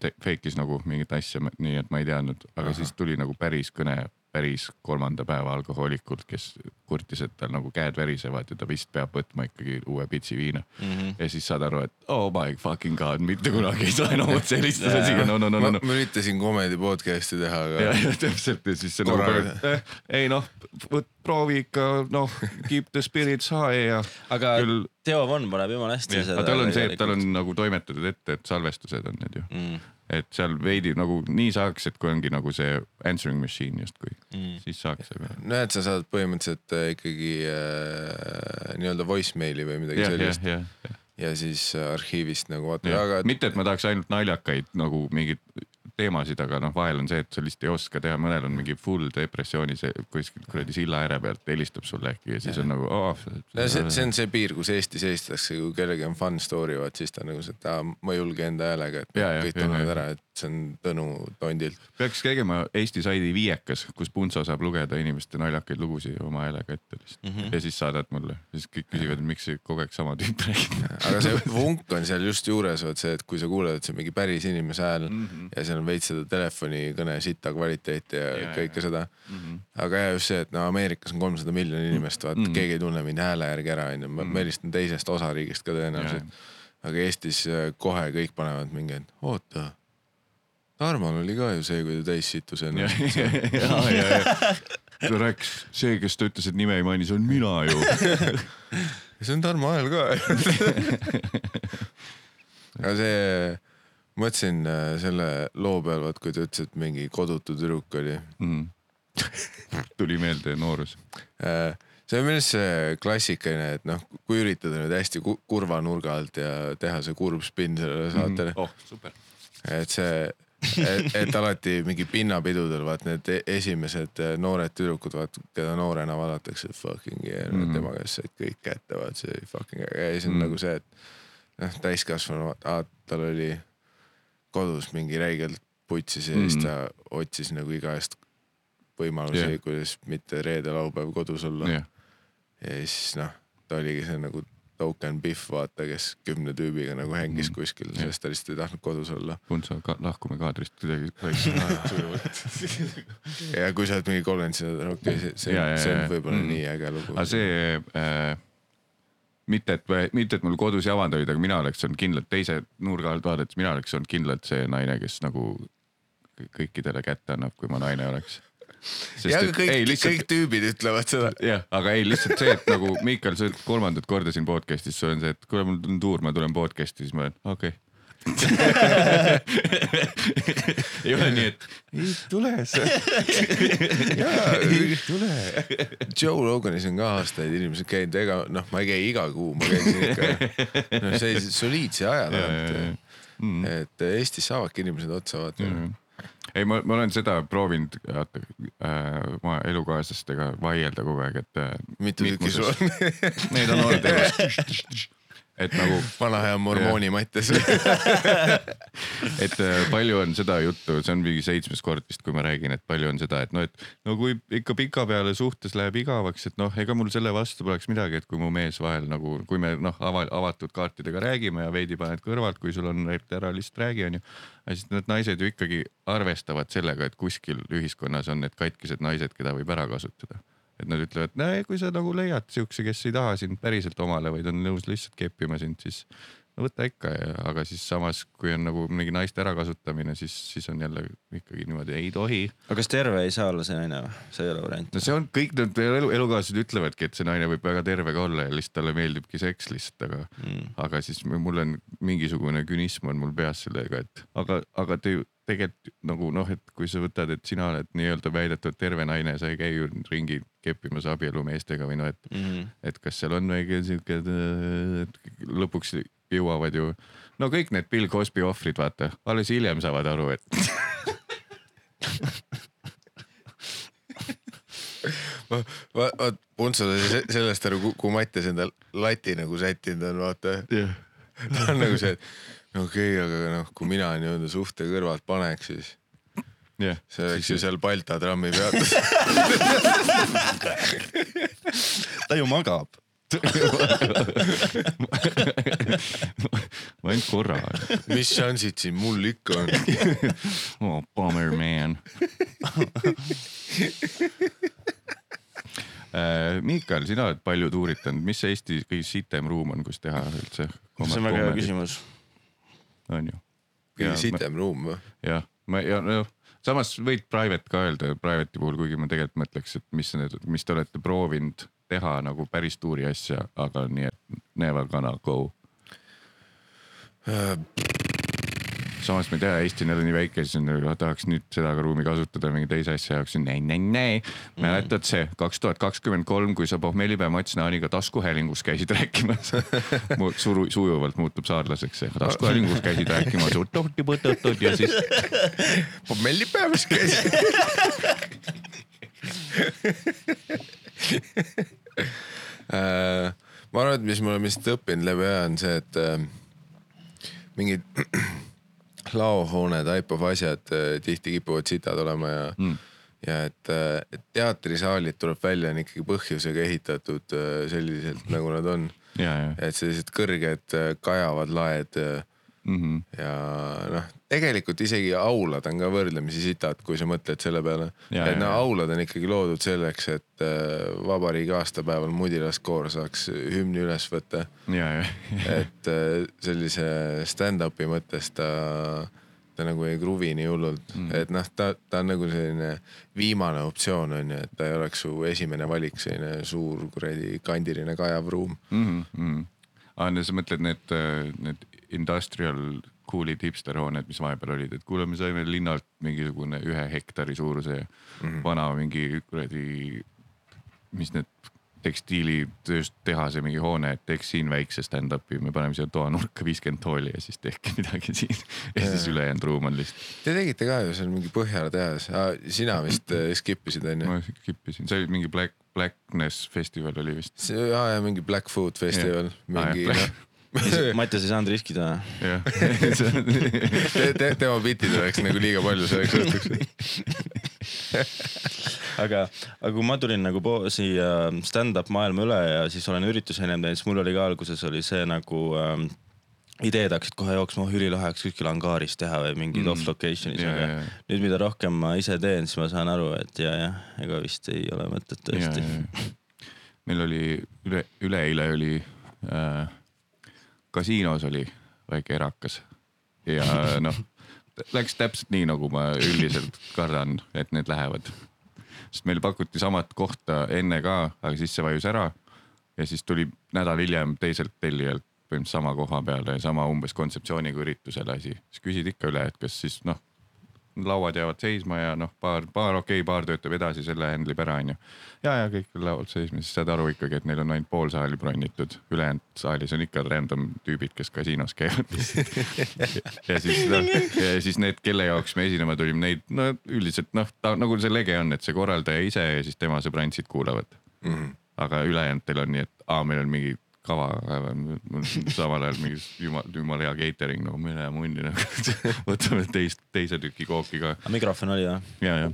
fake'is nagu mingit asja, nii et ma ei teadnud, aga Aha. siis tuli nagu päris kõne päris kolmanda päeva alkohoolikult, kes kurtis, et tal nagu käed värisevad ja ta vist peab võtma ikkagi uue pitsi viina mm. -hmm. ja siis saad aru, et oh my fucking god, mitte kunagi ei saa enam (laughs) otse helistada siia, no, no, no, no, ma üritasin comedy podcast'i teha, ja, aga ja täpselt ja siis see nagu eh,, ei noh, proovi ikka noh, keep the spirits high ja aga küll. Teo Von paneb jumala hästi aga tal on see, et tal on nagu toimetatud ette, et salvestused on need ju, mm,. Et seal veidi nagu nii saaks, et kui ongi nagu see answering machine justkui Mm. siis saaks, aga näed, sa saad põhimõtteliselt äh, ikkagi äh, nii-öelda voicemail'i või midagi jah, sellist. ja, jah, ja siis äh, arhiivist nagu vaata, aga, mitte, et ma tahaks ainult naljakaid nagu mingeid teemasid, aga noh, vahel on see, et sa lihtsalt ei oska teha, mõnel on mingi full depressiooni see kuskil kuradi silla ääre pealt helistab sulle äkki ja siis on nagu oh,. no see, (laughs) see on see piir, kus Eestis helistatakse, kui kellelgi on fun story, vaat siis ta nagu aa, ma ei julge enda häälega, et Ja, ja, kõik ja, tunnevad ja. ära, et see on Tõnu tondilt. peaks tegema Eesti saidi viiekas, kus Punso saab lugeda inimeste naljakaid lugusid oma häälega ette lihtsalt mm -hmm. ja siis saadad mulle, siis kõik küsivad, miks kogu aeg sama tüüp (laughs) räägib. aga see vunk on seal just juures, vot see, et kui sa kuuled, et see on mingi päris inimese hääl mm -hmm. ja seal on veits seda telefonikõne sita kvaliteeti ja, Ja, kõike ja. seda mm. -hmm. aga ja just see, et no Ameerikas on kolmsada miljonit inimest, vaat mm -hmm. keegi ei tunne mind hääle järgi ära, onju, ma ma helistan teisest osariigist ka tõenäoliselt. aga Eestis äh, kohe kõik panevad mingi, et oota. Tarmol oli ka ju see, kui ta täis sittus ja ta rääkis, see, kes ta ütles, et nime ei maini, see on mina ju. (laughs) see on Tarmo Ael ka. (laughs) aga see, mõtlesin äh, selle loo peal, vaat kui ta ütles, et mingi kodutu tüdruk oli. Mhm. (laughs) tuli meelde noorus. Äh, see on minu arust see klassikaline, et noh, kui üritada nüüd hästi ku- kurva nurga alt ja teha see kurb spinn sellele saatele mm, oh, super. -hmm. et see, et, et alati mingi pinnapidudel vaat need e- esimesed äh, noored tüdrukud, vaat keda noorena vaadatakse fucking yeah mm, Mhm. -hmm. tema käest said kõik kätte, vaat see fucking äge ja siis on mm Mhm. -hmm. nagu see, et noh, täiskasvanu, tal oli kodus mingi räigelt putsis ja mm -hmm. ta otsis nagu iga eest võimalusi yeah., kuidas mitte reede-laupäev kodus olla yeah. ja siis noh, ta oligi see nagu token Biff, vaata, kes kümne tüübiga nagu hängis Mm. kuskil, Jah. sest ta lihtsalt ei tahtnud kodus olla. Punso ka,, lahkume kaadrist kuidagi (laughs) sujuvalt. (laughs) ja kui sa oled mingi kolmkümmend, siis okei okay,, see, see, ja, see on võib-olla mm. nii äge lugu. aga see äh,, mitte et, mitte et mul kodus jamad olid, aga mina oleks olnud kindlalt teise nurga alt vaadates, mina oleks olnud kindlalt see naine, kes nagu kõikidele kätte annab, kui ma naine oleks. ja aga kõik, kõik tüübid ütlevad seda. jah, aga ei lihtsalt see, et nagu Miikal, sa oled kolmandat korda siin podcast'is, sul on see, et kuule, mul on tuur, ma tulen podcast'i, siis ma olen okei okay.. (laughs) ei ole nii, et ei tule sa. ei tule. Joe Roganis on ka aastaid inimesed käinud, ega noh, ma ei käi iga kuu, ma käisin ikka noh, sellise soliidse aja tagant. Mm. et Eestis saavadki inimesed otsa vaata mm.. ei, ma, ma olen seda proovinud, vaata äh, oma elukaaslastega vaielda kogu aeg, et äh,. mitu tükki sul on? Neid on olnud elus. (laughs) et nagu vana hea mormooni Mattias. (laughs) et äh, palju on seda juttu, see on mingi seitsmes kord vist, kui ma räägin, et palju on seda, et noh, et no kui ikka pikapeale suhtes läheb igavaks, et noh, ega mul selle vastu poleks midagi, et kui mu mees vahel nagu, kui me noh, ava-, avatud kaartidega räägime ja veidi paned kõrvalt, kui sul on, ära lihtsalt räägi, onju. aga siis need naised ju ikkagi arvestavad sellega, et kuskil ühiskonnas on need katkised naised, keda võib ära kasutada et nad ütlevad, näe, kui sa nagu leiad siukse, kes ei taha sind päriselt omale, vaid on nõus lihtsalt keppima sind, siis võta ikka, aga siis samas, kui on nagu mingi naiste ärakasutamine, siis, siis on jälle ikkagi niimoodi, ei tohi. aga kas terve ei saa olla see naine või? see ei ole variant. no see on kõik need elu, elukaaslased ütlevadki, et see naine võib väga terve ka olla ja lihtsalt talle meeldibki seks lihtsalt, aga Mm. aga siis mul on mingisugune künism on mul peas sellega, et aga, aga te tegelikult nagu noh, et kui sa võtad, et sina oled nii-öelda väidetavalt terve naine, sa ei käi ju ringi keppimas abielumeestega või noh, et Mm. et kas seal on väike siuke, et lõpuks jõuavad ju, no kõik need Bill Cosby ohvrid, vaata, alles hiljem saavad aru, et vaat Punso sai sellest aru, kui Mattias enda lati nagu sättinud on, vaata. ta on nagu see, et no okei okay,, aga noh, kui mina nii-öelda suhte kõrvalt paneks, siis jah, see oleks ju seal Balta trammi peatus. (laughs) ta ju magab. Ma ainult korra, mis šansid siin mul ikka on? (laughs) oh bummer man. Miikal, sina oled palju tuuritanud, mis see Eesti kõige sitem ruum on, kus teha üldse? see on väga hea. küsimus. on ju? kõige sitem ruum või? jah, ma ja noh, samas võid private ka öelda private'i puhul, kuigi ma tegelikult mõtleks, et mis need, mis te olete proovinud teha nagu päris tuuri asja, aga nii, et never gonna go. samas ma ei tea, Eesti on jälle nii väike, siis on nagu tahaks nüüd seda ka ruumi kasutada mingi teise asja jaoks, näi-näi-näi. mäletad see kaks tuhat kakskümmend kolm, kui sa Pohmelipea Mats Naaniga taskuhäälingus käisid rääkimas. (laughs) suru-, sujuvalt muutub saarlaseks, taskuhäälingus (laughs) käisid rääkimas ja siis (laughs) pommellipäevas käis. Äh, ma arvan, et mis me oleme lihtsalt õppinud läbi aja, on see, et äh, mingid laohoone type of asjad äh, tihti kipuvad sitad olema ja mm. ja et, et teatrisaalid tuleb välja, on ikkagi põhjusega ehitatud selliselt, nagu nad on. et sellised kõrged kajavad laed mm. -hmm. ja noh, tegelikult isegi aulad on ka võrdlemisi sitad, kui sa mõtled selle peale. Et no aulad on ikkagi loodud selleks, et äh, vabariigi aastapäeval mudilaskoor saaks hümni üles võtta. (laughs) et äh, sellise stand-up'i mõttes ta, ta nagu ei kruvi nii hullult mm., et noh, ta, ta on nagu selline viimane optsioon on ju, et ta ei oleks su esimene valik, selline suur kuradi kandiline kajav ruum. mm. -hmm. aga sa mõtled need, need industrial cool'id hipsterhooned, mis vahepeal olid, et kuule, me saime linnalt mingisugune ühe hektari suuruse mm. -hmm. vana mingi kuradi, mis need tekstiilitööst tehase mingi hoone, et teeks siin väikse stand-up'i, me paneme siia toanurka viiskümmend tooli ja siis tehke (laughs) midagi siin. ja siis ülejäänud ruum on lihtsalt, Te tegite ka ju seal mingi Põhjala tehas ah,, sina vist äh, skip isid onju? ma kippisin, see oli mingi Black, Blackness festival oli vist. see, aa ja mingi Black Food festival, mingi Aa, jah, noh, (laughs) Mattias ei saanud riskida. jah, (laughs) te, te, tema bitid oleks nagu liiga palju selleks õhtuks. (laughs) aga, aga kui ma tulin nagu siia stand-up maailma üle ja siis olen üritusi ennem teinud, siis mul oli ka alguses oli see nagu ähm, ideed hakkasid kohe jooksma, oh ülilahe oleks kuskil angaaris teha või mingid mm. off location'is, Ja, aga ja, ja. nüüd, mida rohkem ma ise teen, siis ma saan aru, et ja, jah, ega vist ei ole mõtet tõesti. meil oli üle, üleeile oli äh, kasiinos oli väike erakas. Ja noh, läks täpselt nii, nagu ma üldiselt kardan, et need lähevad. sest meile pakuti samat kohta enne ka, aga siis see vajus ära. Ja siis tuli nädal hiljem teiselt tellijalt põhimõtteliselt sama koha peale, sama umbes kontseptsiooniga üritusele asi, siis küsid ikka üle, et kas siis noh, lauad jäävad seisma ja noh, baar, baar okei okay,, baar töötab edasi, selle handle ib ära onju. ja, ja kõik lauad seisma, siis saad aru ikkagi, et neil on ainult pool saali bronnitud, ülejäänud saalis on ikka random tüübid, kes kasiinos käivad. (laughs) ja siis noh, ja siis need, kelle jaoks me esinema tulime, neid no üldiselt noh, ta nagu see lege on, et see korraldaja ise ja siis tema sõbrantsid kuulavad mm. -hmm. aga ülejäänutel on nii, et aa, meil on mingi kava, (laughs) samal ajal mingi jumal, jumala hea catering nagu mine munni nagu võtame teist, teise tüki kooki ka mikrofon oli või? ja, ja,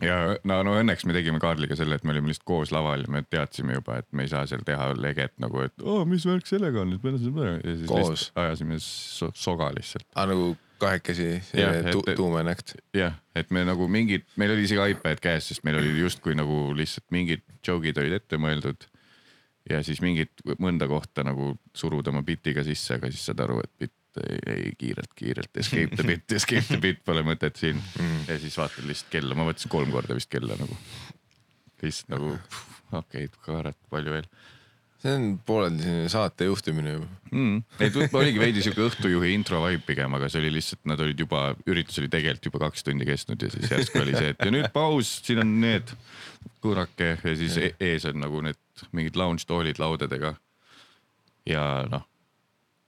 ja no, no õnneks me tegime Kaarliga selle, et me olime lihtsalt koos laval ja me teadsime juba, et me ei saa seal teha leget nagu, et oo, mis värk sellega on nüüd, ja siis Koos. lihtsalt ajasime so soga lihtsalt. aa nagu kahekesi tu, et-, tuumenäkt. jah, et me nagu mingid, meil oli isegi iPad käes, sest meil oli justkui nagu lihtsalt mingid joke'id olid ette mõeldud. Ja siis mingid mõnda kohta nagu suruda oma bit'iga sisse, aga siis saad aru, et bitt ei, ei kiirelt, kiirelt escape the bit, escape the bit pole mõtet siin mm.. ja siis vaatad lihtsalt kella, ma võtsin kolm korda vist kella nagu. lihtsalt nagu okei okay,, kurat, palju veel see on pooleldi selline saate juhtimine juba. mm.. võib-olla oligi veidi siuke õhtujuhi intro vibe pigem, aga see oli lihtsalt, nad olid juba, üritus oli tegelikult juba kaks tundi kestnud ja siis järsku oli see, et ja nüüd paus, siin on need kuurake ja siis e ees on nagu need mingid lounge toolid laudadega. ja noh,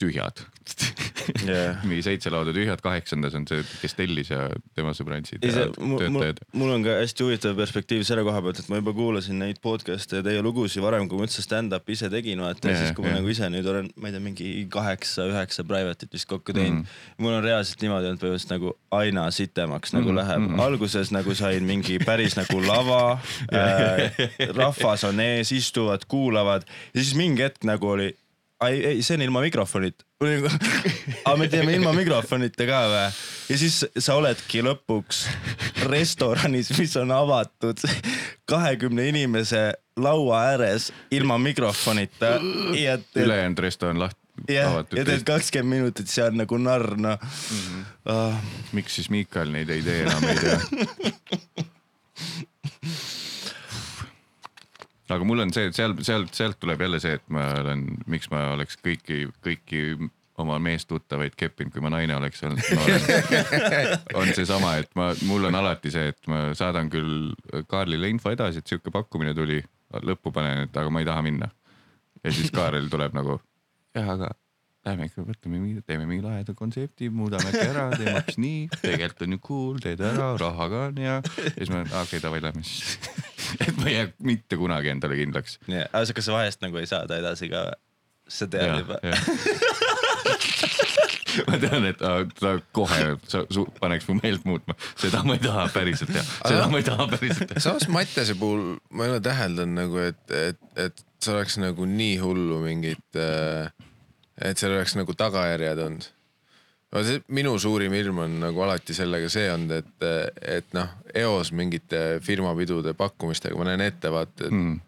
tühjad (laughs) Jah. (laughs) mingi seitse lauda tühjad, kaheksandas on see, kes tellis ja tema sõbrantsid ja töötajad. mul on ka hästi huvitav perspektiiv selle koha pealt, et ma juba kuulasin neid podcast'e ja teie lugusid varem, kui ma üldse stand-up'i ise tegin, vaata Jah, siis, kui ma jah. nagu ise nüüd olen, ma ei tea, mingi kaheksa-üheksa private'it vist kokku teinud mm.. mul on reaalselt niimoodi olnud põhimõtteliselt nagu aina sitemaks nagu Mhm, läheb mm. -hmm. alguses nagu sain mingi päris nagu lava (laughs) äh,, rahvas on ees, istuvad, kuulavad ja siis mingi hetk nagu oli ei, ei, see on ilma mikrofonita. (laughs) aga me teeme ilma mikrofonita ka või? ja siis sa oledki lõpuks restoranis, mis on avatud kahekümne inimese laua ääres ilma mikrofonita ülejäänud resto on lahti, ja, avatud ja teed. kakskümmend minutit seal nagu narr, noh mm -hmm. uh,. miks siis Miikal neid ei tee enam, ei tea. (laughs) aga mul on see, et seal, sealt, sealt tuleb jälle see, et ma olen, miks ma oleks kõiki, kõiki oma meestuttavaid keppinud, kui ma naine oleks olnud noorem. (laughs) on seesama, et ma, mul on alati see, et ma saadan küll Kaarlile info edasi, et sihuke pakkumine tuli, lõppu panen, et aga ma ei taha minna. ja siis Kaarel tuleb nagu, jah, aga lähme ikka võtame teeme mingi laheda kontsepti, muudame äkki ära, teeme hoopis nii, tegelikult on ju cool, teed ära, raha ka on hea. ja siis ma, okei okay,, davai, lähme siis. (laughs) et ma ei jää mitte kunagi endale kindlaks. nii, aga kas sa vahest nagu ei saada edasi ka? sa tead juba. (laughs) ma tean, et aa, ta kohe sa, su, paneks mu meelt muutma, seda ma ei taha päriselt teha, seda ma ei taha päriselt teha. samas Mattiase puhul ma ei ole täheldanud nagu, et, et, et see oleks nagu nii hullu mingit, et seal oleks nagu tagajärjed olnud. no see minu suurim hirm on nagu alati sellega see olnud, et, et noh, eos mingite firmapidude pakkumistega ma näen ette vaata, et Mm.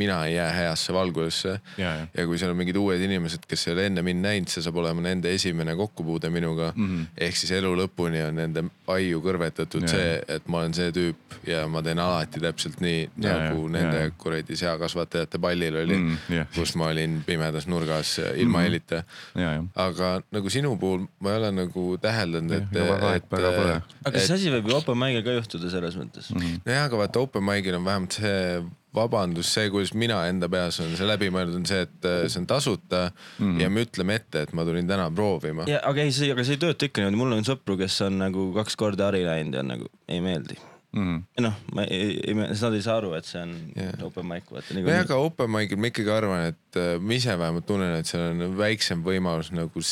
Mina ei jää heasse valgusesse ja, ja, ja kui seal on mingid uued inimesed, kes ei ole enne mind näinud, see saab olema nende esimene kokkupuude minuga mm. -hmm. ehk siis elu lõpuni on nende aiu kõrvetatud Jaa. see, et ma olen see tüüp ja ma teen alati täpselt nii Jaa, nagu jaa, nende kuradi seakasvatajate pallil oli Mm, mm, jah., kus ma olin pimedas nurgas ilma helita mm.. ja, ja. aga nagu sinu puhul ma ei ole nagu täheldanud, et, pole. aga see asi võib ju open mic'il ka juhtuda selles mõttes mm. -hmm. nojah, aga vaata open mic'il on vähemalt see vabandus, see, kuidas mina enda peas olen see läbi mõeldud, on see, et äh, see on tasuta mm -hmm. ja me ütleme ette, et ma tulin täna proovima. ja aga ei, see, aga see ei tööta ikka niimoodi, mul on sõpru, kes on nagu kaks korda hari läinud ja nagu ei meeldi. Mhm. noh, ma ei, ei, nad ei saa aru, et see on yeah. open mic, vaata nojah, niikuinii. aga open mic'il ma ikkagi arvan, et äh, ma ise vähemalt tunnen, et seal on väiksem võimalus nagu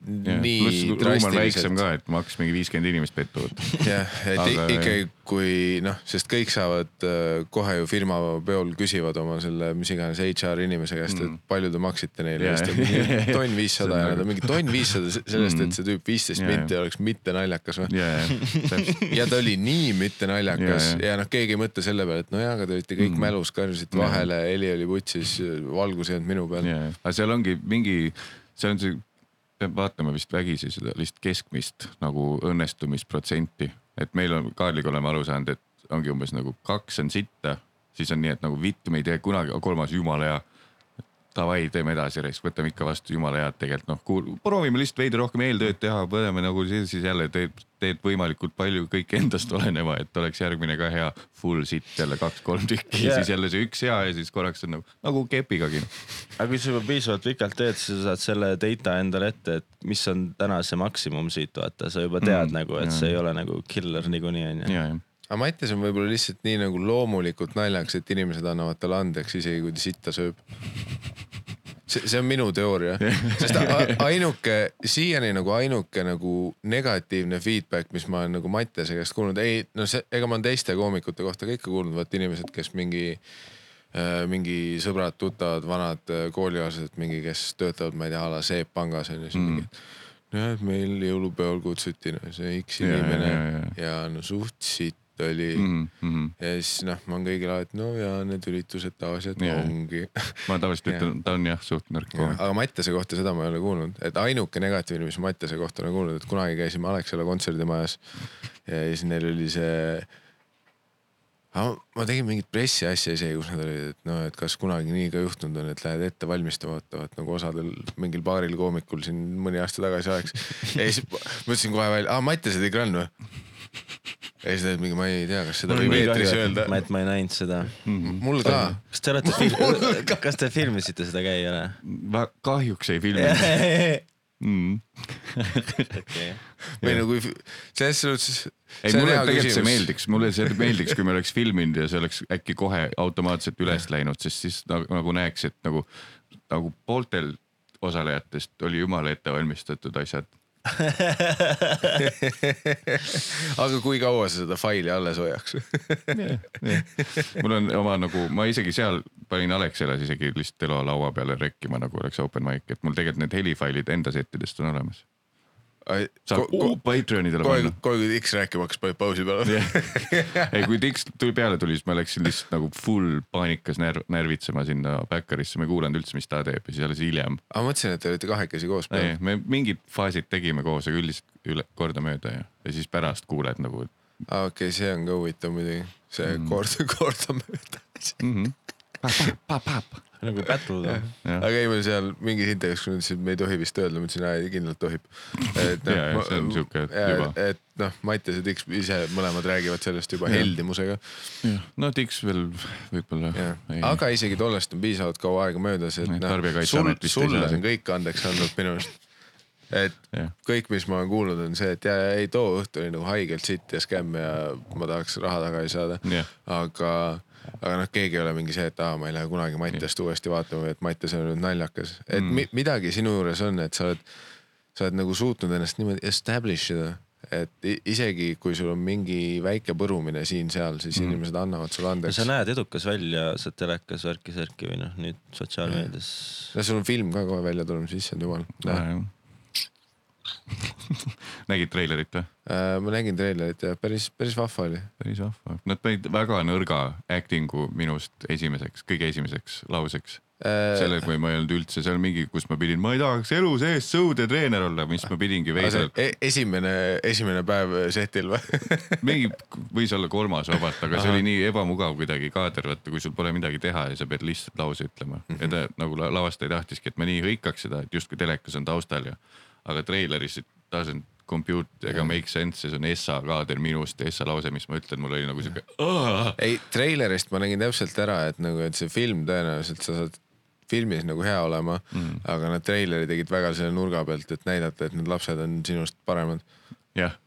nii pluss ruum on väiksem ka, et maks mingi viiskümmend inimest pettu võtta. jah, et Aga- ikkagi, kui noh, sest kõik saavad äh, kohe ju firma peol küsivad oma selle, mis iganes HR inimese käest mm., et palju te maksite neile yeah. (laughs) mingi tonn viissada ja nagu- nad on mingi tonn viissada sellest, Mm. et see tüüp viisteist Jaa, minti oleks mitte naljakas või? ja, ja, ta oli nii mitte naljakas ja, noh, keegi ei mõtle selle peale, et nojah, aga te olite kõik mm. mälus, karjusite vahele, heli oli putsis, valgus ei olnud minu peal. aga seal ongi mingi, see on see, peab vaatama vist vägisi seda lihtsalt keskmist nagu õnnestumisprotsenti, et meil on Kaarliga oleme aru saanud, et ongi umbes nagu kaks on sitta, siis on nii, et nagu vittu me ei tee kunagi, kolmas jumala hea. Davai, teeme edasi, võtame ikka vastu jumala head tegelikult noh, proovime lihtsalt veidi rohkem eeltööd teha, paneme nagu siis, siis jälle teed, teed võimalikult palju kõik endast oleneva, et oleks järgmine ka hea full sitt jälle kaks-kolm tükki Jaa. siis jälle see üks hea ja siis korraks on nagu, nagu kepigagi. aga kui sa juba piisavalt pikalt teed, siis sa saad selle data endale ette, et mis on täna see maksimum siit, vaata, sa juba tead Mm, mm, nagu, et jah. see ei ole nagu killer niikuinii onju. Aga Mattias on võib-olla lihtsalt nii nagu loomulikult naljakas, et inimesed annavad talle andeks, isegi kui ta sitta sööb. see, see on minu teooria, sest ainuke, siiani nagu ainuke nagu negatiivne feedback, mis ma olen nagu Mattiase käest kuulnud, ei no see, ega ma olen teiste koomikute kohta ka ikka kuulnud, vaata inimesed, kes mingi äh, mingi sõbrad, tuttavad, vanad äh, koolikaaslased, mingi, kes töötavad, ma ei tea, a la Seep pangas on ju, siis Mm. mingi. nojah, et meil jõulupäeval kutsuti no, see X Ja, ja, inimene ja, ja. ja no suht sitt oli mm.. mm. -hmm. ja siis noh, ma olen kõigile alati, no ja need üritused tavaliselt yeah. ongi. ma tavaliselt ütlen, ta on jah suht nõrk koomik. aga Mattiase kohta seda ma ei ole kuulnud, et ainuke negatiivne, mis Mattiase kohta olen kuulnud, et kunagi käisime Alexela kontserdimajas ja siis neil oli see. ma tegin mingit pressiasja isegi, kus nad olid, et noh, et kas kunagi nii ka juhtunud on, et lähed ette valmistama, vaatavad nagu osadel mingil paaril koomikul siin mõni aasta tagasi oleks. ja siis ma ütlesin kohe välja, aa Mattiase tegi ränn või? Ja siis ta oli mingi, ma ei tea, kas seda võib eetris öelda. ma, et ma ei näinud seda. mul ka. kas te olete fil-, kas te filmisite seda ka ei ole? kahjuks ei filminud (laughs) mm.. okei, või no kui selles suhtes. ei, mulle tegelikult see meeldiks, mulle see meeldiks, kui me oleks filminud ja see oleks äkki kohe automaatselt üles läinud, sest siis nagu, nagu näeks, et nagu, nagu pooltel osalejatest oli jumala ettevalmistatud asjad. Aga kui kaua sa seda faili alles hoiaks? mul on oma nagu, ma isegi seal panin Alexelas isegi lihtsalt elo laua peale rekkima, nagu oleks open mic, et mul tegelikult need helifailid enda settidest on olemas. Saab kohe, Patreonidele kohe panna,. kui X rääkima hakkas, panid pausi peale. ei, kui Dix tuli peale tuli, siis ma läksin lihtsalt nagu full paanikas närv, närvitsema sinna backerisse, ma ei kuulanud üldse, mis ta teeb ja siis alles hiljem. aga mõtlesin, et te olite kahekesi koos peal., me mingid faasid tegime koos, aga üldiselt üle, kordamööda ja, ja siis pärast kuuled nagu aa okei okay,, see on ka huvitav muidugi, see mm. kord, (laughs) kordamööda. mm. -hmm. Pap, pap, pap. Nagu noh. Jah. aga ei, ma seal mingis intervjuus, kui nad ütlesid, et me ei tohi vist öelda, ma ütlesin, aa kindlalt tohib. et (laughs) jaa, see on sihuke juba. et noh, Mattias ja Tiks ise mõlemad räägivad sellest juba heldimusega. no Dix veel võib-olla. aga isegi tollest on piisavalt kaua aega möödas, et noh, sul, sulle on kõik andeks andnud minu arust. et Jah. kõik, mis ma olen kuulnud, on see, et ja, ja ei too õhtu oli nagu haigelt sitt ja skämm ja ma tahaks raha tagasi saada aga, aga noh, keegi ei ole mingi see, et aa, ma ei lähe kunagi Mattiast uuesti vaatama või et Mattias on nüüd naljakas. et Mm. mi, midagi sinu juures on, et sa oled, sa oled nagu suutnud ennast niimoodi establish ida, et isegi kui sul on mingi väike põrumine siin-seal, siis mm. inimesed annavad sulle andeks sa. näed edukas välja, sa telekas värki-särki või noh, nüüd sotsiaalmeedias. no sul on film ka kohe välja tulemas, issand jumal. (laughs) nägid treilerit või? Äh, ma nägin treilerit ja päris, päris vahva oli. päris vahva, nad panid väga nõrga acting'u minust esimeseks, kõige esimeseks lauseks. Äh, selle, kui ma ei olnud üldse seal mingi, kus ma pidin, ma ei tahaks elu sees sõudetreener olla, mis ma pidingi veidralt. E esimene, esimene päev setil või? (laughs) mingi võis olla kolmas vabalt, aga see oli nii ebamugav kuidagi kaader võtta, kui sul pole midagi teha ja sa pead lihtsalt lause ütlema mm. -hmm. ja ta nagu la- lavastaja tahtiski, et ma nii hõikaks seda, et justkui telekas on taustal ja, aga treileris it doesn't compute ega make sense ja see on Essa kaader minust ja Essa lause, mis ma ütlen, mul oli nagu siuke. ei, treilerist ma nägin täpselt ära, et nagu, et see film tõenäoliselt sa saad filmis nagu hea olema mm., aga nad treileri tegid väga selle nurga pealt, et näidata, et need lapsed on sinust paremad. jah.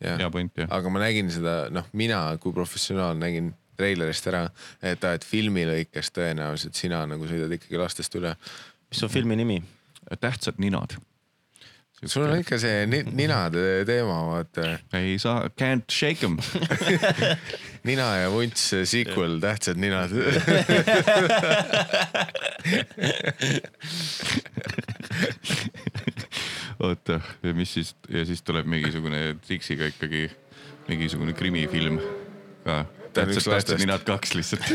Jah. hea point jah. aga ma nägin seda, noh, mina kui professionaal nägin treilerist ära, et et filmi lõikes tõenäoliselt sina nagu sõidad ikkagi lastest üle. mis on filmi nimi? Tähtsad ninad. sul on ikka see ni ninade teema, vaata. ei saa, can't shake em. (laughs) nina ja vunts sequel, tähtsad ninad. (laughs) oota, ja mis siis ja siis tuleb mingisugune Dixiga ikkagi mingisugune krimifilm ka. Tähtsad lastest. ninad kaks lihtsalt.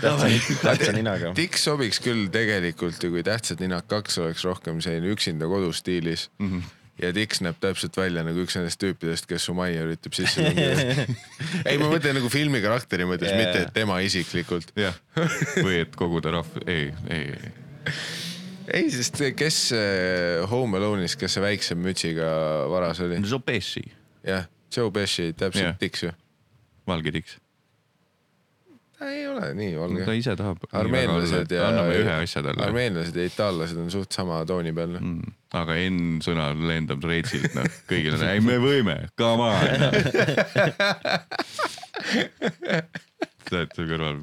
(laughs) tähtsa ninaga. Dix sobiks küll tegelikult ju, kui Tähtsad ninad kaks oleks rohkem selline üksinda kodus stiilis mm. Mhm. -hmm. ja Dix näeb täpselt välja nagu üks nendest tüüpidest, kes su majja üritab sisse tungida. (laughs) ei, ma mõtlen nagu filmi karakteri mõttes yeah., mitte et tema isiklikult. jah, või et koguda rahv, ei, ei, ei. ei, sest kes Home Alone'is, kes see väiksem mütsiga varas oli? Zopessi, jah, Joe Pesci, täpselt yeah. Dix ju. Valge tiks. ta ei ole nii valge ta. ise tahab. armeenlased ja, anname ühe asja talle. armeenlased ja itaallased on suht sama tooni peal mm.. Mm, aga N sõna lendab reitsilt, noh, kõigil on, ei me võime, come on no.. oled seal kõrval.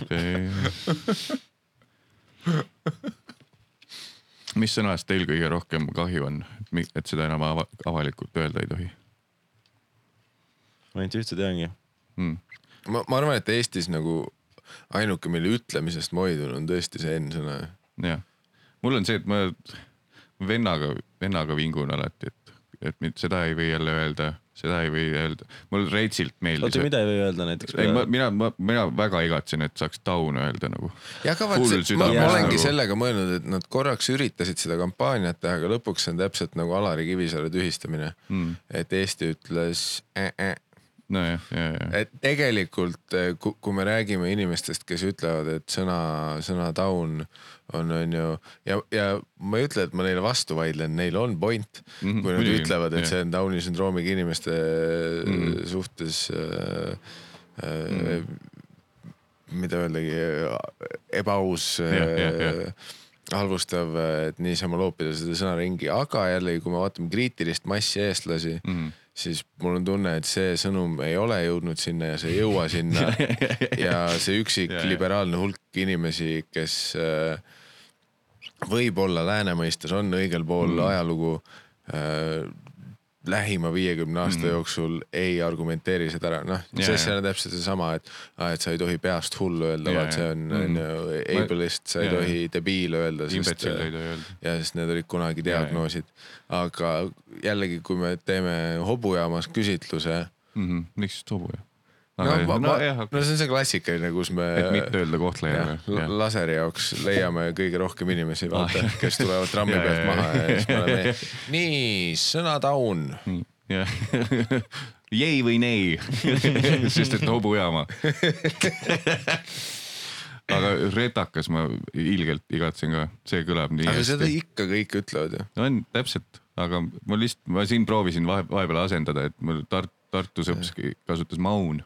okei okay.. mis sõnast teil kõige rohkem kahju on, et seda enam ava avalikult öelda ei tohi ainult ühte teangi. mm.? ma, ma arvan, et Eestis nagu ainuke, mille ütlemisest ma hoidun, on tõesti see N-sõna. jah, mul on see, et ma vennaga, vennaga vingun alati, et, et mind seda ei või jälle öelda, seda ei või öelda, mul reitsilt meeldis oota, mida ei või öelda näiteks? ei, ma, mina, ma, mina väga igatsen, et saaks down öelda nagu. jah, aga vaat see, ma, olengi nagu. sellega mõelnud, et nad korraks üritasid seda kampaaniat teha, aga lõpuks see on täpselt nagu Alari Kivisaare tühistamine Mm. et Eesti ütles äh, äh. nojah, ja, ja, et tegelikult, kui me räägime inimestest, kes ütlevad, et sõna, sõna down on, on ju ja, ja ma ei ütle, et ma neile vastu vaidlen, neil on point mm, Mhm, -hmm, kui nad muidugi, ütlevad, et jah. see on Downi sündroomiga inimeste mm Mhm. -hmm. suhtes äh, äh, mm -hmm. mida öeldagi, ebaaus Jah, jah, jah. halvustav, et niisama loopida seda sõna ringi, aga jällegi, kui me vaatame kriitilist massi eestlasi mm, Mhm. -hmm. Siis mul on tunne, et see sõnum ei ole jõudnud sinna ja see ei jõua sinna (laughs) ja see üksik Ja, liberaalne hulk inimesi, kes äh, võib-olla lääne mõistes on õigel pool Mm. mm. ajalugu äh, lähima viiekümne aasta Mm. mm. jooksul ei argumenteeri seda ära, noh, Ja, see on täpselt seesama, et, et sa ei tohi peast hullu öelda, vaat see on, Mm. ju ableist, sa ei Ja, tohi debiil öelda, sest imbetsill ei tohi öelda. ja sest need olid kunagi diagnoosid. aga jällegi, kui me teeme hobujaamas küsitluse, miks just hobu jah? no, aga ma, no, jah, no see on see klassikaline, kus me et mitte öelda Kohtla-Järve. laseri jaoks leiame kõige rohkem inimesi, vaata Ah,, kes tulevad (laughs) trammi pealt maha ja siis me oleme (laughs) nii sõna down. jah, (laughs) jei või nei sest et hobujaama aga retakas ma ilgelt igatsen ka, see kõlab nii aga hästi. seda ikka kõik ütlevad ju. on täpselt, aga ma lihtsalt, ma siin proovisin vahe, vahepeal asendada, et mul Tart-, Tartu sõps kasutas maun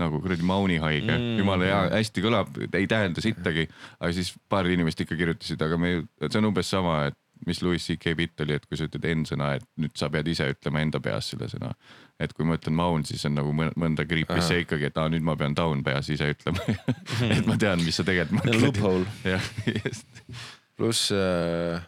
nagu kuradi mauni haige mm., jumala hea, hästi kõlab, ei tähenda sittagi, aga siis paar inimest ikka kirjutasid, aga me, see on umbes sama, et mis Louis CK bitt oli, et kui sa ütled N-sõna, et nüüd sa pead ise ütlema enda peas selle sõna. et kui ma ütlen maun, siis on nagu mõn- mõnda kriipi see ikkagi, et aa nüüd ma pean down peas ise ütlema (laughs) et ma tean, mis sa tegelikult mõtled. Loophole. jah, just. pluss äh,.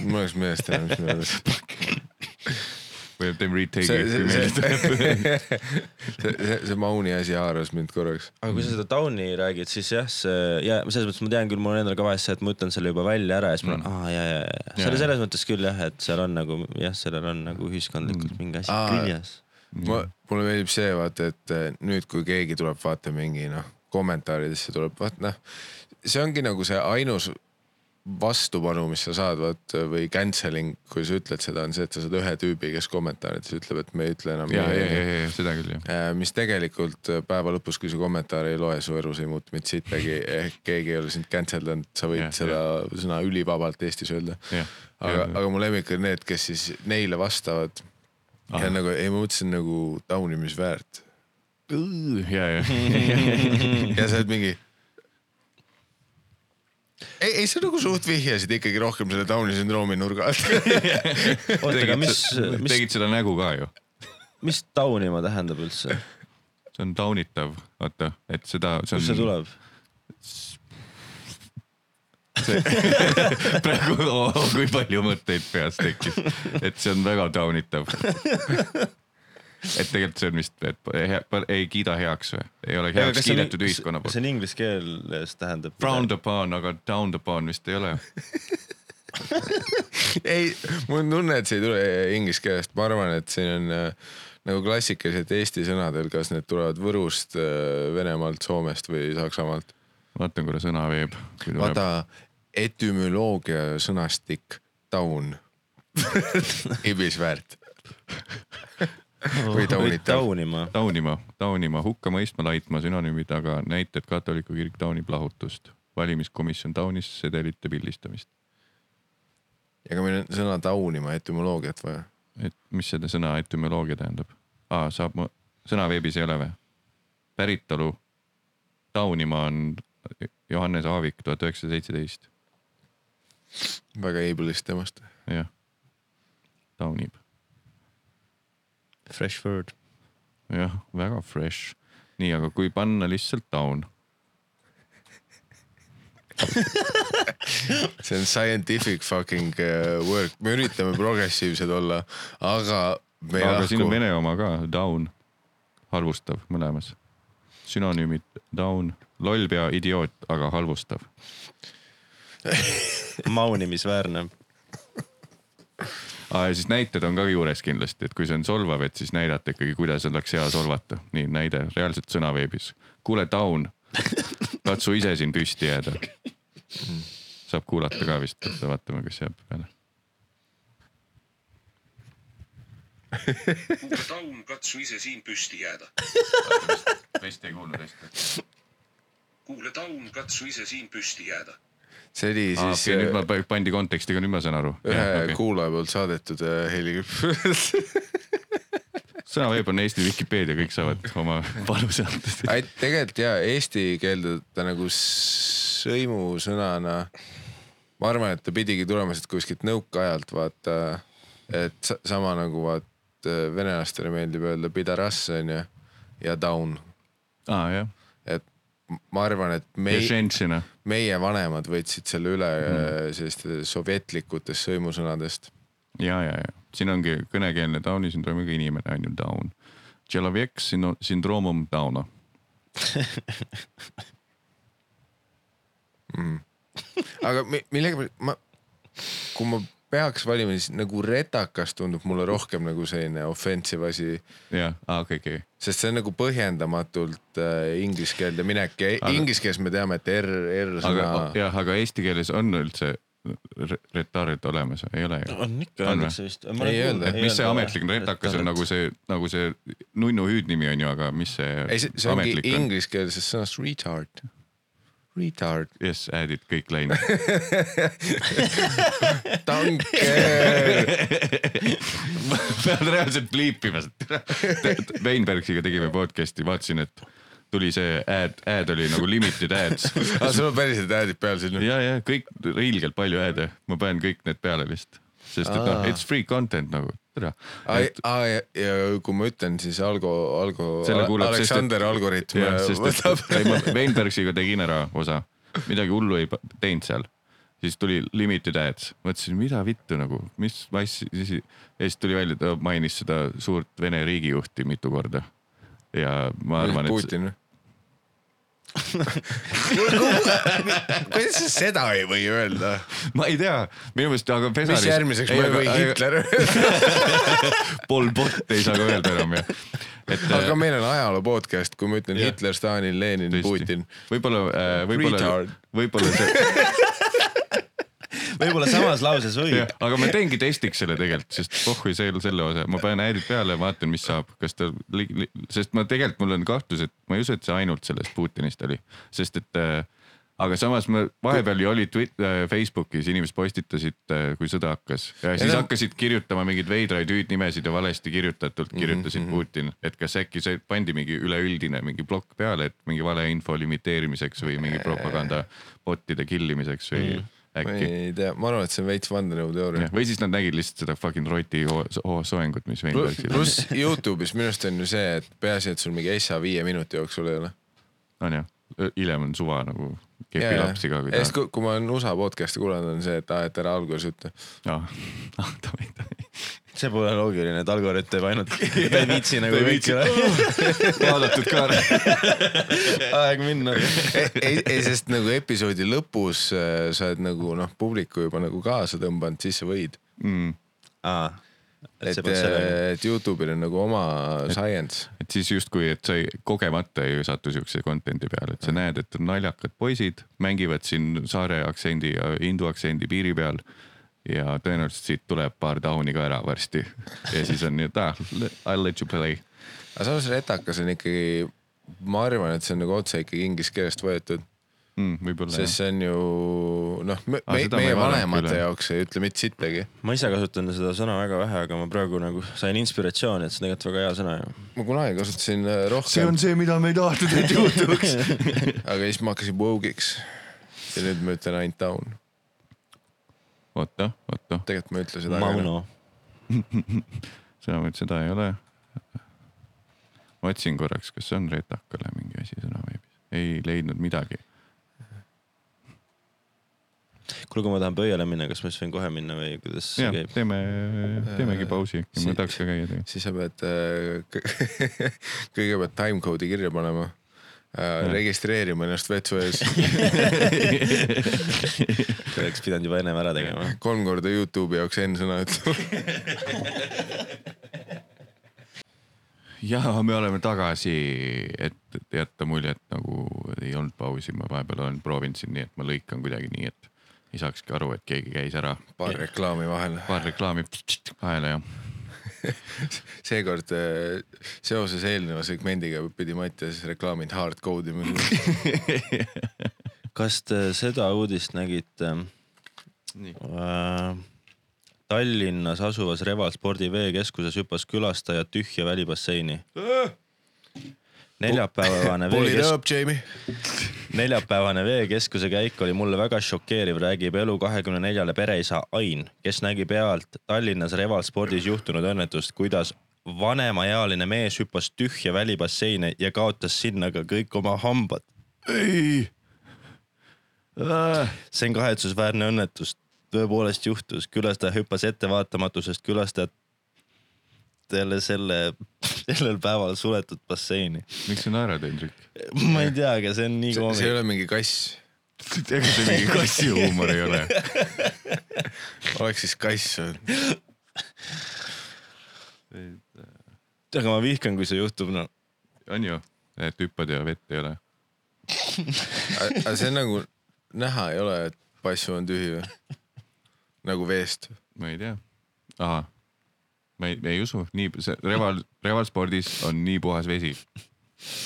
mul läks meelest ära, mis me oleme. Või teeme retake see, see, (laughs) see, see, (laughs) see, see Mauni asi haaras mind korraks. aga kui sa seda Downi räägid, siis jah, see ja selles mõttes ma tean küll, mul on endal ka vahest see, et ma ütlen selle juba välja ära ja siis ma olen Mm. aa ja, ja, ja, selle ja. selles mõttes küll jah, et seal on nagu jah, sellel on nagu ühiskondlikult Mm. mingi asi küljes. ma, mulle meeldib see vaata, et äh, nüüd, kui keegi tuleb vaata mingi noh, kommentaaridesse tuleb vaat noh, see ongi nagu see ainus vastupanu, mis sa saad vaata või cancelling, kui sa ütled seda, on see, et sa saad ühe tüübi, kes kommentaarides ütleb, et me ei ütle enam ja, ja, nii. ja, ja seda küll jah. Äh, mis tegelikult äh, päeva lõpus, kui see kommentaar ei loe, su elus ei muutu mitte sittagi, ehk keegi ei ole sind cancel danud, sa võid ja, seda ja. sõna ülivabalt Eestis öelda. aga, aga mu lemmik on need, kes siis neile vastavad ja nagu ei, ma mõtlesin nagu taunimisväärt ja, ja, ja sa oled mingi. ei, ei sa nagu suht vihjasid ikkagi rohkem selle Downi sündroomi nurga alt. (laughs) oota, aga mis, mis, tegid seda nägu ka ju. mis Downima tähendab üldse, see on taunitav, vaata, et seda, see on. kust see tuleb? (laughs) praegu oh,, kui palju mõtteid peas tekkis, et see on väga taunitav. (laughs) et tegelikult see on vist, et ei kiida heaks või, ei ole heaks kiidetud ühiskonna kas poolt. see on inglise keeles tähendab? Frowned upon, aga downed upon vist ei ole. (laughs) ei, mul on tunne, et see ei tule inglise keelest, ma arvan, et siin on äh, nagu klassikaliselt Eesti sõnadel, kas need tulevad Võrust, Venemaalt, Soomest või Saksamaalt. vaatan korra sõnaveeb. vaata etümoloogia sõnastik taun (laughs) ibisväärt (laughs) või taunitav. Downima. taunima, taunima, hukka mõistma, laitma sünonüümid, aga näited katoliku kirik taunib lahutust. valimiskomisjon taunis sedelite pildistamist. ega meil on sõna taunima etümoloogiat vaja. et mis selle sõna etümoloogia tähendab ah,? saab, sõna veebis ei ole või? päritolu taunima on Johannes Aavik tuhat üheksasada seitseteist, väga able'ist temast. jah, taunib, Fresh word. jah, väga fresh. nii, aga kui panna lihtsalt taun, (laughs) see on scientific fucking uh, work, me üritame progressiivsed olla, aga aga siin on lahku. vene oma ka, down, halvustav mõlemas. sünonüümid down, lollpea, idioot, aga halvustav. (laughs) maunimisväärne. Ja siis näited on ka juures kindlasti, et kui see on solvav, et siis näidata ikkagi, kuidas oleks hea solvata. nii näide reaalselt sõnaveebis. kuule, Down, katsu ise siin püsti jääda. saab kuulata ka vist, vaatame, kas jääb peale. kuule Taun, katsu ise siin püsti jääda. vist ei kuulnud hästi. kuule Taun, katsu ise siin püsti jääda. See oli siis okei, nüüd ma äh, pandi konteksti ka, nüüd ma saan aru. ühe okay. kuulaja poolt saadetud äh, heliklipp. sõnaveeb on Eesti Vikipeedia, kõik saavad oma (laughs) panuse anda. tegelikult ja eesti keelde ta nagu sõimusõnana, ma arvan, et ta pidigi tulema siit kuskilt nõukaajalt, vaata, et sa- sama nagu vaat venelastele meeldib öelda pidarass onju ja down, aa jah, et ma arvan, et ja meie vanemad võtsid selle üle mm. selliste sovjetlikutest sõimusõnadest. ja, ja, ja siin ongi kõnekeelne Downi sündroomiga inimene on ju down. Tšelovjek sündroomum down'a (laughs) mm.. aga millega ma, kui ma peaks valima, siis nagu retakas tundub mulle rohkem nagu selline offensive asi jah, aa okei, okei. sest see on nagu põhjendamatult äh, inglise keelde minek ja Aga- inglise keeles me teame, et R, R aga sõna. jah, aga eesti keeles on üldse re- retard olemas, ei ole ju? on ikka öeldakse vist. Ei öelda. et mis see ametlik retakas on nagu see, nagu see nunnu hüüdnimi on ju, aga mis see, ei, see, see ongi ametlik on? ingliskeelsest sõnast retard. Retard. Yes, add'id kõik läinud. (laughs) tanker. (laughs) pead reaalselt bliipima seda. Weinbergsiga tegime podcast'i, vaatasin, et tuli see ad, ad oli nagu limited ads. aa, sul on päriselt häädid peal siin? ja, ja kõik, ilgelt palju ad'e, ma panen kõik need peale lihtsalt. sest et noh it's free content nagu, tere. aa, ja, ja kui ma ütlen, siis Algo, Algo, kuulab, sest et- Aleksander algoritm sest võtab et. ei ma Weinbergsiga tegin ära osa, midagi hullu ei teinud seal. siis tuli limited ads, mõtlesin, mida vittu nagu, mis massi, siis ja siis tuli välja, ta mainis seda suurt Vene riigijuhti mitu korda. ja ma arvan, et Putin. Kuidas sa seda ei või öelda? ma ei tea, minu meelest, aga mis Pesaris. järgmiseks ma ei või Hitler (laughs) öelda? Pol Pot ei saa ka öelda enam jah. et aga meil on ajaloo podcast, kui ma ütlen Jah. Hitler, Stalin, Lenin. Putin. võib-olla, võib-olla Retard., võib-olla see, (laughs) võib-olla samas lauses võib. Aga ma teengi testiks selle tegelikult, sest pohhui selle, selle osa, ma panen häälid peale ja vaatan, mis saab, kas ta, sest ma tegelikult, mul on kahtlus, et ma ei usu, et see ainult sellest Putinist oli, sest et äh, aga samas ma vahepeal ju oli Twitter, Facebookis inimesed postitasid, kui sõda hakkas. Ja siis no- hakkasid kirjutama mingeid veidraid hüüdnimesid ja valesti kirjutatult Mhm, kirjutasid mm -hmm. Putin, et kas äkki see pandi mingi üleüldine mingi plokk peale, et mingi valeinfo limiteerimiseks või mingi propaganda bot'ide kill imiseks või mm. Ma ei tea, ma arvan, et see on veits vandenõuteooria. või siis nad nägid lihtsalt seda fucking roti soengut, mis Weinbergsil on. pluss Youtube'is minu arust on ju see, et peaasi, et sul mingi SA viie minuti jooksul ei ole. on jah, hiljem on suva nagu kepi lapsi ka, kui ja siis, kui, kui ma olen USA podcast'i kuulanud, on see, et aa, et ära alguses ütle. noh, davai, davai. see pole loogiline, et Algorit teeb ainult, ta ei viitsi nagu kõike (laughs) vaadatud ka ära. (laughs) aeg minna. ei, ei, ei, sest nagu episoodi lõpus äh, sa oled nagu noh, publiku juba nagu kaasa tõmbanud, siis sa võid. Mm. aa, et et sellega. et Youtube'il on nagu oma science. et siis justkui, et sa ei, kogemata ei satu siukse content'i peale, et sa näed, et on naljakad poisid, mängivad siin saare aktsendi ja hindu aktsendi piiri peal. ja tõenäoliselt siit tuleb paar tauni ka ära varsti. ja siis on nii, et ah, I will let you play. aga samas retakas on ikkagi, ma arvan, et see on nagu otse ikkagi inglise keelest võetud, mm,. sest see on ju noh, me, Aa, me, meie vanemate jaoks ei ütle mitte sittagi. ma ise kasutan seda sõna väga vähe, aga ma praegu nagu sain inspiratsiooni, et see on tegelikult väga hea sõna ju. ma kunagi kasutasin äh, rohkem, see, mida me ei tahtnud, et juhtuks. (laughs) aga siis ma hakkasin woke'iks. ja nüüd ma ütlen ainult down, oota, oota, tegelikult ma ei ütle seda. Mauno. seda, seda ei ole. ma otsin korraks, kas on retakale mingi asi sõna veebis, ei leidnud midagi. kuule, kui ma tahan pöiale minna, kas ma siis võin kohe minna või kuidas see jah, käib? teeme, teemegi pausi, ma tahaks ka käia tegelikult. siis sa pead äh, kõ- (laughs) kõigepealt timecode'i kirja panema äh,, registreerima ennast vetsu ees, (laughs) oleks pidanud juba ennem ära tegema. kolm korda Youtube'i jaoks N-sõna ütlema. ja me oleme tagasi, et et jätta muljet nagu ei olnud pausi, ma vahepeal olen proovinud siin nii, et ma lõikan kuidagi nii, et ei saakski aru, et keegi käis ära. paar reklaami vahele. paar reklaami vahele ja seekord äh, seoses eelneva segmendiga pidi Mattias reklaamid hardcode'i mulle. (laughs) kas te seda uudist nägite? Nii. Tallinnas asuvas Reval Spordi veekeskuses hüppas külastaja tühja välibasseini. Neljapäevane veekesk-, neljapäevane veekeskuse käik oli mulle väga šokeeriv, räägib elu kahekümne neljale pereisa Ain, kes nägi pealt Tallinnas Reval spordis juhtunud õnnetust, kuidas vanemaealine mees hüppas tühja välibasseini ja kaotas sinna ka kõik oma hambad. ei. see on kahetsusväärne õnnetus, tõepoolest juhtus, külastaja hüppas ettevaatamatusest külastajatele selle, sellel päeval suletud basseini. miks sa naerad, Hendrik? ma ei tea, aga see on nii see ei koomiline. ole mingi kass, (laughs) ega see mingi kassi huumor ei ole. (laughs) oleks siis kass olnud. aga ma vihkan, kui see juhtub, noh. on ju, et hüppad ja vett ei ole. aga see on nagu näha ei ole, et passu on tühi või? (laughs) nagu veest. ma ei tea. ahah, ma ei, ei usu, nii see reval, revalspordis on nii puhas vesi,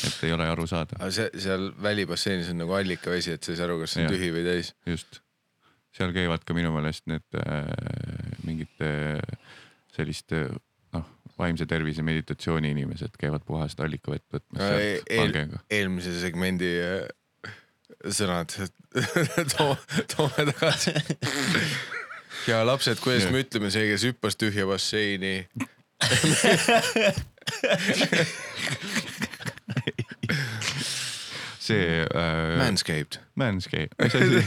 et ei ole aru saada, aga see seal välibasseinis on nagu allikavesi, et sa ei saa aru, kas see on Jah. tühi või täis. just. seal käivad ka minu meelest need äh, mingite selliste noh, vaimse tervise meditatsiooni inimesed käivad puhast allikavett võtmas sealt eel, palgega. eelmise segmendi äh, sõnad (laughs) Too, toome tagasi. (laughs) ja lapsed, kuidas me ütleme, see, kes hüppas tühja basseini. see äh, Manscaped. Manscape, mis asi?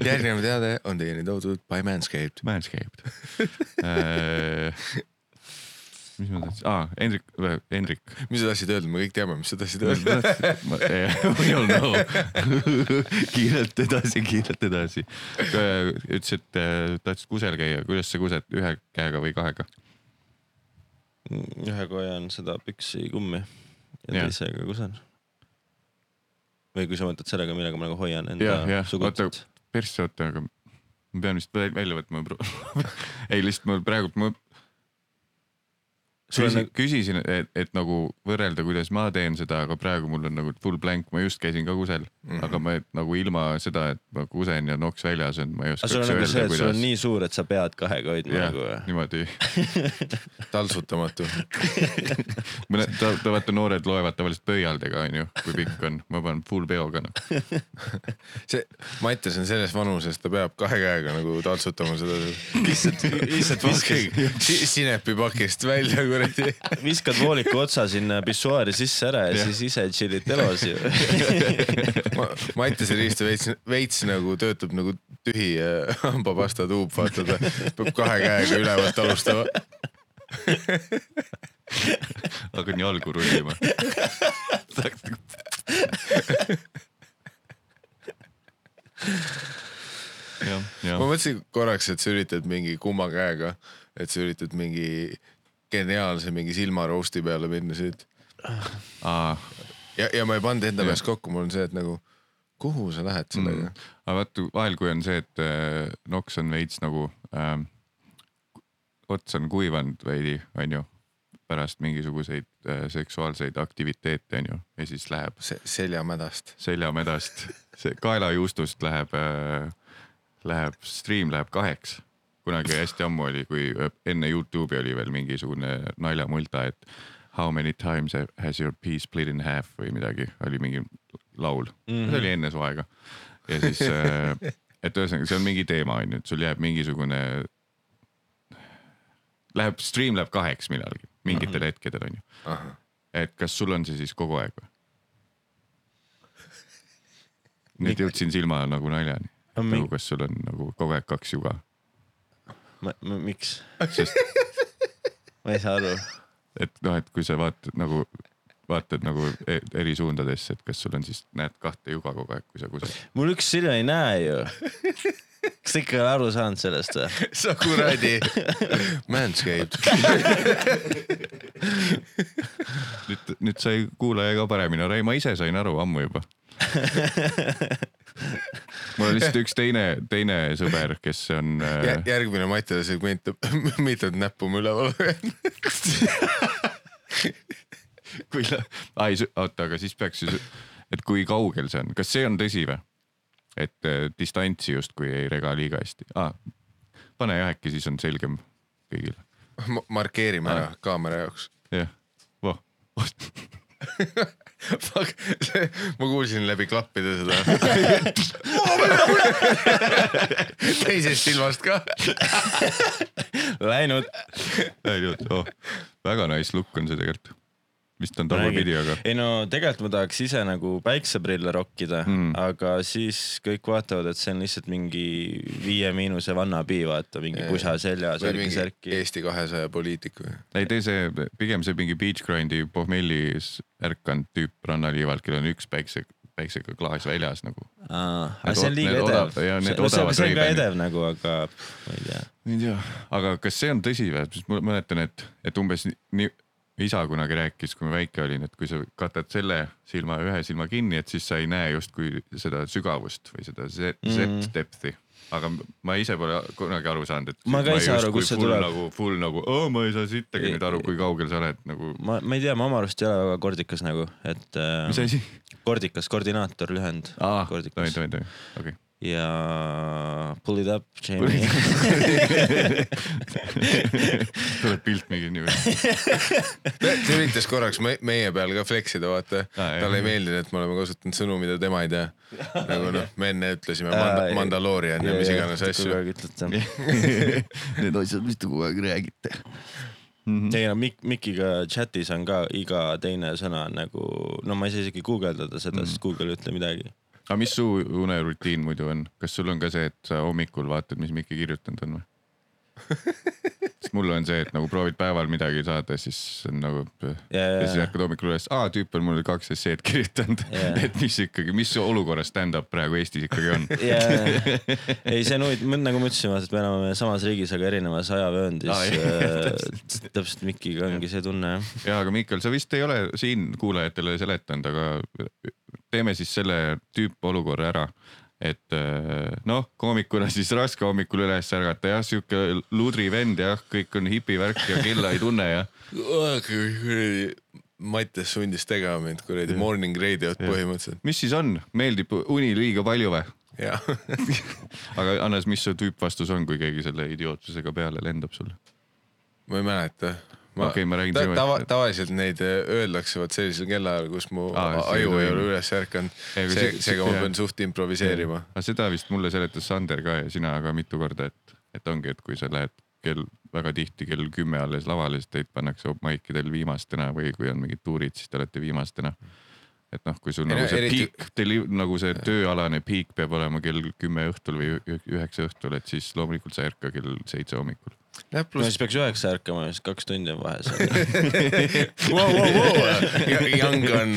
(laughs) järgnev teade on teieni toodud by Manscaped. Manscaped (laughs) äh,. Mis ma tahtsin, aa, Hendrik, Hendrik. mis sa tahtsid öelda, me kõik teame, mis sa tahtsid öelda. We all know. (laughs) kiirelt edasi, kiirelt edasi. ütles, et äh, tahtis kusel käia, kuidas sa kused, ühe käega või kahega? ühega hoian seda püksi kummi ja Jah. teisega kusen. või kui sa mõtled sellega, millega ma nagu hoian enda jah, jah, oota sugut,. persse, oota, aga ma pean vist väl- välja võtma. (laughs) ei, lihtsalt ma praegu, ma Sul on küsi, nagu- küsisin, et, et nagu võrrelda, kuidas ma teen seda, aga praegu mul on nagu full blank, ma just käisin ka kusel mm, -hmm. aga ma nagu ilma seda, et ma kusen ja noks väljas on, ma ei aga sul on nagu see, et sul on kuidas. nii suur, et sa pead kahega hoidma jah nagu, niimoodi. (laughs) taltsutamatu. (laughs) mõned, ta, ta vaata noored loevad tavaliselt pöialdega onju, kui pikk on, ma panen full peoga noh. (laughs) see, Mattias on selles vanuses, ta peab kahe käega nagu taltsutama seda. lihtsalt, lihtsalt viskad, sinepipakist välja kuradi. (laughs) viskad vooliku otsa sinna pissuaari sisse ära ja Jah. siis ise chill'id telos ju. (laughs) Mattiase riist veits, veits nagu töötab nagu tühi äh, hambapasta tuub, vaata ta peab kahe käega ülevalt alustama. (laughs) hakkan jalgu rullima. jah, ma jah, mõtlesin korraks, et sa üritad mingi kumma käega, et sa üritad mingi geniaalse mingi silmaroosti peale minna siit. aa, ja, ja ma ei pannud enda peas kokku, mul on see, et nagu kuhu sa lähed sellega Mm. aga vaata vahel, kui on see, et äh, noks on veits nagu äh,, ots on kuivanud veidi, onju, pärast mingisuguseid äh, seksuaalseid aktiviteete onju ja siis läheb Se. seljamädast. seljamedast, see kaelajuustust läheb äh,, läheb, stream läheb kaheks. Kunagi hästi ammu oli, kui enne Youtube'i oli veel mingisugune naljamulta, et how many times has your pea split in half või midagi, oli mingi laul mm, -hmm. see oli enne su aega. ja siis äh,, et ühesõnaga, see on mingi teema on ju, et sul jääb mingisugune, läheb, stream läheb kaheks millalgi, mingitel -hmm. hetkedel on ju. et kas sul on see siis kogu aeg või? nüüd jõudsin silma nagu naljani. No mi- nagu kas sul on nagu kogu aeg kaks juga, miks? sest (laughs) ma ei saa aru. et noh, et kui sa vaatad nagu, vaatad nagu e- eri suundadesse, et kas sul on siis, näed kahte juga kogu aeg, kui sa kused. mul üks silm ei näe ju. kas sa ikka ei ole aru saanud sellest või? (laughs) sa kuradi. Manscaped. (laughs) nüüd, nüüd sai kuulaja ka paremini aru, ei ma ise sain aru ammu juba. Mul on lihtsalt üks teine, teine sõber, kes on äh, järgmine Mattiase segment, mitut näppu ma üleval hoian. kui, ai, oota, aga siis peaks ju, et kui kaugel see on, kas see on tõsi või? et äh, distantsi justkui ei rega liiga hästi ah,. pane jah, äkki siis on selgem kõigile. markeerime ära kaamera jaoks. jah, voh, (laughs) Fuck, ma kuulsin läbi klappide seda. teisest silmast ka. Läinud. läinud, oh, väga nice look on see tegelikult. Vist on tagurpidi, aga ei no tegelikult ma tahaks ise nagu päikseprille rokkida Mm. aga siis kõik vaatavad, et see on lihtsalt mingi Viie Miinuse vannapi, vaata mingi pusa seljas, värki särki. Eesti kahesaja poliitik või? ei tee see, pigem see mingi beach grind'i pohmellis ärkanud tüüp rannaliivalt, kellel on üks päikse, päiksega klaas väljas nagu. aga see on liiga edev. no see, see on ka edev nagu, aga ma ei tea. ei tea, aga kas see on tõsi või, sest ma mäletan, et, et umbes nii isa kunagi rääkis, kui ma väike olin, et kui sa katad selle silma, ühe silma kinni, et siis sa ei näe justkui seda sügavust või seda Z Mhm. depth'i. aga ma ise pole kunagi aru saanud, et. Ma ka ei saa aru, kust see tuleb. nagu full nagu, ma ei saa sittagi nüüd aru, kui kaugel sa oled nagu. ma, ma ei tea, ma oma arust ei ole väga kordikas nagu, et äh, mis asi? kordikas, koordinaator lühend. aa, tohi, kordikas tohi, tohi, okei. Ja pull it up, Jamie. (laughs) tuleb pilt mingi niimoodi. (laughs) ta üritas korraks me, meie peal ka flex ida, vaata Aa, jah. talle ei meeldinud, et me oleme kasutanud sõnu, mida tema ei tea. nagu noh, me enne ütlesime Manda, Mandaloorian ja mis iganes asju. (laughs) Need asjad, mis te kogu aeg räägite. ei no Mik-, Mikiga chatis on ka iga teine sõna nagu, no ma ei saa isegi guugeldada seda mm., sest Google ei ütle midagi. Aga mis su unerutiin muidu on, kas sul on ka see, et sa hommikul vaatad, mis Mikki kirjutanud on või? (laughs) sest mul on see, et nagu proovid päeval midagi saada, siis on nagu ja, ja siis, ärkad hommikul üles, aa tüüp on mulle kaks esseed kirjutanud Jaa. et mis ikkagi, mis olukorras stand-up praegu Eestis ikkagi on? (laughs) ja ei, see on huvitav, nagu ma ütlesin, vaata, et me elame samas riigis, aga erinevas ajavööndis Aa, jah, täpselt Mikiga ongi see tunne jah. ja aga Mikkel, sa vist ei ole siin kuulajatele seletanud, aga teeme siis selle tüüpolukorra ära et äh, noh, koomikuna siis raske hommikul üles ärgata jah, sihuke ludri vend jah, kõik on hipivärk ja kella ei tunne ja Mattias sundis tegema mind kuradi morning radio't põhimõtteliselt. mis siis on, meeldib uni liiga palju või? jah, (laughs) aga Hannes, mis su tüüpvastus on, kui keegi selle idiootsusega peale lendab sulle? ma ei mäleta. Okei, ma räägin ta, tava, tavaliselt neid äh, öeldakse vot sellisel kellaajal, kus mu Aa, aju ei ole üles ärkanud. Aga see seega ma pean suht improviseerima. aga seda vist mulle seletas Sander ka ja sina ka mitu korda, et, et ongi, et kui sa lähed kell väga tihti kell kümme alles lavale, siis teid pannakse maikidel viimastena või kui on mingid tuurid, siis te olete viimastena. et noh, kui sul Ei nagu see eriti- piik, teil nagu see tööalane piik peab olema kell kümme õhtul või üheksa õhtul, et siis loomulikult sa ei ärka kell seitse hommikul. No siis peaks üheksa ärkama, siis kaks tundi on vahe seal. wow,, wow, wow., young on,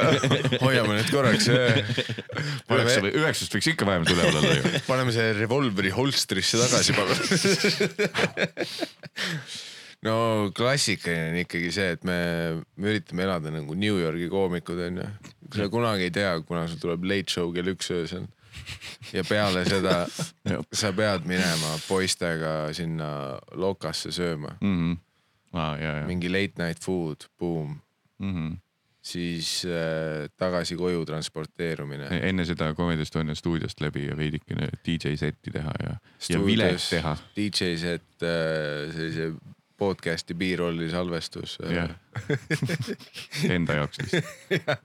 (laughs) hoiame nüüd korraks. üheksa või üheksast võiks ikka vähemalt üleval olla ju. paneme selle revolvri holstrisse tagasi, palun. (laughs) no klassikaline on ikkagi see, et me, me üritame elada nagu New Yorgi koomikud onju. sa kunagi ei tea, kuna sul tuleb late show kell üks öösel ja peale seda sa pead minema poistega sinna lokasse sööma, Mhm. aa, ja, ja. mingi late night food, boom, Mhm. siis äh, tagasi koju transporteerumine. enne seda Comedy Estonia stuudiost läbi ja veidikene DJ seti teha ja, ja vilet teha. DJ set, sellise podcast'i B-rolli salvestus. jah, (laughs) enda jaoks lihtsalt.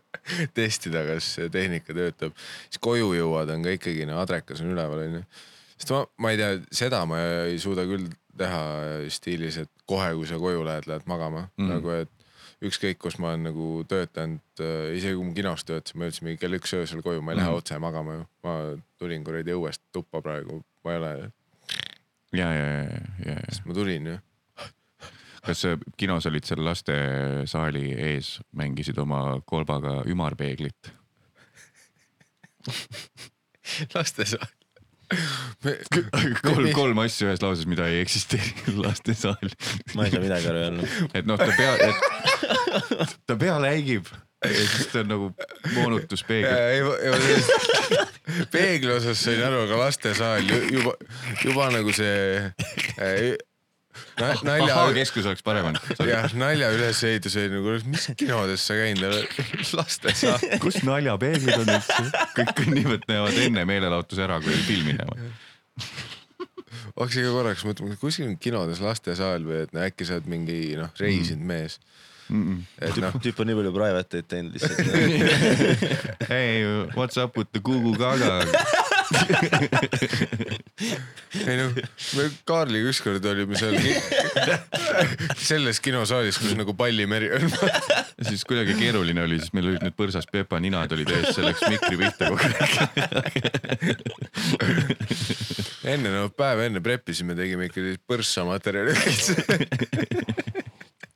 testida, kas see tehnika töötab, siis koju jõuad, on ka ikkagi no adrekas on üleval onju. sest ma, ma ei tea, seda ma ei suuda küll teha stiilis, et kohe, kui sa koju lähed, lähed magama mm. Mhm. nagu, et ükskõik, kus ma olen nagu töötanud, isegi kui ma kinos töötasin, ma jõudsin mingi kell üks öösel koju, ma ei lähe Mhm. otse magama ju. ma tulin kuradi õuest tuppa praegu, ma ei ole, ja, ja, ja, ja, ja. ma tulin ju. Kas sa kinos olid seal lastesaali ees, mängisid oma kolbaga ümarpeeglit? lastesaal. kolm, kolm asja ühes lauses, mida ei eksisteeri (laughs) lastesaal. ma ei saa midagi aru jälle. et noh, ta pea, et ta peale äigib ja siis ta on nagu moonutuspeegel. peegli osas sain aru, aga lastesaal ju- juba, juba nagu see äh, nalja ahhaa, keskus oleks parem olnud. jah, nalja ülesehitus oli nagu, mis kinodes sa käinud oled, lastesaal. (laughs) kus naljapeeglid on üldse? kõik kõnnivad, näevad enne meelelahutuse ära, kui filmi näevad. (laughs) hakkasin ka korraks mõtlema, kuskil on kinodes lastesaal või et no äkki sa oled mingi noh, reisinud mees. et noh, tüüp on nii palju private eid teinud (laughs) lihtsalt. Hey, what's up with the Gugu Gaga? (laughs) ei noh, me Kaarliga ükskord olime seal (laughs) selles kinosaalis, kus nagu pallimeri on. (laughs) siis kuidagi keeruline oli, siis meil olid need põrsas Pepa ninad olid ees, see läks mikri pihta kogu aeg. enne no päev enne preppisime, tegime ikka põrssamaterjali.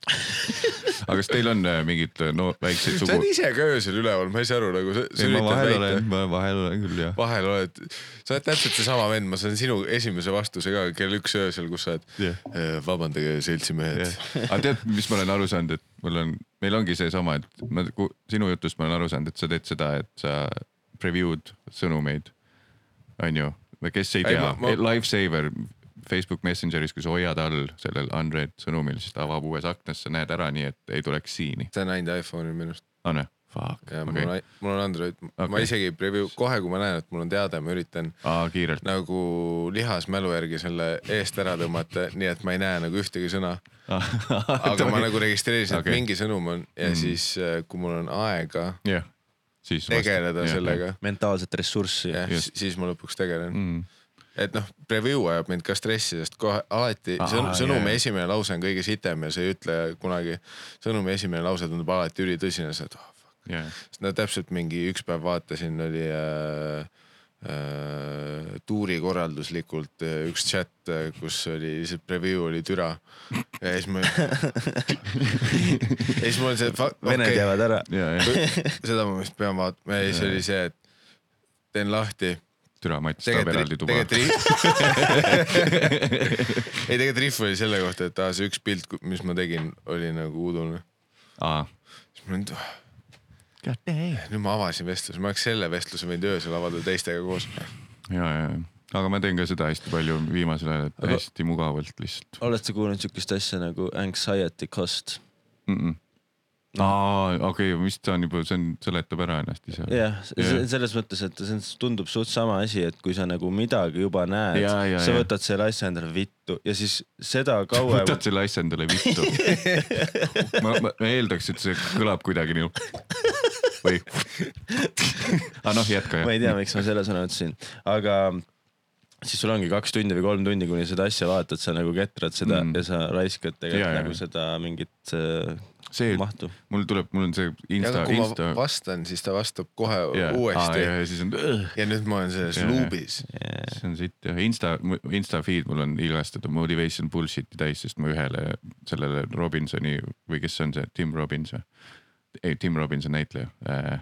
Aga kas teil on äh, mingid äh, no väikseid sa sugu oled? ise ka öösel üleval, ma ei saa aru nagu sa, sa ei, ma vahel väita olen, ma vahel olen küll jah. vahel oled, sa oled täpselt seesama vend, ma saan sinu esimese vastuse ka kell üks öösel, kus sa oled yeah.. vabandage, seltsimehed yeah.. aga tead, mis ma olen aru saanud, et mul on, meil ongi seesama, et ma sinu jutust ma olen aru saanud, et sa teed seda, et sa preview'd sõnumeid, onju. või kes ei tea Lifesaver Facebook Messengeris, kui sa hoiad all sellel unread sõnumil, siis ta avab uues aknas, sa näed ära nii, et ei tuleks siini. sa näinud iPhone'i minu arust on või? Fuck, okei mul on, mul on Android okay., ma isegi preview, kohe kui ma näen, et mul on teade, ma üritan aa, kiirelt. nagu lihasmälu järgi selle eest ära tõmmata, nii et ma ei näe nagu ühtegi sõna. (laughs) aga ma nagu registreerisin, et Okei. mingi sõnum on ja Mm. siis, kui mul on aega jah, siis. tegeleda sellega, mentaalset ressurssi. jah siis ma lõpuks tegelen mm.. Et noh, preview ajab mind ka stressi, sest kohe alati sõn, sõnumi jaa. esimene lause on kõige sitem ja sa ei ütle kunagi, sõnumi esimene lause tundub alati ülitõsine, sa oled oh, fuck. jah, sest no täpselt mingi üks päev vaatasin, oli äh, äh, tuurikorralduslikult äh, üks chat, kus oli lihtsalt preview oli türa ja siis ma (laughs) ja siis mul see, vened okei, jäävad ära. seda ma vist pean vaatama ja siis oli see, et teen lahti. Türa Mats tahab eraldi tuba. (laughs) ei tegelikult Riff oli selle kohta, et aa, see üks pilt, mis ma tegin, oli nagu udune. aa, siis ma nüüd, nüüd ma avasin vestluse, ma oleks selle vestluse võinud öösel avada teistega koos. ja, ja, ja, aga ma teen ka seda hästi palju viimasel ajal, et hästi mugavalt lihtsalt oled sa kuulnud siukest asja nagu anxiety cost? mm. -mm. aa, okei okay,, vist see on juba, see on, seletab ära ennast ise. jah, Jah. selles mõttes, et see tundub suht sama asi, et kui sa nagu midagi juba näed, sa võtad selle asja endale vittu ja siis seda kauem võtad selle asja endale vittu. (laughs) ma, ma ma eeldaks, et see kõlab kuidagi nii. või? aga noh, jätka ma ei jah. tea, miks ma selle sõna ütlesin, aga siis sul ongi kaks tundi või kolm tundi, kuni seda asja vaatad, sa nagu ketrad seda Mm. ja sa raiskad tegelikult Ja, ja, nagu ja. seda mingit äh, see, mahtu. mul tuleb, mul on see Insta, Insta. vastan, siis ta vastab kohe ja uuesti ja siis on, ja nüüd ma olen selles ja. luubis. see on sitt jah, Insta, Insta feed mul on ilgestatud motivation bullshit'i täis, sest ma ühele sellele Robinsoni või kes see on see, Tim Robbins või? ei, Tim Robbins on näitleja äh,.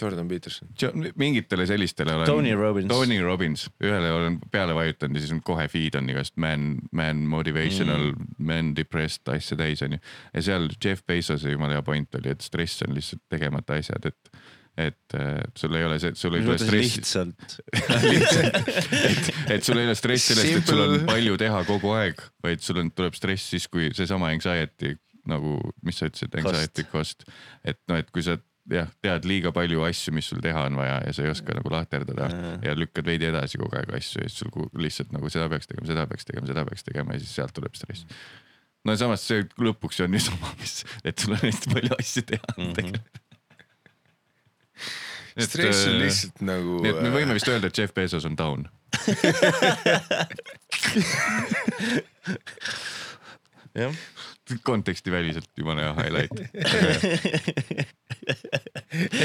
Jordan Peterson. mingitele sellistele olen. Tony Robbins. Tony Robbins, ühele olen peale vajutanud ja siis on kohe feed on igast man, man motivational mm., man depressed asja täis onju. ja seal Jeff Bezos'i jumala hea point oli, et stress on lihtsalt tegemata asjad, et, et äh, sul ei ole see, sul ei tule stressi. lihtsalt, (laughs) et, et sul ei ole stress sellest, et sul on palju teha kogu aeg, vaid sul on, tuleb stress siis, kui seesama anxiety nagu, mis sa ütlesid, anxiety cost, cost., et noh, et kui sa jah, tead liiga palju asju, mis sul teha on vaja ja sa ei oska nagu lahterdada Jaa. ja lükkad veidi edasi kogu aeg asju ja siis sul lihtsalt nagu seda peaks tegema, seda peaks tegema, seda peaks tegema ja siis sealt tuleb stress. no samas see lõpuks on niisama, (laughs) mis, et sul on hästi palju asju teha mm. -hmm. stress on lihtsalt nagu. nii et me võime vist öelda, et Jeff Bezos on down. (laughs) (laughs) jah. Kontekstiväliselt jumala hea highlight. (laughs)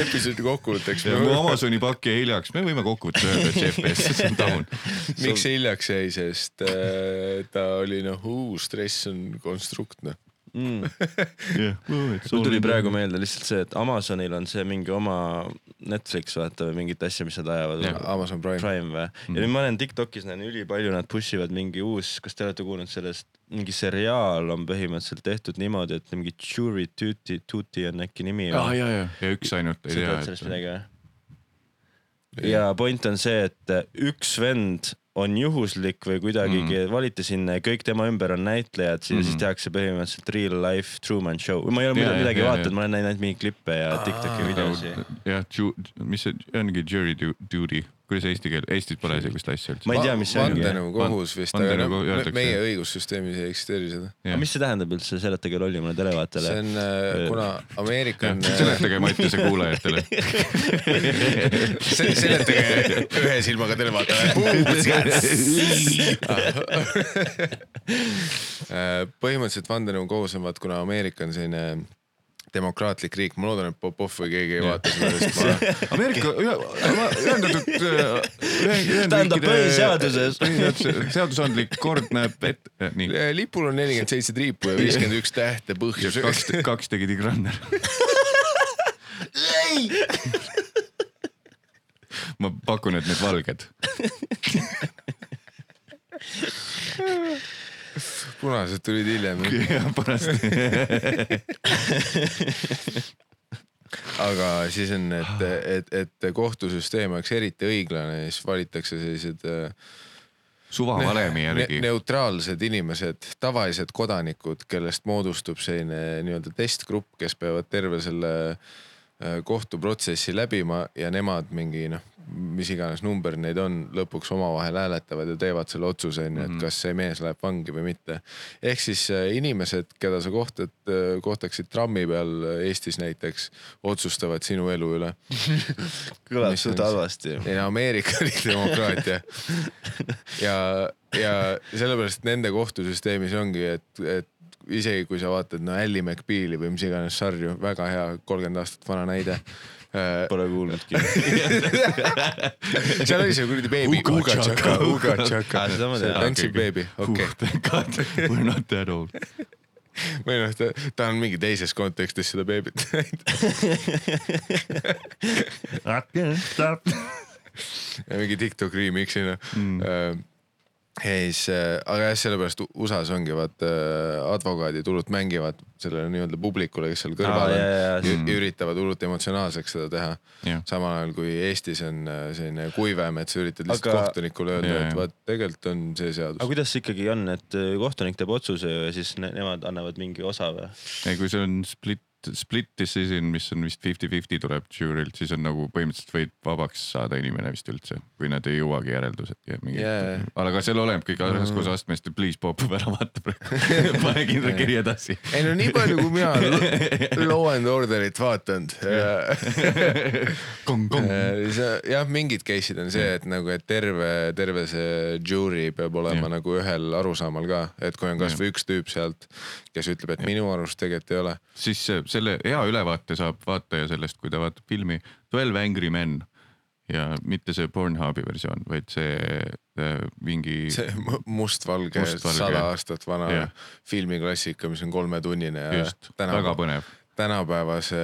episoodi kokkuvõtteks. mu Amazoni pakk jäi hiljaks, me võime kokkuvõttes öelda, et Bezos on down. miks see hiljaks jäi, sest äh, ta oli noh, stress on konstrukt noh. Mm. (laughs) mul tuli praegu meelde lihtsalt see, et Amazonil on see mingi oma Netflix vaata või mingit asja, mis nad ajavad. Amazon Prime. Prime või? ja nüüd ma näen Tiktokis näen ülipalju, nad push ivad mingi uus, kas te olete kuulnud sellest, mingi seriaal on põhimõtteliselt tehtud niimoodi, et mingi Jury Duty, Duty on äkki nimi ja, ja, ja, ja üks ainult ei sa tea tead sellest midagi või? ja point on see, et üks vend on juhuslik või kuidagi Mhm. mm. valiti sinna ja kõik tema ümber on näitlejad, siis mm. siis tehakse põhimõtteliselt real life Truman Show. ma ei ole muidu midagi vaadanud, ma olen näinud mingeid klippe ja Tiktoki videosi. jah, mis see ongi jury du- duty, kuidas eesti keel, Eestis pole sellist asja üldse ma ei tea, mis see ongi. vandenõukohus vist, aga no, meie õigussüsteemis ei eksisteeri seda. aga mis see tähendab üldse, seletage lollimale televaatajale see. on, kuna Ameerika on. seletage Mattiase kuulajatele. seletage ühe silmaga televaatajale. põhimõtteliselt vandenõukohus on vaat, kuna Ameerika on selline demokraatlik riik, ma loodan, et Popov või keegi ei vaata seda, sest ma (laughs) Ameerika ühendatud, Tähendab, põhiseaduses. seadusandlik kord näeb ette, nii, lipul on nelikümmend seitse triipu ja viiskümmend üks tähte põhjus. kaks, kaks tegi Tigranner. ma pakun, et need valged. (laughs) (laughs) punased tulid hiljem. jah, pärast. aga siis on, et, et, et kohtusüsteem oleks eriti õiglane, siis valitakse sellised äh, suvavalemi ne järgi. neutraalsed inimesed, tavalised kodanikud, kellest moodustub selline nii-öelda testgrupp, kes peavad terve selle äh, kohtuprotsessi läbima ja nemad mingi noh, mis iganes number neid on, lõpuks omavahel hääletavad ja teevad selle otsuse onju, et kas see mees läheb vangi või mitte. ehk siis äh, inimesed, keda sa kohtad, kohtaksid trammi peal Eestis näiteks, otsustavad sinu elu üle. (laughs) kõlab suht on- halvasti. ei no Ameerika oli demokraatia. (laughs) ja, ja sellepärast nende kohtusüsteemis ongi, et, et isegi kui sa vaatad no Ally McBeali või mis iganes sarju, väga hea kolmkümmend aastat vana näide. Pole kuulnudki. (laughs) seal oli see kuradi beebi, Uga Chaka, Uga Chaka tean., tantsib beebi, okei. We are not that old. või noh, ta, ta on mingi teises kontekstis seda beebit näinud. (laughs) mingi Tiktok remix'ina mm.. Ja siis, aga jah, sellepärast USA-s ongi vaata advokaadid hullult mängivad sellele nii-öelda publikule, kes seal kõrval Aa, on jaa, ja, ja üritavad hullult emotsionaalseks seda teha Jah.. samal ajal kui Eestis on äh, selline kuivem, et sa üritad lihtsalt Aga- kohtunikule öelda Jaa, et vaat tegelikult on see aga seadus. kuidas see ikkagi on, et äh, kohtunik teeb otsuse ja siis ne nemad annavad mingi osa või? ei, kui see on split, split decision, mis on vist fifty-fifty tuleb žüürilt, siis on nagu põhimõtteliselt võid vabaks saada inimene vist üldse, kui nad ei jõuagi järeldused ja mingi Jaa. aga seal oleneb kõik raskusastmest ja please popub ära vaata praegu. (laughs) pane kindla kiri edasi. ei no nii palju, kui mina (laughs) Law and Orderit vaatanud. (laughs) jah, mingid case'id on see, et nagu, et terve, terve see žürii peab olema Jah. nagu ühel arusaamal ka, et kui on kasvõi üks tüüp sealt, kes ütleb, et minu arust tegelikult ei ole. siis äh, selle hea ülevaate saab vaataja sellest, kui ta vaatab filmi Twelve Angry Men ja mitte see Pornhubi versioon, vaid see äh, mingi. see mu- mustvalge, Mustvalge. sada aastat vana filmiklassika, mis on kolmetunnine ja just, väga põnev. Tänapäevase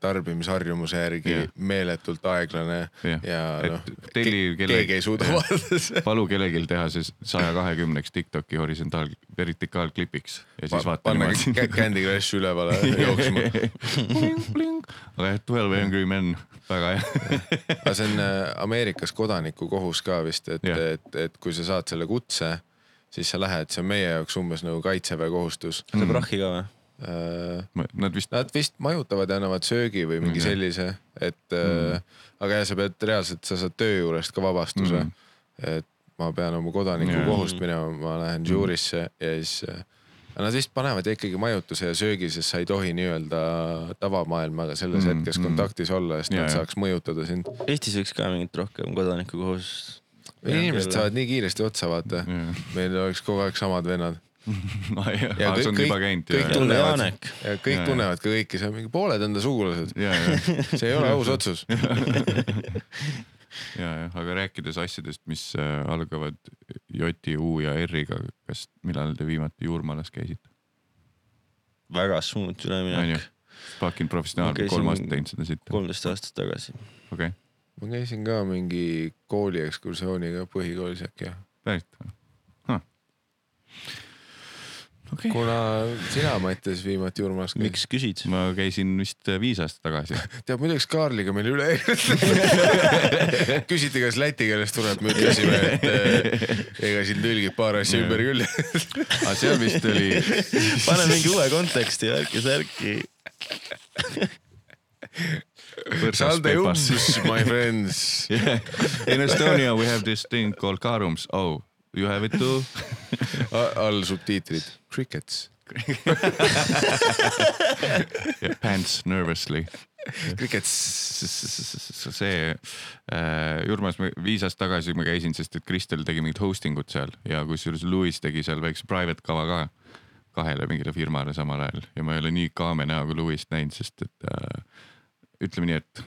tarbimisharjumuse järgi Jah. meeletult aeglane Jah. ja Et noh, telli kelle- keegi ei suuda jah. vaadata palu kellelgi teha see saja kahekümneks Tiktoki horisontaal, vertikaalklipiks ja siis vaata panna Candy Crush ülevale (laughs) jooksma. aga jah, Twelve Angry Men, väga hea. aga see on äh, Ameerikas kodaniku kohus ka vist, et Jah. et, et kui sa saad selle kutse, siis sa lähed, see on meie jaoks umbes nagu kaitseväe kohustus. saab rahhi ka või? Nad vist, Nad vist majutavad ja annavad söögi või mingi Mhm. sellise, et mm. aga jah, sa pead reaalselt, sa saad töö juurest ka vabastuse mm.. et ma pean oma kodaniku Jaa. kohust minema, ma lähen žüürisse ja siis äh, aga nad vist panevad ikkagi majutuse ja söögi, sest sa ei tohi nii-öelda tavamaailmaga selles Mm, hetkes mm. kontaktis olla, sest Jaa, nad saaks mõjutada sind. Eestis võiks ka mingit rohkem kodanikukohust. inimesed saavad nii kiiresti otsa, vaata. meil oleks kogu aeg samad vennad. (laughs) Ja ja kõik- see on juba käinud kõik ja, tunnevad ja kõik Jaa. tunnevad ka kõiki, seal mingi pooled enda sugulased, ja, ja, see ei ole aus otsus. ja, ja, aga rääkides asjadest, mis äh, algavad J, U ja R-iga, kas, millal te viimati Juurmalas käisite? väga onju üleminek., fucking professionaal Ma, käisin kolm aastat teinud seda sitta, kolmteist aastat tagasi. okei, ma käisin ka mingi kooli ekskursiooniga põhikoolis äkki jah. päriselt huh.? Okei okay., kuna sina, Mattias, viimati Jurmas käisid? miks küsid? ma käisin vist äh, viis aastat tagasi. (laughs) tead muideks Kaarliga meil üle (laughs) küsiti, kas läti keeles tuleb, me ütlesime, et eh, ega siin tõlgib paar asja ümber küll. aga seal vist oli, (laughs) pane mingi uue konteksti, värki-särki. Salde jums, my friends. Yeah. In Estonia we have this thing called karums. Oh, you have it too? (laughs) all subtiitrid. Crickets. (laughs) Yeah, pants nervously. Crickets. see äh, Jurmas viis aastat tagasi ma käisin, sest et Kristel tegi mingit hosting ut seal ja kusjuures Louis tegi seal väikse private kava ka, kahele mingile firmale samal ajal ja ma ei ole nii kaame näoga Louist näinud, sest et äh, ütleme nii, et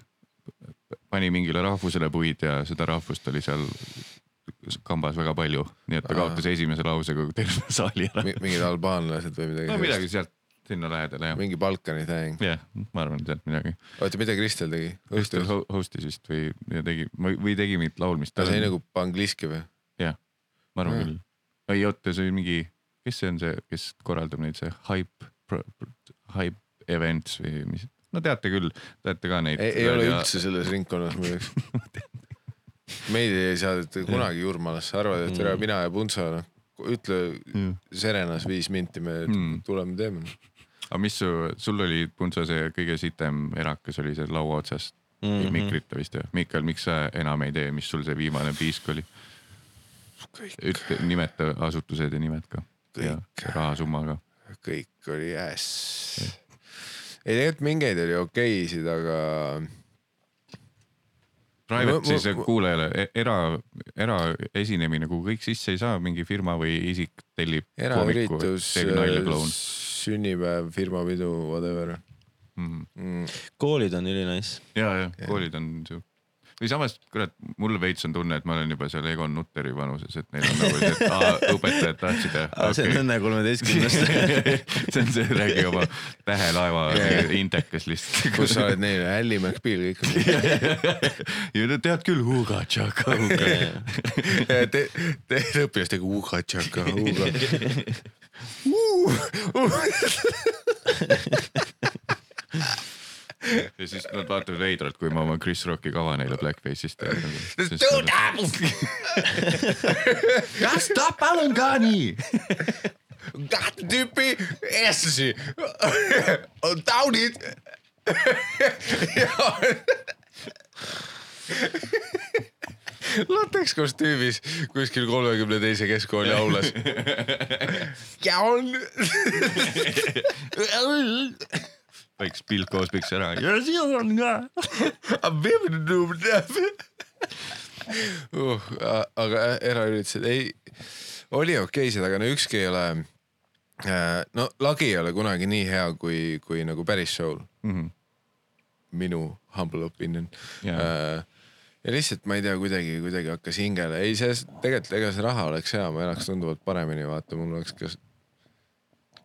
pani mingile rahvusele puid ja seda rahvust oli seal kambas väga palju, nii et ta Aa. kaotas esimese lausega terve (laughs) saali ära. mingid albaanlased või midagi no midagi sealt sinna lähedale jah, mingi Balkani tähing. jah, ma arvan sealt midagi. oota, mida Kristel tegi? Kristel ho- host'is vist või ja tegi või tegi mingit laulmist. ta sai nagu angliski või? ma arvan Mm. küll. ei oota, see oli mingi, kes see on see, kes korraldab neid, see hype, hype events või mis, no teate küll, teate ka neid. ei, ei ole üldse selles ringkonnas muideks. (laughs) (laughs) meid ei saadeta kunagi Jurmalasse, arvad, et tere, mina ja Punso, noh, ütle Mm. Serenas viis minti, me Mm. tuleme teeme. aga mis su, sul oli, Punso, see kõige sitem erakas oli see laua otsas mm. -hmm. mikrita vist jah? Mikkel, miks sa enam ei tee, mis sul see viimane piisk oli? ütle, nimeta asutused ja nimed ka Kõik. rahasumma ka. kõik oli äss. ei tegelikult mingeid oli okeisid, aga Private siis kuulajale e- era, eraesinemine, kuhu kõik sisse ei saa, mingi firma või isik tellib. eraüritus, sünnipäev, firmapidu, whatever Mhm. mm.. koolid on ülinais. ja, ja koolid on siuke või samas kurat, mul veits on tunne, et ma olen juba seal Egon Nutteri vanuses, et neil on nagu see, et aa, õpetajad tahtsid ja see on õnne kolmeteistkümnest. (laughs) see on see, räägi oma tähelaeva Jaa. intekas lihtsalt. kus sa oled neile, Ally McBeal kõik. ja no tead küll, Huga Tšaka, Huga. Te, te õpilastega uga tšaka, uga. Ja siis nad vaatavad veidralt, kui ma oma Chris Rocki kava neile Blackface'is teen. (laughs) kas ta palun ka nii? kahte tüüpi eestlasi. taunid. lateks kostüümis kuskil kolmekümne teise keskkooli aulas. ja on. Pilt koos piks ära. (laughs) ja siin on ka. uh,. aga eraüritused ei, oli okeised, aga no ükski ei ole. no lagi ei ole kunagi nii hea kui, kui nagu päris show'l, minu humble opinion yeah.. ja lihtsalt ma ei tea, kuidagi, kuidagi hakkas hingele, ei see tegelikult, ega see raha oleks hea, ma elaks tunduvalt paremini, vaata, mul oleks ka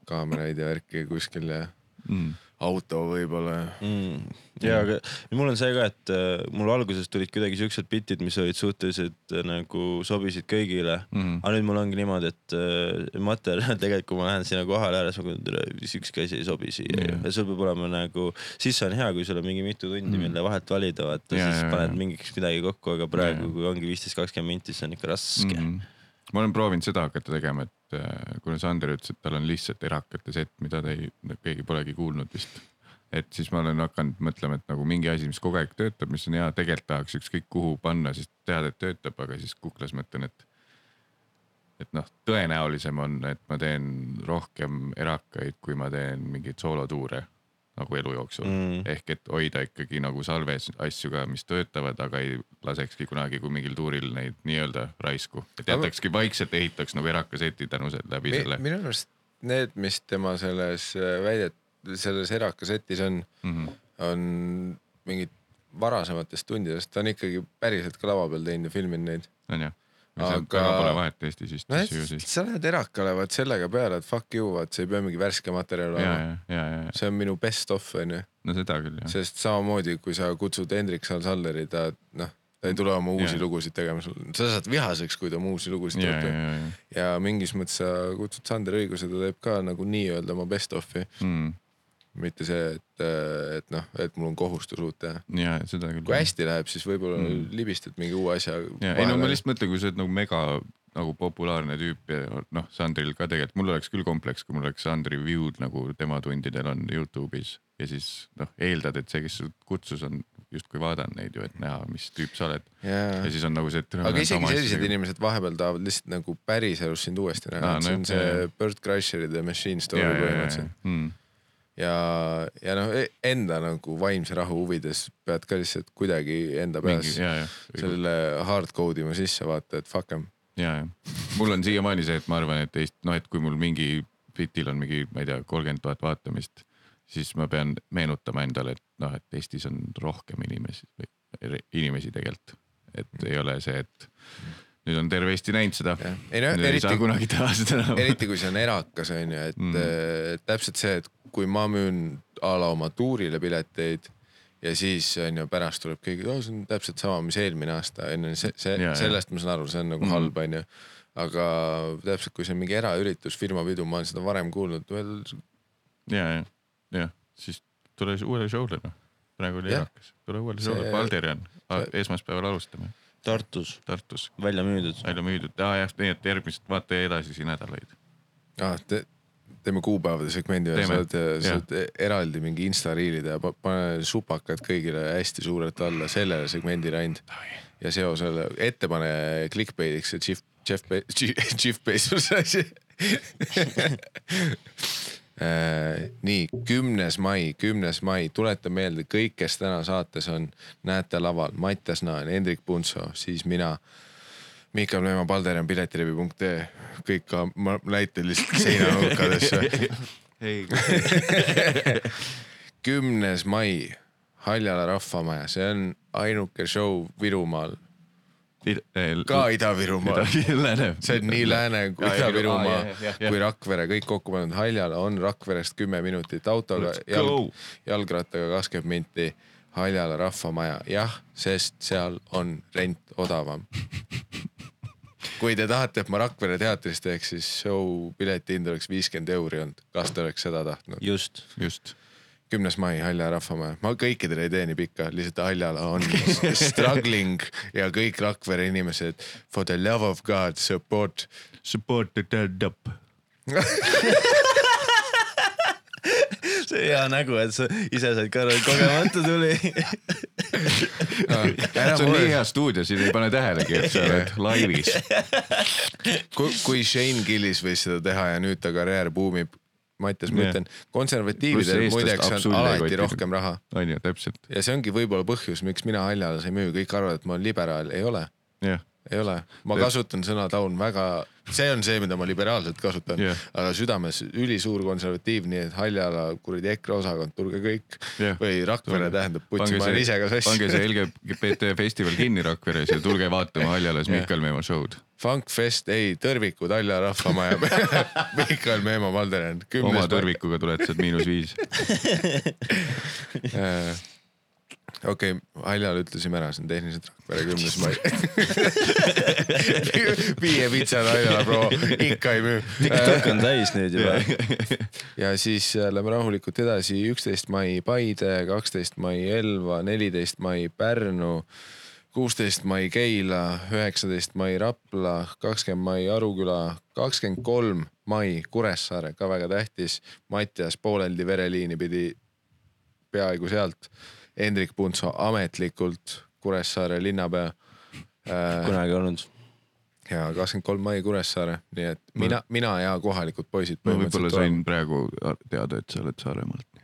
kaameraid ja värki kuskil ja Mm. Auto võib-olla mm.. ja, aga mul on see ka, et äh, mul alguses tulid kuidagi siuksed bitid, mis olid suhteliselt äh, nagu sobisid kõigile Mhm. aga nüüd mul ongi niimoodi, et äh, materjal (laughs) tegelikult, kui ma lähen sinna kohale ära, siis ma et ükski asi ei sobi siia yeah. ja sul peab olema nagu, siis on hea, kui sul on mingi mitu tundi, mille vahelt valida, vaata Ja, siis ja, paned ja. mingiks midagi kokku, aga praegu ja. kui ongi viisteist, kakskümmend minti, siis on ikka raske mm. Mhm. Ma olen proovinud seda hakata tegema, et äh, kuna Sander ütles, et tal on lihtsalt erakate set, mida ta ei, keegi polegi kuulnud vist. et siis ma olen hakanud mõtlema, et nagu mingi asi, mis kogu aeg töötab, mis on hea, tegelikult tahaks ükskõik kuhu panna, sest tead, et töötab, aga siis kuklas mõtlen, et et noh, tõenäolisem on, et ma teen rohkem erakaid, kui ma teen mingeid soolotuure nagu elu jooksul Mm. ehk et hoida ikkagi nagu salves asju ka, mis töötavad, aga ei lasekski kunagi, kui mingil tuuril neid nii-öelda raisku, et jätakski vaikselt ehitaks nagu erakaseti tänu läbi Mi, selle minu arust need, mis tema selles äh, väidet, selles erakasetis on, mm. -hmm. on mingid varasematest tundidest, ta on ikkagi päriselt ka lava peal teinud ja filminud neid. on ju, Aga- pole vahet Eestis vist no no, et ju siis. sa lähed erakale, vaat sellega peale, et fuck you, vaat see ei pea mingi värske materjal ja, olema. ja, ja, ja, see on minu best of onju, no seda küll jah. sest samamoodi kui sa kutsud Hendrik Sal-Salleri, ta noh, ta ei tule oma uusi Jaa. lugusid tegema, sa saad vihaseks, kui ta oma uusi lugusid ja, ja, teeb. ja, ja ja mingis mõttes sa kutsud Sander õiguse, ta teeb ka nagu nii-öelda oma best of'i, mm,. Mitte see, et, et noh, et mul on kohustus uut teha. ja seda küll. kui hästi läheb, siis võib-olla Mm. mm. libistad mingi uue asja. ja ei no ma lihtsalt mõtlen, kui sa oled nagu mega nagu populaarne tüüp ja noh, Sandril ka tegelikult, mul oleks küll kompleks, kui mul oleks Sandri view'd nagu tema tundidel on Youtube'is ja siis noh, eeldad, et see, kes su kutsus, on justkui vaadanud neid ju, et näha, mis tüüp sa oled jaa ja siis on nagu see, et. aga isegi sellised. inimesed vahepeal tahavad lihtsalt nagu päriselus sind uuesti näha ah,, see no on jah, see jah. Bert Kreischer'i The Machine Story ja, ja, ja, põhimõtteliselt. ja, ja, ja noh, enda nagu vaimse rahu huvides pead ka lihtsalt kuidagi enda mingi peas ja, ja, selle hard code ima sisse vaata, et fuck em. ja, ja mul on siiamaani see, et ma arvan, et Eest-, noh, et kui mul mingi bitil on mingi, ma ei tea, kolmkümmend tuhat vaatamist, siis ma pean meenutama endale, et noh, et Eestis on rohkem inimesi või inimesi tegelikult, et ei ole see, et nüüd on terve Eesti näinud seda. ei no nüüd ei saa eriti, kunagi teha seda enam. eriti kui see on erakas on ju, et Mm. mm. täpselt see, et kui ma müün a la oma tuurile pileteid ja siis on ju pärast tuleb keegi, see on täpselt sama, mis eelmine aasta on ju, see, see sellest ma saan aru, see on nagu mm. halb on ju. aga täpselt, kui see on mingi eraüritus, firmapidu, ma olen seda varem kuulnud, veel ja, ja, jah, siis tule uuele show'le noh. praegu oli erakas, tule uuele show'le, Valderian, see- esmaspäeval alustame Tartus Tartus, välja müüdud. välja müüdud, aa jah, nii et järgmised vaata edasisi nädalaid. ah,. Te, teeme kuupäevade segmendi veel, Teeme, saad, saad eraldi mingi Insta riili teha, pane supakad kõigile hästi suurelt alla sellele segmendile ainult. ja seosele, ette pane clickbait'iks see Jeff, Jeff, (laughs) Jeff Bezose asi. (laughs) nii, kümnes mai, kümnes mai, tuletan meelde, kõik, kes täna saates on, näete laval. Mattias Naan, Hendrik Puntso, siis mina. Miikal Meemaa, Palderian, piletilevi.ee, kõik ka, ma näitan lihtsalt seinanurkadesse. (laughs) ei, (laughs) kümnes mai, Haljala rahvamaja, see on ainuke show Virumaal, ka Ida-Virumaal. (laughs) lääne. see on nii Lääne kui Ida-Virumaa kui Rakvere kõik kokku pandud. Haljala on Rakverest kümme minutit autoga jalg, jalgrattaga kakskümmend minti. Haljala rahvamaja, jah, sest seal on rent odavam. (laughs) kui te tahate, et ma Rakvere teatris teeks, siis show pileti hind oleks viiskümmend euri olnud, kas te oleks seda tahtnud? just. just, kümnes mai Haljala rahvamaja, ma kõikidele ei tee nii pikka, lihtsalt Haljala on (laughs) struggling ja kõik Rakvere inimesed for the love of god support support the dead up. (laughs) see hea nägu, et sa ise said ka aru, et kogemata tuli. ära see on nii hea stuudio, siin ei pane tähelegi, et sa oled laivis. kui, kui Shane Gillis võis seda teha ja nüüd ta karjäär buumib. Mattias, ma ütlen, konservatiividel muideks on alati rohkem raha. On ju, täpselt, ja see ongi võib-olla põhjus, miks mina Haljalas ei müü, kõik arvavad, et ma olen liberaal, ei ole, ei ole, ma kasutan sõna taun väga, see on see, mida ma liberaalselt kasutan yeah., aga südames ülisuur konservatiiv, nii et Haljala kuradi EKRE osakond, tulge kõik Jah. või Rakvere Tulge. tähendab, putsi, ma olen ise ka pange see sassi. LGBT festival kinni Rakveres ja tulge vaatama Haljalas (laughs) Jah. Miikal Meemaa show'd. Funkfest, ei, tõrvikud Halja rahvamaja. (laughs) Mihkel Meemaa Valderen, oma tõrvikuga tuled sealt miinus viis. (laughs) okei, Haljal ütlesime ära, see on tehniliselt Rakvere kümnes mai. (laughs) viie pitsad Haljala proua, ikka ei müü. TikTok on täis nüüd juba. (laughs) ja siis äh, lähme rahulikult edasi, üksteist mai Paide, kaksteist mai Elva, neliteist mai Pärnu, kuusteist mai Keila, üheksateist mai Rapla, kakskümmend mai Aruküla, kakskümmend kolm mai Kuressaare, ka väga tähtis. Mattias pooleldi vereliini pidi peaaegu sealt. Hendrik Puntso ametlikult Kuressaare linnapea. kunagi olnud. ja kakskümmend kolm mai Kuressaare, nii et mina, mina ja kohalikud poisid ma võib-olla sain praegu teada, et sa oled Saaremaalt.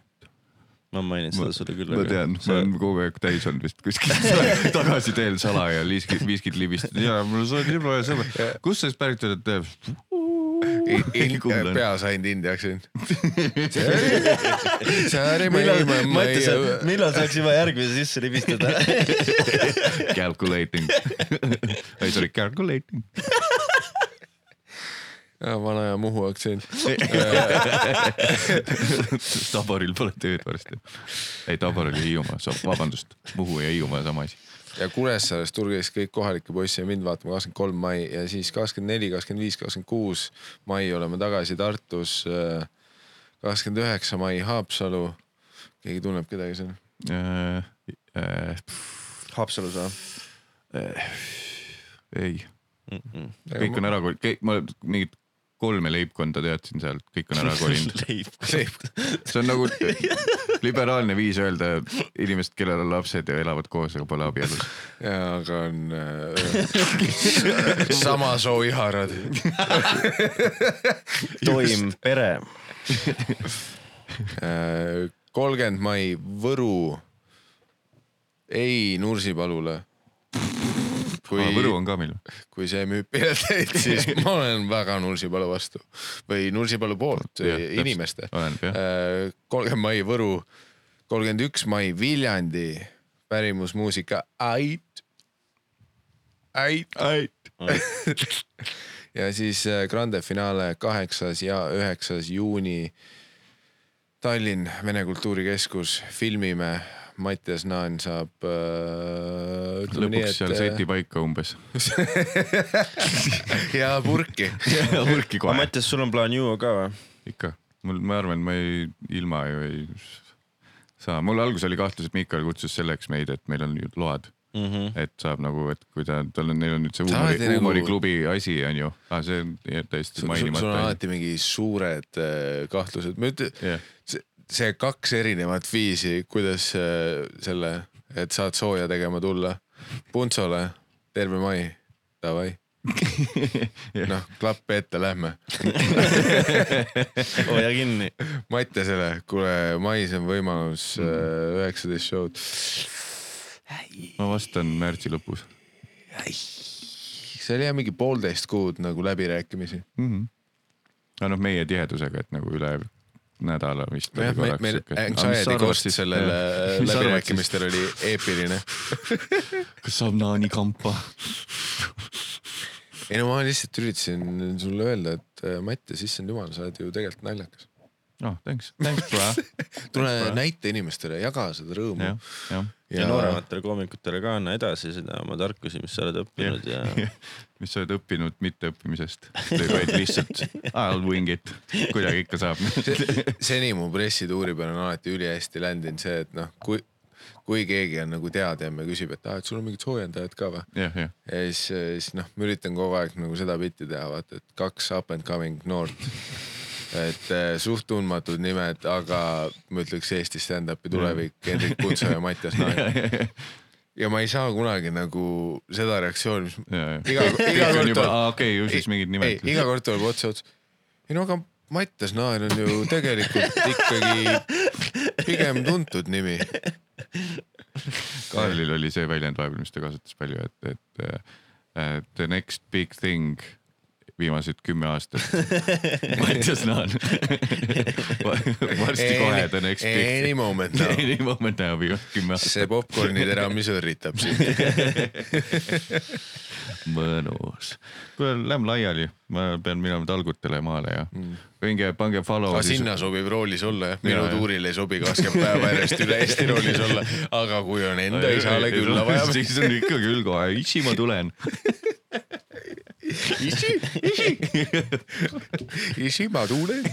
ma mainin seda sulle küll. ma tean, ma olen kogu aeg täis olnud vist kuskil (laughs) tagasi teel salaja viiskid, viiskid libistanud ja mul on sõber ja sõber. kust sa siis pärit oled? Peas ainult indiaks siin. (laughs) millal, saaks juba järgmise sisse libistada? (laughs) Calculating. ei, sorry, calculating. vana ja Muhu aktsent. Taboril pole tööd varsti. ei, Tabor oli Hiiumaa, vabandust, Muhu ja Hiiumaa sama asi. Ja Kuressaares tulge siis kõik kohalikke poisse ja mind vaatama kakskümmend kolm mai ja siis kakskümmend neli, kakskümmend viis, kakskümmend kuus mai oleme tagasi Tartus. kakskümmend üheksa mai Haapsalu. keegi tunneb kedagi seal? Haapsalus või? ei, kõik on ära kolinud, ma mingit kolme leibkonda teadsin sealt, kõik on ära kolinud. (laughs) see on nagu liberaalne viis öelda inimesed, kellel on lapsed ja elavad koos, aga pole abielus. jaa, aga on äh, (laughs) sama soo iharad. (laughs) toim pere. kolmkümmend mai Võru. ei Nursipalule. Kui Võru on ka meil. kui see müüb pileteid, siis (laughs) ma olen väga Nursipalu vastu või Nursipalu poolt täpselt. inimeste. jah. kolmkümmend mai Võru, kolmkümmend üks mai Viljandi, pärimusmuusika Ait, Ait. (laughs) ja siis äh, Grande finaale kaheksas ja üheksas juuni Tallinn Vene Kultuurikeskus, filmime. Mattias Naan saab äh, ütleme nii, lõpuks seal et seti paika umbes. (laughs) ja purki. hulki aga kohe. Mattias, sul on plaan juua ka või? ikka, mul, ma arvan, ma ei, ilma ju ei saa, mul alguses oli kahtlus, et Miikal kutsus selleks meid, et meil on ju load, Mm -hmm. et saab nagu, et kui ta, tal on, neil on nüüd see huumori nagu- huumoriklubi asi on ju ah,, see on täiesti sul sul on mainimata. alati mingi suured äh, kahtlused, ma ütlen, jah, see kaks erinevat viisi, kuidas äh, selle, et saad sooja tegema tulla. Puntsole, terve mai, davai. (laughs) noh, klapp ette, lähme. (laughs) hoia kinni. Mattiasele, kuule, mais on võimalus äh, üheksateist show'd. ma vastan märtsi lõpus see oli jah mingi poolteist kuud nagu läbirääkimisi. mm. -hmm. aga noh, meie tihedusega, et nagu üle nädala vist. jah, meil, meil anxiety cost sellel äh, (laughs) läbirääkimistel oli eepiline. (laughs) kas saab naani kampa? ei no ma lihtsalt üritasin sulle öelda, et äh, Mattias, issand jumal, sa oled ju tegelikult naljakas. noh, thanks, thanks bro. (laughs) tule näita inimestele, jaga seda rõõmu jah, jah. Ja noorematele koomikutele ka anna edasi seda oma tarkusi, mis sa oled õppinud ja (laughs) mis sa oled õppinud mitteõppimisest, vaid lihtsalt I'll wing it, kuidagi ikka saab. (laughs) seni mu pressituuri peal on alati ülihästi ländinud see, et noh, kui, kui keegi on nagu teadjam ja küsib, et aa, et sul on mingid soojendajad ka või? ja siis, siis noh, ma üritan kogu aeg nagu seda bitti teha, vaata, et kaks up and coming noort. Et eh, suht tundmatud nimed, aga ma ütleks Eesti stand-up'i tulevik, Hendrik Kutsa ja Mattias Nael. (laughs) ja ma ei saa kunagi nagu seda reaktsiooni, mis ja, ja. iga, iga kord tuleb, okei, ju siis mingid nimed., iga kord tuleb otsa otsa. ei no aga Mattias Nael on ju tegelikult ikkagi pigem tuntud nimi. Karlil oli see väljend vahepeal, mis ta kasutas palju, et, et uh, the next big thing viimased kümme aastat. (laughs) Mattias Naan. varsti kohe the next big Any moment now. Any moment now viimased kümme aastat. see popkorni tera, mis õrritab sind. (laughs) mõnus. kuule, lähme laiali, ma pean minema talgutele maale ja minge pange follow. aga sinna sobib roolis olla jah, minu jah. tuuril ei sobi kakskümmend päeva järjest üle Eesti roolis olla, aga kui on enda isale külla vaja. siis on ikka küll kohe, issi ma tulen. (laughs) isi, isi, (laughs) isi ma tulen.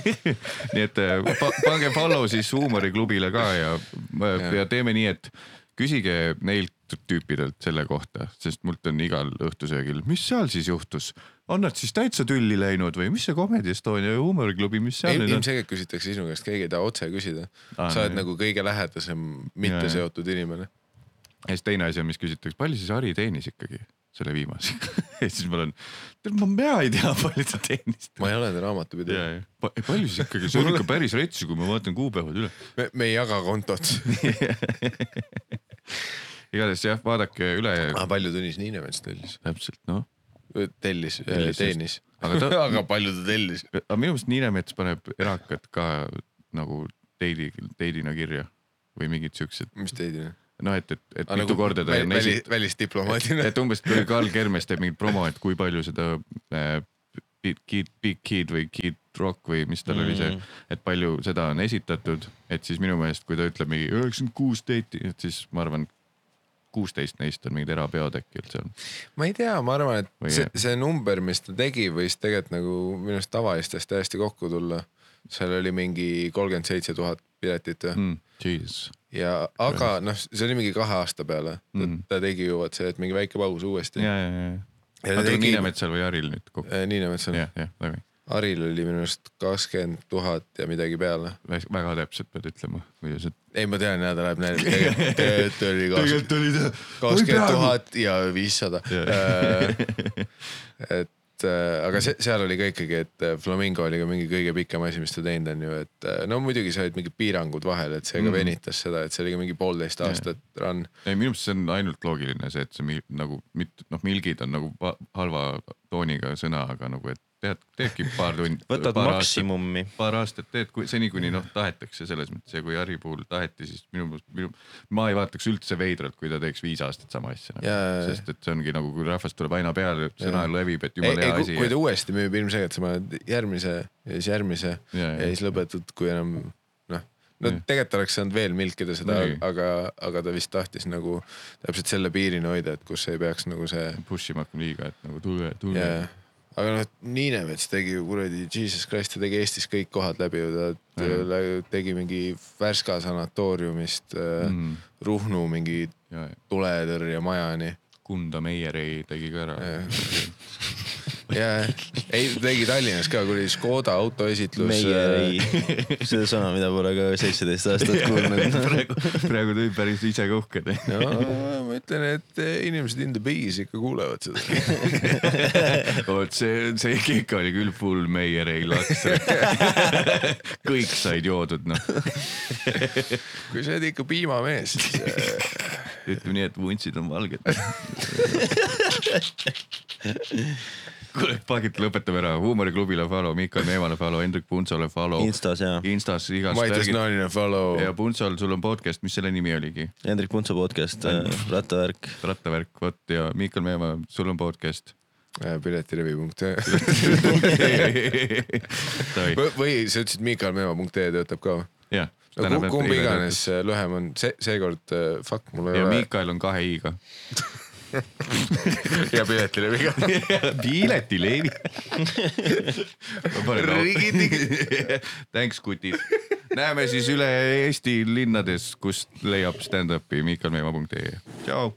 nii et äh, pa, pange follow siis huumoriklubile ka ja, ja. ja teeme nii, et küsige neilt tüüpidelt selle kohta, sest mult on igal õhtusöögil, mis seal siis juhtus, on nad siis täitsa tülli läinud või mis see Comedy Estonia ja huumoriklubi, mis seal on? ilmselgelt küsitakse sinu käest, keegi ei taha otse küsida. Aa, sa oled jah. nagu kõige lähedasem mitte jah. seotud inimene. ja siis teine asi on, mis küsitakse, palju siis Harri teenis ikkagi selle viimase (laughs) ja siis ma olen, ma ei tea, palju ta teenis. ma ei ole ta raamatupidaja. ja, ja palju siis ikkagi, see on ikka päris rets, kui ma vaatan kuupäevad üle. me, ei jaga kontot. (laughs) igatahes jah, vaadake üle aga palju Tõnis Niinemets tellis? täpselt noh. tellis, Tellis, teenis. Aga ta- (laughs) aga palju ta tellis? aga minu meelest Niinemets paneb erakad ka nagu teidi, teidina kirja või mingid siuksed, mis teid? noh, et, et, et mitu korda ta on väli, esit-, välisdiplomaadina. et umbes kui Karl Kermes teeb mingit promo, et kui palju seda äh, Big Kid, Big Kid või Kid Rock või mis tal mm. oli see, et palju seda on esitatud, et siis minu meelest, kui ta ütleb mingi üheksakümmend kuus date'i, et siis ma arvan, kuusteist neist on mingid erapeod äkki üldse on. ma ei tea, ma arvan, et Või see see number, mis ta tegi, võis tegelikult nagu minu arust tavaistest täiesti kokku tulla. seal oli mingi kolmkümmend seitse tuhat piletit või mm,. Jesus. ja, aga noh, see oli mingi kahe aasta peale mm. Mm.. ta tegi ju vot see, et mingi väike paus uuesti. ja, ja, ja, ja ta tegi, Niinemetsal või Haril nüüd kokku? Niinemetsal, jah, jah, väga, Haril oli minu arust kakskümmend tuhat ja midagi peale. väga täpselt pead ütlema, kuidas, et. ei, ma tean ja ta läheb näiteks, tegelikult (laughs) oli kakskümmend tuhat ja viissada. Jaa. et et äh, aga see, seal oli ka ikkagi, et äh, Flamingo oli ka mingi kõige pikem asi, mis ta teinud on ju, et äh, no muidugi sa olid mingid piirangud vahel, et see ka Mhm. venitas seda, et see oli ka mingi poolteist aastat run. ei, minu meelest see on ainult loogiline see, et see nagu mitte noh, milgid on nagu halva tooniga sõna, aga nagu, et tead, teedki paar tundi. (laughs) võtad maksimumi. paar aastat teed, kui seni, kuni noh tahetakse selles mõttes ja kui Harri puhul taheti, siis minu meelest, minu, ma ei vaataks üldse veidralt, kui ta teeks viis aastat sama asja nagu. Sest et see ongi nagu, kui rahvast tuleb aina peale, sõna levib, et jumala hea, asi. kui ta uuesti müüb, ilmselgelt sa paned järgmise ja siis järgmise ja, ja ja. siis lõpetad, kui enam noh, no tegelikult oleks saanud veel milkida seda aga, aga ta vist tahtis nagu täpselt selle piirini hoida, et kus ei peaks nagu see push ima hakkama liiga, et nagu tule, tule yeah.. Aga noh, Niinevets tegi ju kuradi, Jesus Christ, ta tegi Eestis kõik kohad läbi ju, ta Jah. tegi mingi Värska sanatooriumist mm. Mm, Ruhnu mingi ja, ja tuletõrjemajani. Kunda Meierei tegi ka ära. (laughs) ja (laughs) ei, tegi Tallinnas ka kuradi Škoda autoesitlus. meie ei, see sõna, mida pole ka seitseteist aastat (laughs) kuulnud. (laughs) praegu, praegu tulid päris ise ka uhked. no ma ütlen, et inimesed in the bees ikka kuulevad seda. vot see, see kikk oli küll full Meierei laks. kõik said joodud noh, kui sa oled ikka piimamees, siis äh, ütleme nii, et vuntsid on valged. kuule, pakid, lõpetame ära, huumoriklubile follow, Mikal Meemale follow, Hendrik Puntsole follow. Instas ja Instas igas Maitis. Naanine follow. ja Puntsol, sul on podcast, mis selle nimi oligi? Hendrik Puntso podcast, rattavärk. rattavärk, vot ja Mikal Meemaa, sul on podcast. piletilevi.ee Davai, või, sa ütlesid miikalmeema.ee töötab ka või? jah. kumb- iganes äh, lühem on, see, seekord äh, fuck, mul ei ja ole. Miikal on kahe i-ga. (laughs) ja piletilevi ka. piletilevi. Thanks, kutid. näeme siis üle Eesti linnades, kust leiab stand-up'i miikalmeemaa.ee. tšau.